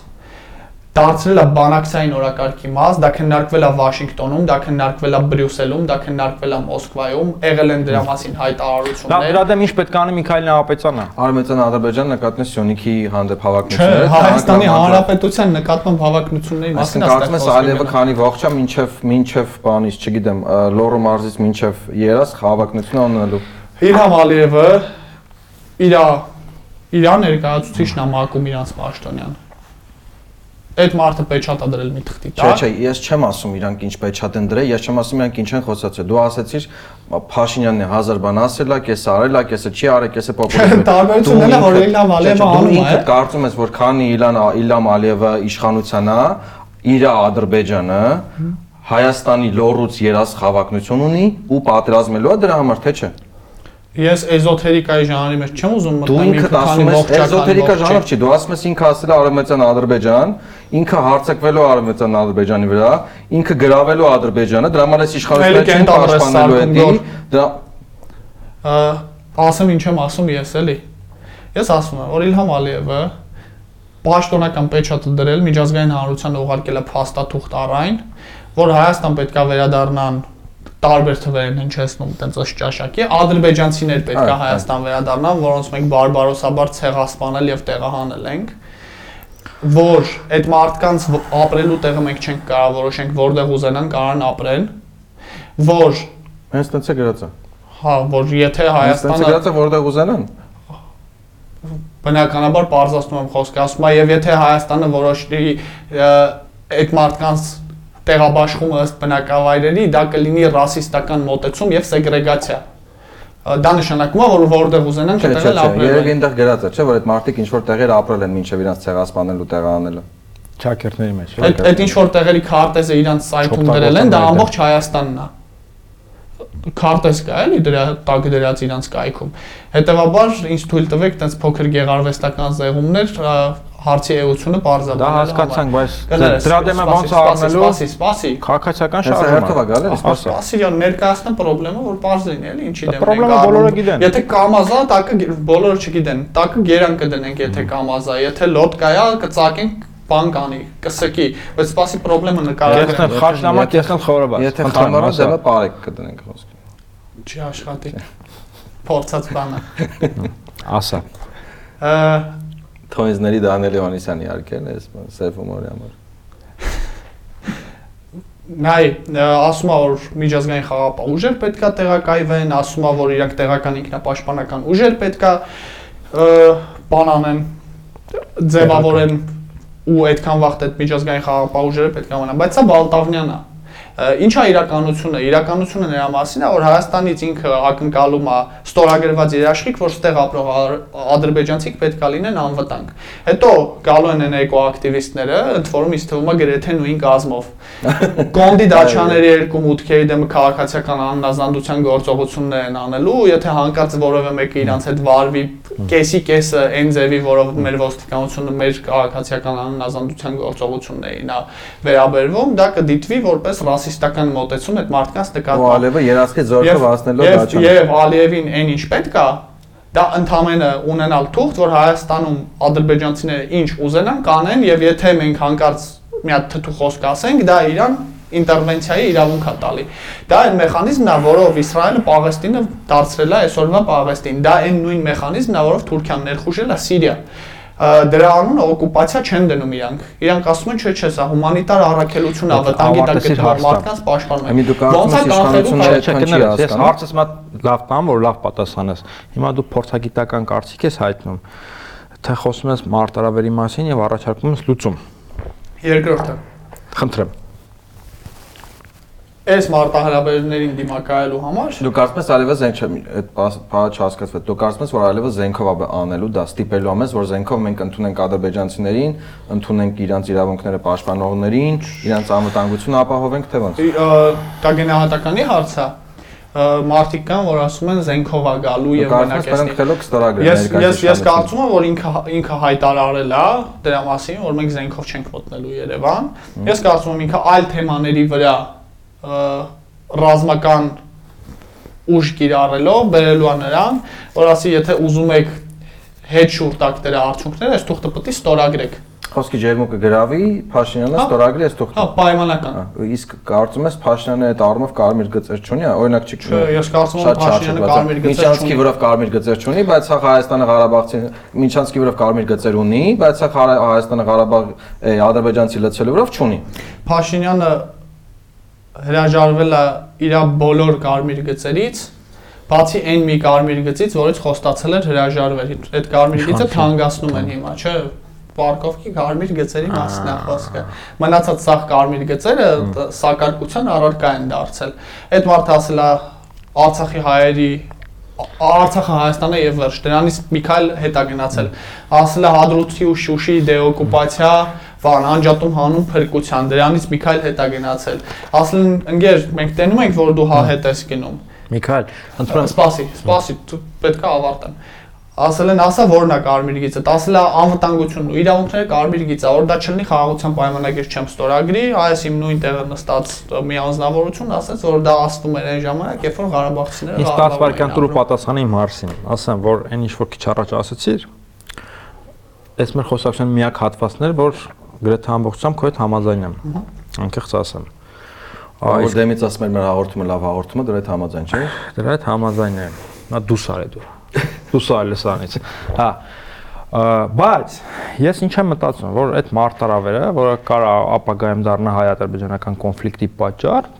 դարձրել է բանակցային օրակարգի մաս, դա քննարկվել է Վաշինգտոնում, դա քննարկվել է Բրյուսելում, դա քննարկվել է Մոսկվայում, եղել են դրա մասին հայտարարություններ։ Դա դրա դեմ ինչ պետք է անի Միքայել Նահապետյանը։ Արմենիան Ադրբեջան նկատմամբ Սյոնիքի հանդեպ հավակնությունները։ Չէ, Հայաստանի Հանրապետության նկատմամբ հավակնությունների մասին է կարծում ես Ալիևը քանի ողջա մինչև մինչև բանից, չգիտեմ, Լոռու մարզից մինչև երաս հավակնություն անելու։ Իլհամ Ալիևը իր իր ներկայացուցիչն է մակում իրանց պաշտոնյան այդ մարդը պեչատ է դրել մի թղթի տակ։ Չէ, չէ, ես չեմ ասում իրանք ինչ պեչատ են դրել, ես չեմ ասում իրանք ինչ են խոսացել։ Դու ասացիր Փաշինյանն է հազար բան ասել է, կեսը արել է, կեսը չի արել, կեսը պոպուլիզմ։ Տարբերությունն է, որ Իլհամ Ալիևը անում է։ Ինքդ կարծում ես, որ քանի Իլան Իլհամ Ալիևը իշխանության է, իր Ադրբեջանը Հայաստանի լոռուց երաս խավակնություն ունի ու պատրաստելու է դրա համար, թե չէ։ Ես էզոթերիկայի ժանրի մեջ չեմ ուզում մտնել։ Դու ինքդ ասում ես էզոթերիկա ժանր չի, դու ասում ես ինքը ասել է Արևմտյան Ադրբեջան, ինքը հարցակվելու Արևմտյան Ադրբեջանի վրա, ինքը գրավելու Ադրբեջանը, դրա համար էս իշխանությունը չեն պաշտպանելու էդի, դա ասեմ ինչ եմ ասում ես էլի։ Ես ասում եմ, որ Իլհամ Ալիևը պաշտոնական պեչատը դրել միջազգային հանրության ուղարկել է փաստաթուղթ առայն, որ Հայաստան պետքա վերադառնան տարբեր թվեր են հնչեցնում տենց ըստ ճաշակի ադրբեջանցիներ պետք է Հայաստան վերադառնան, որոնց մենք բարբարոսաբար ցեղասպանել եւ տեղահանել ենք որ այդ մարդկանց ապրելու տեղը մենք չենք կարող որոշենք որտեղ ուզենան կարան ապրեն որ հենց տենց է գրած է հա որ եթե Հայաստանը տենց գրած է որտեղ ուզենան բնականաբար parzasնում եմ խոսքը ասում եմ եւ եթե Հայաստանը որոշի այդ մարդկանց տեղաբաշխումը ըստ բնակավայրերի, դա կլինի ռասիստական մոտեցում եւ սեգրեգացիա դա նշանակում է որ որտեղ ուզենան կտեղել ապրել։ Երևի այնտեղ գրած է, չէ՞ որ այդ մարդիկ ինչ որ տեղեր ապրել են մինչև իրանց ցեղասպանելու տեղանելը։ Չակերտների մեջ։ Այդ այդ ինչ որ տեղերի քարտեզը իրանց սայթում դրել են, դա ամբողջ Հայաստանն է քարտեզ կա էլի դրա տակ դրած իրանց կայքում։ Հետևաբար ինձ թույլ տվեք տենց փոքր գեղարվեստական զեղումներ հարցի էությունը բարձրացնել։ Դա հասկացանք, բայց դրա դեմը ոնց է առնելու։ Սպասի, սպասի։ Քաղաքացիական շարժումը։ Հերթով է գալի, սպասի։ Սպասի, յա ներկայացնեմ խնդրեմը, որ բարձ լինի, էլի, ինչի դեմ։ Խնդրեմը բոլորը գիտեն։ Եթե կամազա, տակը բոլորը չգիտեն։ Տակը գերան կդնենք, եթե կամազա, եթե լոդկա է, կծակենք բան կանի, կսկի, բայց սպասի խնդրեմը նկարագրել։ Եթե խաչնամակ, եթե խորոբա։ Եթե խամարը դեմը բարեք կդնենք խոսքի։ Չի աշխատի։ Փորձած բանը։ Ասա։ Ա, Թոյնզների Դանիել Հովանեսյանի արկել էս սև հումորի համար։ Նայ, ասում է որ միջազգային խաղապահ ուժեր պետքա տեղակայվեն, ասում է որ իրանք տեղական ինքնապաշտպանական ուժեր պետքա բան անեն, ձևավորեն ու այդքան վաղ այդ միջազգային խաղապահ ուժերը պետքա մնան, բայց սա Բալտավնյանն է։ Ինչա իրականությունը։ Իրականությունը նրա մասին է, որ Հայաստանից ինքը ակնկալում է ստորագրված երաշխիք, որ ստեղ ապրող ադրբեջանցիք պետքա լինեն անվտանգ։ Հետո գալու են են էկոակտիվիստները, ընդ որում ինձ թվում է գրեթե նույն գազմով։ Կոնդի դաչաների երկու մուտքերի դեմ քաղաքացիական աննազանդության գործողություններ են անելու, եթե հանկարծ որևէ մեկը իրանց հետ վարվի, կեսի կեսը այն ձևի, որով մեր ոստիկանությունը մեր քաղաքացիական աննազանդության գործողություններին է վերաբերվում, դա կդիտվի որպես ռասիստական մոտեցում այդ մարդկանց Ու նկատմամբ։ Ալիևը երասխի զորքով հասնելով եւ դաչան։ եւ Ալիևին այն ինչ պետք է դա ընդամենը ունենալ թուղթ, որ Հայաստանում ադրբեջանցիները ինչ ուզենան կանեն եւ եթե մենք հանկարծ մի հատ թթու խոսք ասենք, դա իրան ինտերվենցիայի իրավունք է տալի։ Դա այն մեխանիզմն է, որով Իսրայելը Պաղեստինը դարձրել է այսօրվա Պաղեստին։ Դա այն նույն մեխանիզմն է, որով Թուրքիան ներխուժել է Սիրիա։ Դրա անունը օկուպացիա չեն դնում իրանք։ Իրանք ասում են, չէ, չէ, սա հումանիտար առաքելություն է, վտանգի տակ գտնվող մարդկանց պաշտպանում դու Ոնց է կարծում ես կանխելու իշխանությունը կարող- այդքան չի Ես հարցս մա լավ բան, որ լավ պատասխանես։ Հիմա դու փորձագիտական կարծիք ես հայտնում, թե խոսում ես մարտարավերի մասին եւ առաջարկում ես լուծում։ Երկրորդը Խնդրեմ։ այս մարտահրավերներին դիմակայելու համար Դու կարծում ես Ալիևը զենք չէ, այդ բանը չհասկացվեց։ Դու կարծում ես որ Ալիևը զենքով է անելու դա ստիպելու ամես, որ զենքով մենք ընդունենք ադրբեջանցիներին, ընդունենք իրանց իրավունքները պաշտպանողներին, իրանց անվտանգությունը ապահովենք թե ոնց։ դա գնահատականի հարց է մարդիկ կան որ ասում են զենքով է գալու եւ մնակեսնի Ես ես ես կարծում եմ որ ինքը ինքը հայտարարել է դրա մասին որ մենք զենքով չենք մտնելու Երևան ես կարծում եմ ինքը այլ թեմաների վրա ռազմական ուժ կիրառելով բերելու է նրան որ ասի եթե ուզում եք հետ շուրջ տակ դրա արդյունքները այս թուղթը պետք է ստորագրեք Խոսքի ջերմուկը գրավի, Փաշինյանը Հա։ ստորագրի այս թուղթը։ հա պայմանական Հա, Իսկ կարծում ես Փաշինյանը այդ առումով կարմիր գծեր չունի, օրինակ չի Չէ, ես կարծում եմ Փաշինյանը կարմիր գծեր չունի։ վրով կարմիր գծեր չունի, բայց հա Հայաստանը Ղարաբաղցի Միչանսկի վրով կարմիր գծեր ունի, բայց հա Հայաստանը Ղարաբաղ ադրբեջանցի լցելու վրով չունի։ Փաշինյանը հրաժարվել է իր բոլոր կարմիր գծերից, բացի այն մի կարմիր գծից, որից խոստացել էր հրաժարվել։ Այդ կարմիր Իշխանություն։ թանգացնում են հիմա, չէ՞։ Պարկովքի կարմիր գծերի մասն է խոսքը։ Մնացած սաղ կարմիր գծերը սակարկության առարկա են դարձել։ Այդ մարդը ասել է Արցախի հայերի Արցախը Հայաստանը եւ վերջ։ Դրանից Միքայել հետա գնացել։ Ասել է Հադրութի ու Շուշի դեօկուպացիա, բան անջատում հանուն փրկության։ Դրանից Միքայել հետա գնացել։ Ասել են, ընկեր, մենք տենում ենք, որ դու հա հետ ես գնում։ Միքայել, խնդրում Սպասի, սպասի, դու պետքա ավարտեմ։ Ասել են, ասա որն է կարմիր գիծը։ Ասել է անվտանգությունն ու իրավունքները կարմիր գիծը, որ դա չլինի խաղաղության պայմանագիր չեմ ստորագրի, այս իմ նույն տեղը նստած մի անձնավորություն ասաց, որ դա ասվում էր այն ժամանակ, երբ որ Ղարաբաղցիները Ինձ 10 Ղարաբաղում վայրկյան էին տուրը պատասխանի իմ հարցին։ Ասեմ, որ այն ինչ որ քիչ առաջ ասացիր, այս մեր խոսակցության միակ հատվածն էր, որ գրեթե ամբողջությամբ քո հետ համաձայն եմ։ Անկեղծ ասեմ։ Այս դեմից ասում էր մեր հաղորդումը լավ հաղորդումը, դրա հետ համաձայն չէ։ դրա հետ համաձայն եմ։ Նա դուս արի դու։ Դուս արի սանից։ Հա։ Ա, Բայց ես ինչ եմ մտածում, որ այդ մարտարավերը, որը կարա ապագայում դառնա հայ-ադրբեջանական կոնֆլիկտի պատճառ,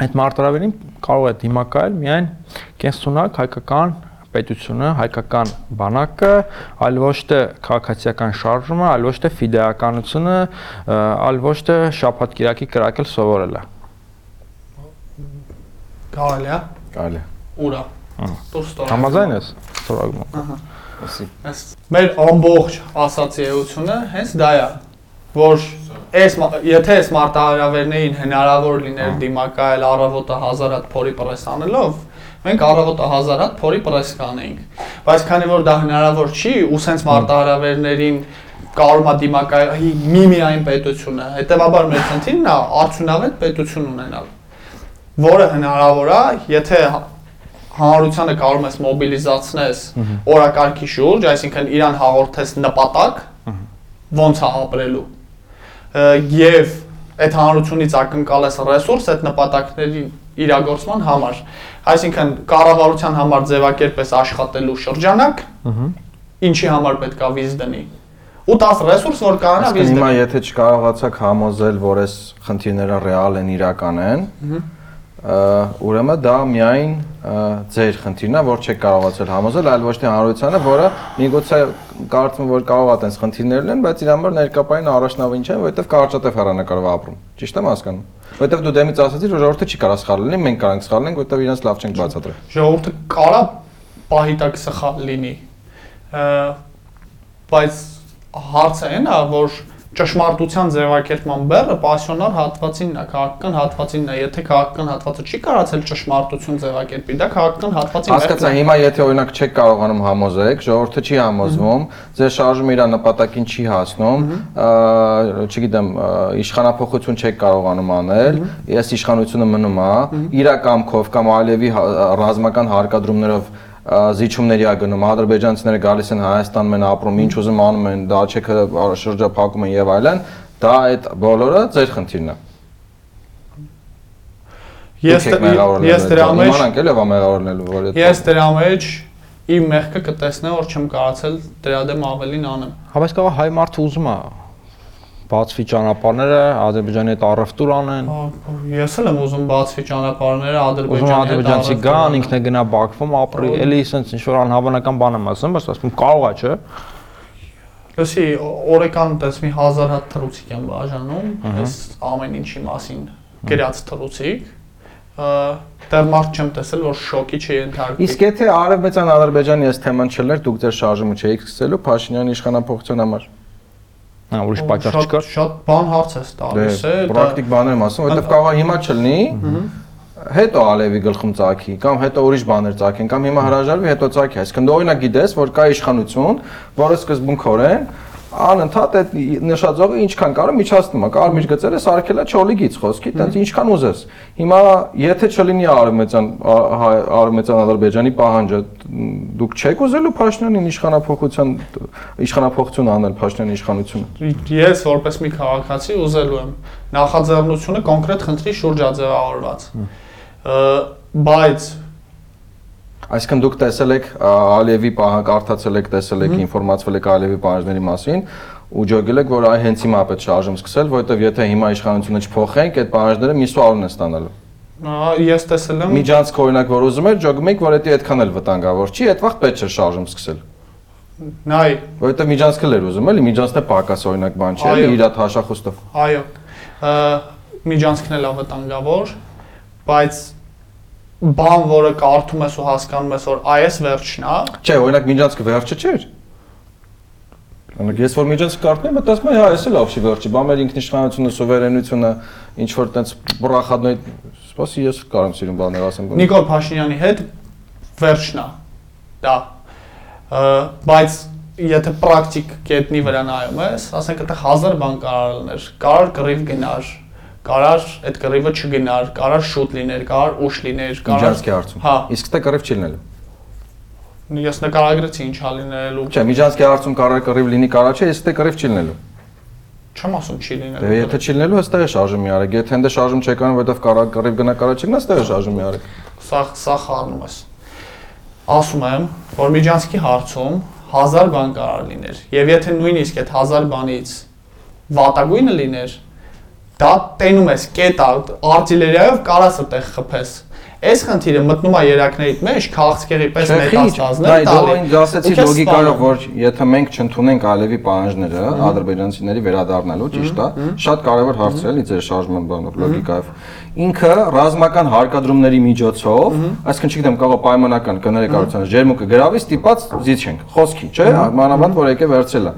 այդ մարտարավերին կարող է դիմակայել միայն կենսունակ հայկական պետությունը, հայկական բանակը, այլ ոչ թե քաղաքացիական շարժումը, այլ ոչ թե ֆիդեականությունը, այլ ոչ թե շաբաթ կիրակի կրակել սովորելը։ Կարելի է։ Կարելի։ Ուրա։ Ահա։ Դուրս տոր։ Համաձայն ես ստորագրում։ Ահա։ Ասի։ մեր ամբողջ ասոցիացիությունը հենց դա է, որ այս եթե այս մարտահրավերներին հնարավոր լիներ դիմակայել առավոտը 1000 հատ փորի պրես անելով, մենք առավոտը 1000 հատ փորի պրես կանեինք։ Բայց քանի որ դա հնարավոր չի, ու սենց մարտահրավերներին կարող է դիմակայել մի միայն պետությունը, հետեւաբար մեր խնդիրն է արդյունավետ պետություն ունենալ, որը հնարավոր է, եթե հանրությանը կարող ես մոբիլիզացնես օրակարգի շուրջ, այսինքն իրան հաղորդես նպատակ ոնց է ապրելու եւ այդ հանրությունից ակնկալես ռեսուրս այդ նպատակների իրագործման համար։ Այսինքն կառավարության համար ձևակերպես աշխատելու շրջանակ, ինչի համար պետք է վիզ դնի։ Ու 10 ռեսուրս, որ կարողանա վիզ հիմա դնել։ եթե չկարողացաք համոզել, որ այս խնդիրները ռեալ են, իրական են, ուրեմն դա միայն ձեր խնդիրն է, որ չեք կարողացել համոզել, այլ ոչ թե հանրությանը, որը միգուցե կարծում որ կարող է տես խնդիրներ լինեն, բայց իր համար ներկապային առաջնավին չէ, որովհետև կարճատև հեռանկարով է ապրում։ Ճիշտ եմ հասկանում։ Որովհետև դու դեմից ասացիր, որ ժողովուրդը չի կարող սխալ լինի, մենք կարանք սխալ լինենք, որովհետև իրենց լավ չենք բացատրել։ Ժողովուրդը կարա պահի տակ սխալ լինի։ Բայց հարցը այն է, որ ճշմարտության ձևակերպման բեռը պասիոնար հատվածինն է, քաղաքական հատվածինն է։ Եթե քաղաքական հատվածը չի կարացել ճշմարտություն ձևակերպի, դա քաղաքական հատվածին Հասկացա, հիմա եթե օրինակ չեք կարողանում համոզեք, ժողովուրդը չի համոզվում, ձեր շարժումը իր նպատակին չի հասնում, չգիտեմ, իշխանապողություն չեք կարողանում անել, ես իշխանությունը մնում է, իր կամքով կամ այլևի հա- ռազմական հարկադրումներով զիջումների ա գնում, ադրբեջանցիները գալիս են Հայաստանում են ապրում, ինչ ուզում անում են, դաչեքը շրջափակում են եւ այլն, դա այդ բոլորը ձեր խնդիրն է։ Ես ես դրա մեջ իմանանք էլ է մեղավորնելու, որ այդ ես դրա մեջ իմ մեղքը կտեսնեմ, որ չեմ կարացել դրա դեմ ավելին անեմ։ Հա բայց կարող հայ մարդը ուզում է բացվի ճանապարհները, Ադրբեջանի հետ առևտուր անեն, Ես էլ եմ ուզում բացվի ճանապարհները Ադրբեջանի հետ ադրբեջանցի գան, ինքն է գնա Բաքվում ապրի, էլի sense ինչ որ անհավանական բան եմ ասում, բայց ասում կարող է, չէ։ Լսի, օրեկան տես մի 1000 հատ թռուցիկ եմ բաժանում, այս ամեն ինչի մասին գրած թռուցիկ։ Ա, Դեռ մարդ չեմ տեսել, որ շոկի չի ենթարկվի։ Իսկ եթե Արևմտյան Ադրբեջանի այս թեման չլներ, դուք ձեր շարժումը չէիք սկսելու Փաշինյանի իշխանապողության համար։ Հա, ուրիշ պատճառ Շատ- չկար։ Շատ բան հարց Դե տալիս է։ դա- պրակտիկ բաներ եմ ասում, որովհետև կարող է հիմա չլինի, հետո Ալևի գլխում ծագի, կամ հետո ուրիշ բաներ ծագեն, կամ հիմա հրաժարվի, հետո ծագի։ Այսինքն դու օրինակ գիտես, որ կա իշխանություն, որը սկզբունքորեն անընդհատ այդ նշածողը ինչքան կարող միջացնում է, կարմիր գծերը սարքելա չոլիգից խոսքի, տենց ինչքան ուզես։ Հիմա եթե չլինի արևմտյան արևմտյան Ադրբեջանի պահանջը, դուք չեք ուզելու Փաշինյանին իշխանապողության իշխանապողություն անել Փաշինյանի իշխանությունը։ Ես որպես մի քաղաքացի ուզելու եմ նախաձեռնությունը կոնկրետ խնդրի շուրջ է ձևավորված։ Ա, Բայց Այսինքն դուք տեսել եք Ալիևի պահանջ, կարդացել եք, տեսել եք, ինֆորմացվել եք Ալիևի պահանջների մասին ու ջոգել եք, որ այ հենց հիմա պետք շարժում սկսել, որովհետև եթե հիմա իշխանությունը չփոխենք, այդ պահանջները միսու առուն են ստանալու։ ես տեսել եմ Միջանցք օրինակ որ ուզում եք, ջոգում եք, որ դա այդքան էլ վտանգավոր չի, այդ վաղ պետք չէ շարժում սկսել։ նայ, Որովհետև միջանցքը լեր ուզում էլի, միջանցքը պակաս օրինակ բան Այո։ իր հաշախոստով։ այո։ Միջանցքն է վտանգավոր, բայց բան, որը կարդում ես ու հասկանում ես, որ այս վերջն է, Չէ, օրինակ միջանցքը վերջը չէր։ Օրինակ ես որ միջանցքը կարդում եմ, մտածում եմ, հա, էս էլ լավ չի վերջի, բա մեր ինքնիշխանությունը, սուվերենությունը, ինչ որ տենց բռախադնոյ, սպասի ես կարամ սիրուն բաներ ասեմ։ Նիկոլ Փաշինյանի հետ վերջն է։ Դա։ Բայց եթե պրակտիկ կետնի վրա նայում ես, ասենք այդտեղ 1000 բան կարող լիներ։ Կարող կռիվ գնար, կարող այդ կռիվը չգնար, կարող շուտ լիներ, կարող ուշ լիներ, կարող Միջանցքի հարցում։ Հա, Իսկ դա կռիվ չի լինելու։ ես նկարագրեցի ինչ ա լինելու։ Չէ, միջանցքի հարցում կարող է կռիվ լինի, կարող չէ, իսկ դա կռիվ չի լինելու։ Չեմ ասում չի Դե լինելու։ եթե չի լինելու, հստակ է շարժումի արեք։ Եթե հենց շարժում չեք անում, որովհետև կարող կռիվ գնա, կարող չգնա, հստակ է շարժումի արեք։ Սա սա խառնում ես։ Ասում եմ, որ Միջանցքի հարցում 1000 բան կարող լիներ։ Եվ եթե նույնիսկ այդ 1000 բանից վատագույնը լիներ, դա տենում ես կետա արտիլերիայով կարաս այդտեղ խփես։ Այս խնդիրը մտնում է երակներիդ մեջ, քաղցկեղի պես մետաստազներ Դա դու ինձ ասացի լոգիկայով, որ եթե մենք չընդունենք Ալևի պահանջները ադրբեջանցիների վերադառնալու, ճիշտ է, շատ կարևոր հարց է էլի ձեր շարժման բանով լոգիկայով։ Ինքը ռազմական հարկադրումների միջոցով, այսինքն չգիտեմ, կարող է պայմանական կներեք արարության ջերմուկը գրավի ստիպած զիջենք, խոսքի, չէ՞, մանավանդ որ եկե վերցել է։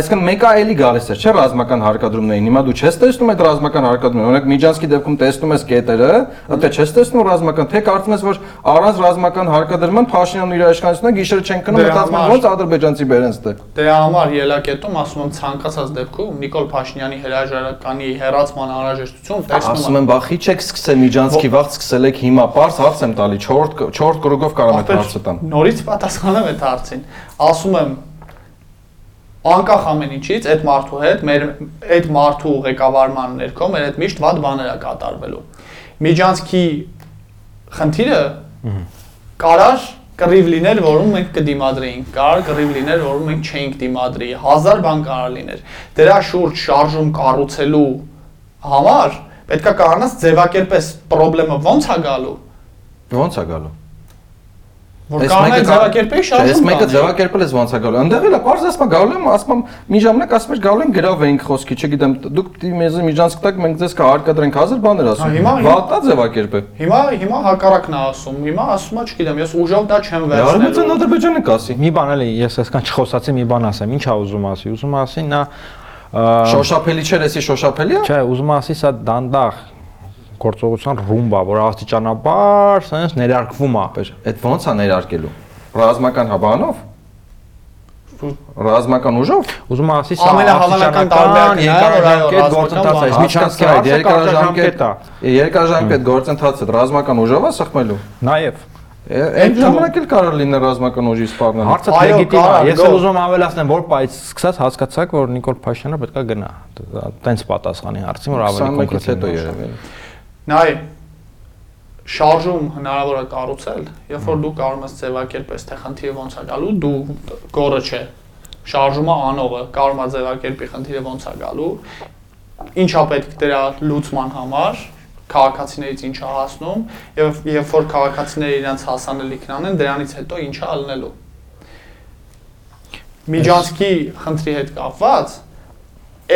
Այսինքն մեկը էլի գալիս է, չէ՞, ռազմական հարկադրումներին։ Հիմա դու չես տեսնում այդ ռազմական հարկադրումները, օրինակ Միջանցքի դեպքում տեսնում ես կետերը, դա չես տեսնում ռազմական, թե կարծում ես, որ առանց ռազմական հարկադրման Փաշինյանն իր իշխանությունը գիշերը չեն կնում, Դե մտածում ոնց ադրբեջանցի բերեն ստե։ Դրա համար ելակետում ասում եմ ցանկացած դեպքում Նիկոլ Փաշինյանի հրաժարականի հերացման անհրաժեշտություն տեսնում Ասում եմ, բախի չեք սկսել Միջանցքի վաղ սկսել եք հիմա, པարս հարց եմ տալի, 4 4 կրուգով կարող եմ հարցը տամ։ Նորից պատասխանեմ այդ հարցին։ Ասում եմ անկախ ամեն ինչից այդ մարդու հետ մեր այդ մարդու ղեկավարման ներքո մեր այդ միշտ վատ բաներ է կատարվելու։ Միջանցքի խնդիրը կարար կռիվ լիներ, որում մենք կդիմադրեինք, կարար կռիվ լիներ, որում մենք չէինք դիմադրի, հազար բան կարող լիներ։ Դրա շուրջ շարժում կառուցելու համար պետքա կարողանաս ձևակերպես խնդրեմը ոնց է գալու, Ոնց է գալու։ որ Այս կարողանա մեկը կա- ձևակերպել Չէ, Այս շարժում մեկը ձևակերպել ես ոնց է գալու։ Այնտեղ էլա, բարձ ասма գալու եմ, ասում եմ, մի ժամանակ ասում ես գալու են գրավ էինք խոսքի, չգիտեմ, դուք մեզ միջանցք տակ մենք ձեզ կհարկադրենք հազար բաներ ասում։ Հա, հիմա- Վատա ձևակերպե։ Հիմա հիմա հակառակն է ասում։ Հիմա ասում է, չգիտեմ, ես ուժով դա չեմ Արմենիան վերցնելու։ Ադրբեջանը կասի։ Մի բան էլի, ես այսքան չխոսացի մի բան ասեմ։ Ինչ է ուզում ասի։ Ուզում ասի նա Շոշափելի չէր, էսի շոշափելի է։ Չէ, ուզում ասի սա դանդաղ գործողության ռումբա, որ աստիճանաբար sense ներարկվում է։ Այդ ոնց է ներարկելու։ Ռազմական հաբանով։ Ռազմական ուժով։ Ուզում ասի սա Ամենահավանական տարբերակն է, երկարաժամկետ գործընթաց է, ռազմական միջանցքային երկարաժամկետ է։ երկարաժամկետ գործընթացը ռազմական ուժով է սխմելու։ Նաև Այդ ժամանակ էլ կարող լինի ռազմական ուժի սպառնալը։ հարցը լեգիտիմ է։ Ես էլ ուզում ավելացնեմ, որ բայց սկսած հասկացաք, որ Նիկոլ Փաշինյանը պետքա գնա։ Տենց պատասխանի հարցին, որ ավելի 21-ից կոնկրետ հետո երևի։ Նայ շարժում հնարավոր է կառուցել, երբ որ դու կարող ես ձևակերպես թե խնդիրը ոնց է գալու, դու գորը չէ։ Շարժումը անողը կարող է ձևակերպի խնդիրը ոնց է գալու, ինչա պետք դրա լուծման համար քաղաքացիներից ինչա հասնում եւ երբ որ քաղաքացիները իրենց հասանելիքն անեն, դրանից հետո ինչա ալնելու։ Միջանցքի խնդրի հետ կապված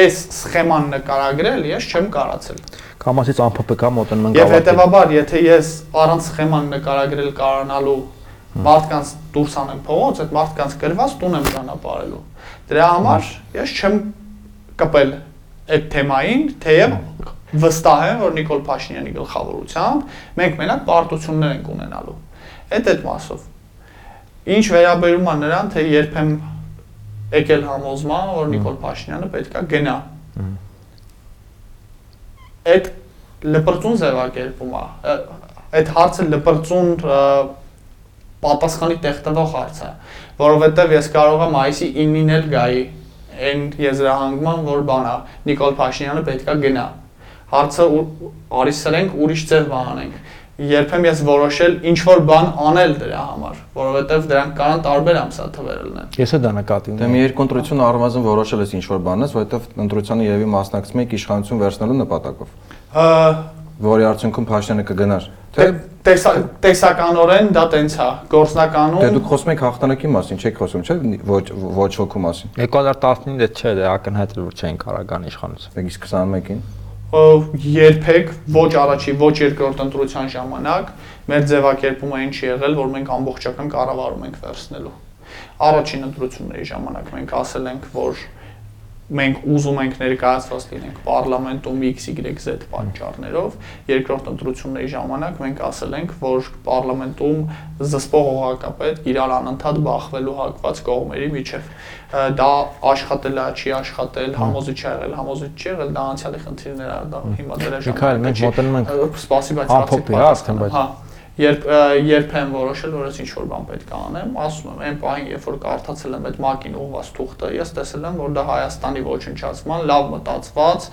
այս սխեման նկարագրել ես չեմ կարացել։ կամասից անփպկա մոտենում ենք Եվ հետեւաբար, եթե ես առանց սխեման նկարագրել կարողանալու մարդկանց դուրս անեմ փողոց, այդ մարդկանց գրված տուն եմ ճանապարհելու։ Դրա համար ես չեմ կպել այդ թեմային, թեև վստահ եմ, որ Նիկոլ Փաշինյանի գլխավորությամբ մենք մենակ պարտություններ ենք ունենալու։ Այդ այդ մասով։ Ինչ վերաբերում է նրան, թե երբեմ եկել համոզմա, որ Նիկոլ Փաշինյանը պետքա գնա այդ լպրծուն ձևակերպում է այդ հարցը լպրծուն պատասխանի տեղ հարց է որովհետև ես կարող եմ այսի 9-ին էլ գայի այն եզրահանգման որ բանա Նիկոլ Փաշինյանը պետքա գնա հարցը ու- արի սրենք ուրիշ ձև բան անենք երբեմ ես որոշել ինչ որ բան անել դրա համար որովհետև դրանք կարան տարբեր ամսաթվեր լինեն Ես էլ դա նկատի Դե ունեմ։ մի երկու ընտրություն առնվազն որոշել ես ինչ որ բանես, որովհետև ընտրությանը երևի մասնակցում եք իշխանություն վերցնելու նպատակով, Ա, որի արդյունքում Փաշինյանը կգնար։ Թե տե- տեսա- տեսականորեն դա տենց է դե գործնականում դուք խոսում եք հաղթանակի մասին, չեք խոսում, չէ՞ ոչ ոչ հոգու մասին։ 2015-ը չէ, դե ակնհայտ էր որ չէին կարող գան իշխանություն։ Եք իսկ 21-ին։ ը, երբեք ոչ առաջի, ոչ երկրորդ ընտրության ժամանակ մեր ձևակերպումը չի եղել, որ մենք ամբողջական կառավարում ենք վերցնելու։ Առաջին ընտրությունների ժամանակ մենք ասել ենք, որ մենք ուզում ենք ներկայացված լինենք parlamentum XYZ պատճառներով, երկրորդ ընտրությունների ժամանակ մենք ասել ենք, որ parlamentum զսպող օղակապետ իրար անընդհատ բախվելու հակված կողմերի միջև։ Դա աշխատել է, չի աշխատել, համոզիչ է եղել, համոզիչ չի եղել, դա անցյալի խնդիրներ է, դա հիմա դրա Միքայել, մենք մոտենում ենք Ա, Սպասի, բայց ամփոփի, հա, արդեն, բայց- Հա։ Երբ երբ եմ որոշել, որ ես ինչ որ բան պետք է անեմ, ասում եմ, այն պահին, երբ որ կարդացել եմ այդ ՄԱԿ-ին ուղված թուղթը, ես տեսել եմ, որ դա Հայաստանի ոչնչացման լավ մտածված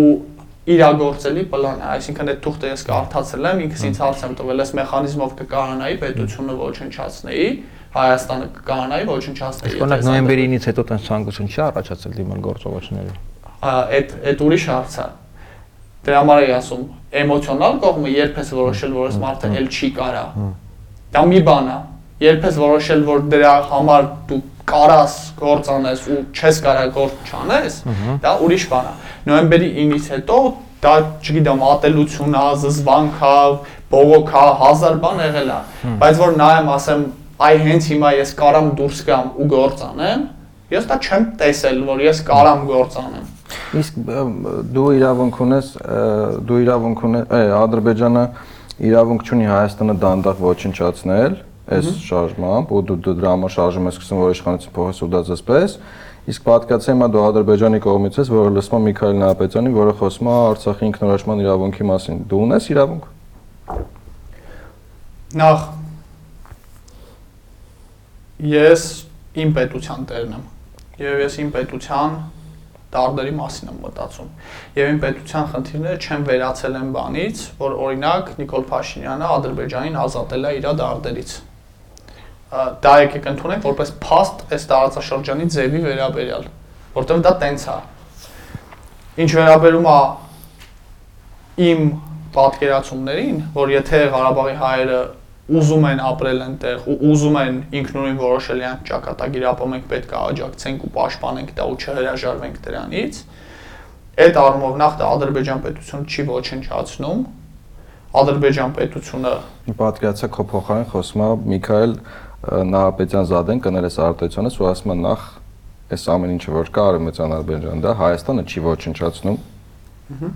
ու իրագործելի պլան է, այսինքն այդ թուղթը ես կարդացել եմ, ինքս ինձ հարց եմ տվել, այս մեխանիզմով կկարանայի պետությունը ոչնչացնեի, Հայաստանը կկանայի ոչնչացնեի։ Իսկ օրինակ եթե սա նոյեմբերի 9-ից հետո տես ցանկություն չի առաջացել դիմել գործողությունների։ այդ այդ ուրիշ հարց է։ Դրա համար եմ ասում, էմոցիոնալ կողմը երբ ես որոշել, որ այս մարդը ել չի կարա։ Դա մի բան է։ Երբ ես որոշել, որ դրա համար դու կարաս գործ անես ու չես կարա գործ չանես, դա ուրիշ բան է։ Նոյեմբերի 9-ից հետո դա, չգիտեմ, ատելություն է, զզվանք է, բողոք է, հազար բան եղել է։ Բայց որ նայեմ, ասեմ, այ հենց հիմա ես կարամ դուրս գամ ու գործ անեմ, ես դա չեմ տեսել, որ ես կարամ գործ անեմ։ Իսկ դու իրավունք ունես, դու իրավունք ունես, է, Ադրբեջանը իրավունք չունի Հայաստանը դանդաղ ոչնչացնել այս շարժմամբ, ու դու դրա համար շարժում ես սկսում, որ իշխանություն փոխես ու դա զսպես։ Իսկ պատկացա հիմա դու Ադրբեջանի կողմից ես, որը լսում եմ Միքայել Նահապետյանի, որը խոսում է Արցախի ինքնորոշման իրավունքի մասին։ Դու ունես իրավունք։ Նախ ես իմ պետության տերն եմ։ Եվ ես իմ պետության դարդերի մասին եմ մտածում։ Եվ իմ պետության խնդիրները չեն վերացել այն բանից, որ օրինակ Նիկոլ Փաշինյանը Ադրբեջանին ազատել է իր դարդերից։ Դա եկեք ընդունենք որպես փաստ այս տարածաշրջանի ձևի վերաբերյալ, որտեղ դա տենց է։ Ինչ վերաբերում է իմ պատկերացումներին, որ եթե Ղարաբաղի հայերը ուզում են ապրել այնտեղ ու ուզում են ինքնուրույն որոշել իրենց ճակատագիրը, ապա մենք պետք է աջակցենք ու պաշտպանենք դա ու չհրաժարվենք դրանից։ Այդ առումով նախ դա Ադրբեջան պետությունը չի ոչնչացնում։ Ադրբեջան պետությունը Պատկերացա քո փոխարեն խոսում է Միքայել Նահապետյան Զադեն կներես արտահայտությունից ու ասում է նախ այս ամեն ինչը որ կա Արևմտյան Ադրբեջան դա Հայաստանը չի ոչնչացնում։ Ահա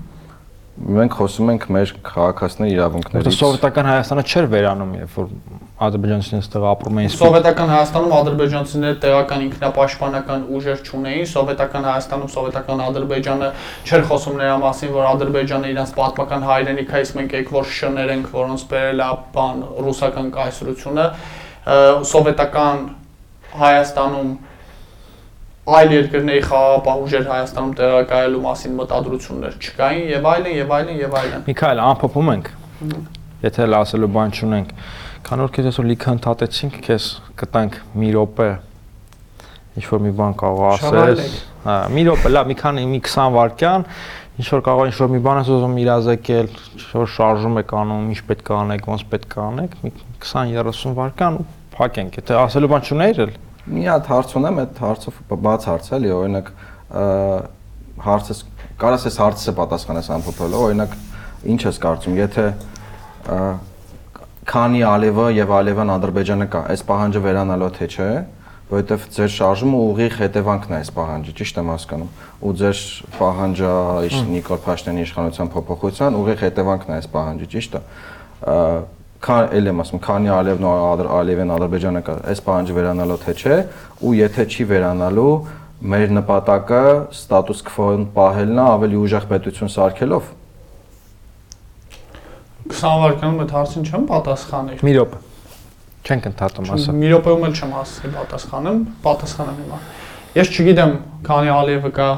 մենք խոսում ենք մեր քաղաքացիների իրավունքներից։ Որտե սովետական Հայաստանը չէր վերանում, երբ որ ադրբեջանցիները այստեղ ապրում էին։ Սովետական Հայաստանում ադրբեջանցիները տեղական ինքնապաշտպանական ուժեր չունեին, սովետական Հայաստանում սովետական Ադրբեջանը չէր խոսում նրա մասին, որ Ադրբեջանը իրենց պատմական հայրենիք է, իսկ մենք եք որ շներենք, որոնց բերել է բան ռուսական կայսրությունը, սովետական Հայաստանում այլ երկրների խաղաղապահ ուժեր Հայաստանում տեղակայելու մասին մտադրություններ չկային եւ այլն եւ այլն եւ այլն։ Միքայել, ամփոփում ենք։ Եթե էլ ասելու բան չունենք, քան որ քեզ այսօր լիքը ընդհատեցինք, քեզ կտանք մի րոպե ինչ որ մի բան կարող ասես։ Հա, մի րոպե, լավ, մի քանի մի 20 վայրկյան, ինչ որ կարող ինչ որ մի բան ես ուզում իրազեկել, որ շարժում եք անում, ինչ պետք է անեք, ոնց պետք է անեք, մի 20-30 վայրկյան ու փակենք։ Եթե ասելու բան չունեիր, Մի հատ հարց ունեմ, այդ հարցով բաց հարց էլի, օրինակ հարցս կարաս այս հարցը պատասխանես ամփոփելով, օրինակ ինչ ես կարծում, եթե քանի Ալևը եւ Ալևան Ադրբեջանը կա, այս պահանջը վերանալու թե չէ, որովհետեւ ձեր շարժումը ուղիղ հետևանքն է այս պահանջի, ճիշտ եմ հասկանում։ Ու ձեր պահանջը Նիկոլ Փաշինյանի իշխանության փոփոխության ուղիղ հետևանքն է այս պահանջի, ճիշտ է քան էլ եմ ասում, քանի Ալևն Ալևեն Ադրբեջանը կա, այս պահանջը վերանալու թե չէ, ու եթե չի վերանալու, մեր նպատակը ստատուս քվոն պահելն է ավելի ուժեղ պետություն սարքելով։ 20 վայրկյանում այդ հարցին չեմ պատասխանել։ Մի րոպե։ Չենք ընդհատում ասա։ Մի րոպեում էլ չեմ հասցի պատասխանեմ, պատասխանեմ հիմա։ Ես չգիտեմ, քանի Ալիևը կա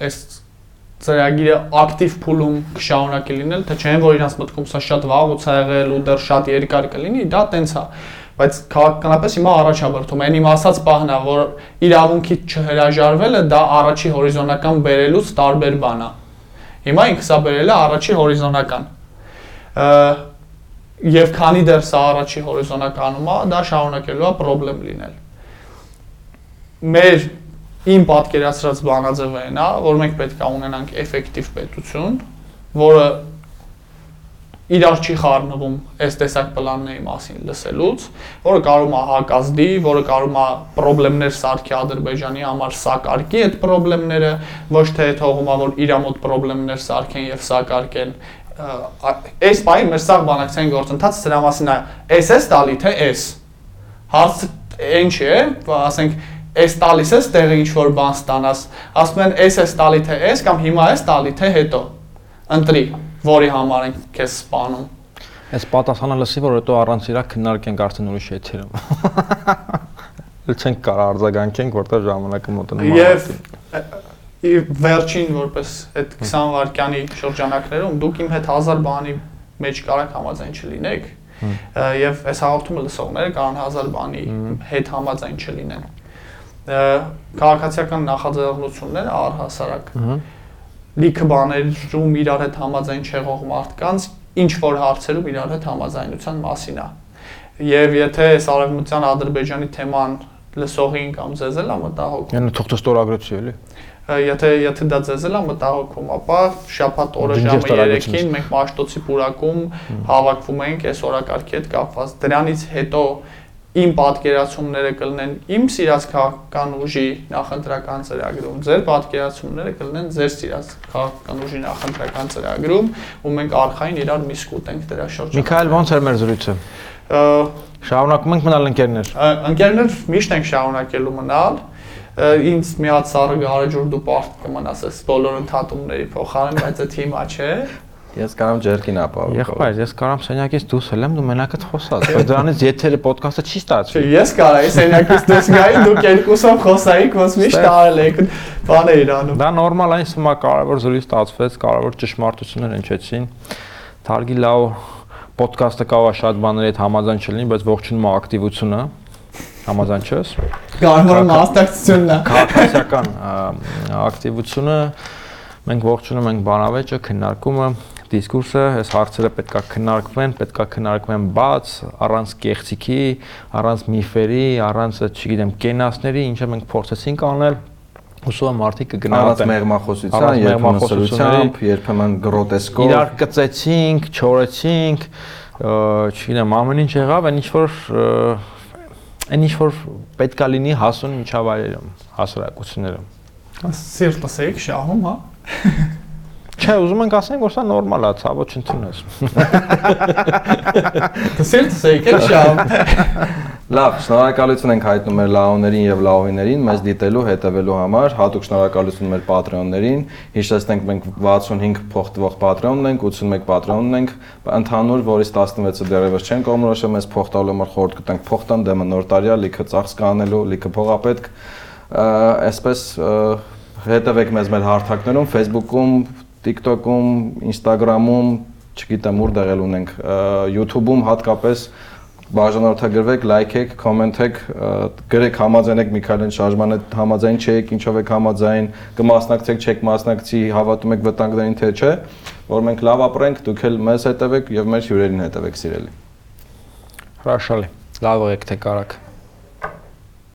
այս ծրագիրը ակտիվ փուլում կշարունակի լինել, թե չէ որ իրանց մտքում սա շատ վաղուց ա եղել ու դեռ շատ երկար կլինի, դա տենց է բայց քաղաքականապես հիմա առաջաբերթում են իմ ասած պահն է որ իրավունքից չհրաժարվելը դա առաջի հորիզոնական բերելուց տարբեր բան է հիմա բերել է առաջի հորիզոնական եւ քանի դեռ սա առաջի հորիզոնականում է դա շարունակելու է խնդրեմ լինել մեր իմ պատկերացրած բանաձևը այն է, որ մենք պետք է ունենանք էֆեկտիվ պետություն, որը իրար չի խառնվում այս տեսակ պլանների մասին լսելուց, որը կարում է հակազդի, որը կարում է խնդիրներ սարքի Ադրբեջանի համար սակարկի այդ խնդիրները, ոչ թե թողումա որ իր մոտ խնդիրներ սարքեն եւ սակարկեն այս բանը մեր սաղ բանակցային գործընթացը դրա մասին է, էս էս տալի թե էս։ Հարցը ինչ է, ասենք այս տալիս ես տեղը ինչ որ բան ստանաս, ասում են այս էս տալի թե այս կամ հիմա էս տալի թե հետո։ Ընտրի, որի համար են քեզ սպանում։ Այս պատասխանը լսի, որ հետո առանց իրա քննարկենք արդեն ուրիշ եթերում։ Չենք կարող արձագանքենք, որտեղ ժամանակը մոտենում է։ Եվ վերջին որպես այդ 20 վայրկյանի շրջանակներում դուք իմ հետ 1000 բանի մեջ կարաք համաձայն չլինեք, եւ այս հաղորդումը լսողները կարող 1000 բանի հետ համաձայն չլինեն քաղաքացիական նախաձեռնությունները առհասարակ լիքը բաներում իրար հետ համաձայն չեղող մարդկանց ինչ որ հարցերում իրար հետ համաձայնության մասին է եւ եթե այս արևմտյան ադրբեջանի թեման լսողին կամ ձեզել է մտահոգում yəni թողտը ստորագրեցի էլի եթե եթե դա ձեզել է մտահոգում, ապա շաբաթ օրը ժամը 3-ին մենք Մաշտոցի պուրակում հավաքվում ենք այս օրակարգի հետ կապված։ Դրանից հետո իմ պատկերացումները կլինեն իմ սիրած քաղաքական ուժի նախընտրական ծրագրում, ձեր պատկերացումները կլինեն ձեր սիրած քաղաքական ուժի նախընտրական ծրագրում, ու մենք արխային իրար միսկ ուտենք դրա շրջանում։ Միքայել, ոնց էր մեր զրույցը։ Շարունակում ենք մնալ ընկերներ։ Ընկերներ միշտ ենք շարունակելու մնալ ինձ մի հատ սառը գարեջուր դու պարտ կմնաս այս բոլոր ընդհատումների փոխարեն, բայց այդ հիմա չէ։ Ես կարամ ջերկին ապահովում։ Եղբայր, ես կարամ սենյակից դուրս ելեմ, դու մենակդ խոսած։ Բայց դրանից եթերը ոդկասթը չի ստացվի։ Ես կարայի սենյակից դուրս գայի, դուք երկուսով խոսայիք, ոնց միշտ արել եք բաներ անում։ Դա նորմալ այն հիմա կարևոր զրույց ստացվեց, կարևոր ճշմարտություններ հնչեցին։ Թարգի լավ ոդկասթը կարող է շատ բաների հետ համաձայն չլինի, բայց ողջունում եմ ակտիվությունը։ Համաձայն չես։ Կարևորը մասնակցությունն է։ Քաղաքացիական ակտիվությունը մենք ողջունում ենք բանավեճը, քննարկումը, դիսկուրսը, այս հարցերը պետքա քննարկվեն, պետքա քննարկվեն բաց, առանց կեղծիքի, առանց միֆերի, առանց, չգիտեմ, կենասների, ինչը մենք փորձեցինք անել, Ուսում եմ մարդիկ կգնահատեն։ Առանց մեղմախոսության, երբեմն սրությամբ, երբեմն գրոտեսկով։ Իրար կծեցինք, չորեցինք, չգիտեմ, ամեն ինչ եղավ, այն ինչ որ այն ինչ որ պետքա լինի հասուն միջավայրերում, հասարակություններում։ Սիրտս եք շահում, հա։ Չէ, ուզում ենք ասենք, որ սա նորմալ է, ցավը չընդունես։ Դու սիրտս եք շահում։ Լավ, շնորհակալություն ենք հայտնում մեր լաոներին եւ լաովիներին մեզ դիտելու, հետեւելու համար։ Հատուկ շնորհակալություն մեր Patreon-ներին։ Հիշեցնենք մենք 65 փոխտվող Patreon-ն ենք, 81 Patreon-ն ենք, ընդհանուր, որից 16-ը դեռևս չեն կողմնորոշել, մեզ փոխ տալու համար խորտ կտանք փոխտան դեմը նոր տարյա, լիքը ծախս կանելու, լիքը փողապետք։ Այսպես հետևեք մեզ մեր հարթակներում, Facebook-ում, TikTok-ում, Instagram-ում, չգիտեմ ուր դեղել ունենք, YouTube-ում հատկապես բաժանորդագրվեք, լայքեք, կոմենթեք, գրեք համաձայնեք Միքայելին շարժմանը համաձայն չեք, ինչով եք համաձայն, կմասնակցեք, չեք մասնակցի, հավատում եք վտանգներին թե չէ, որ մենք լավ ապրենք, դուք էլ մեզ հետևեք եւ մեր հյուրերին հետևեք սիրելի։ Հրաշալի։ Լավ եք թե կարաք։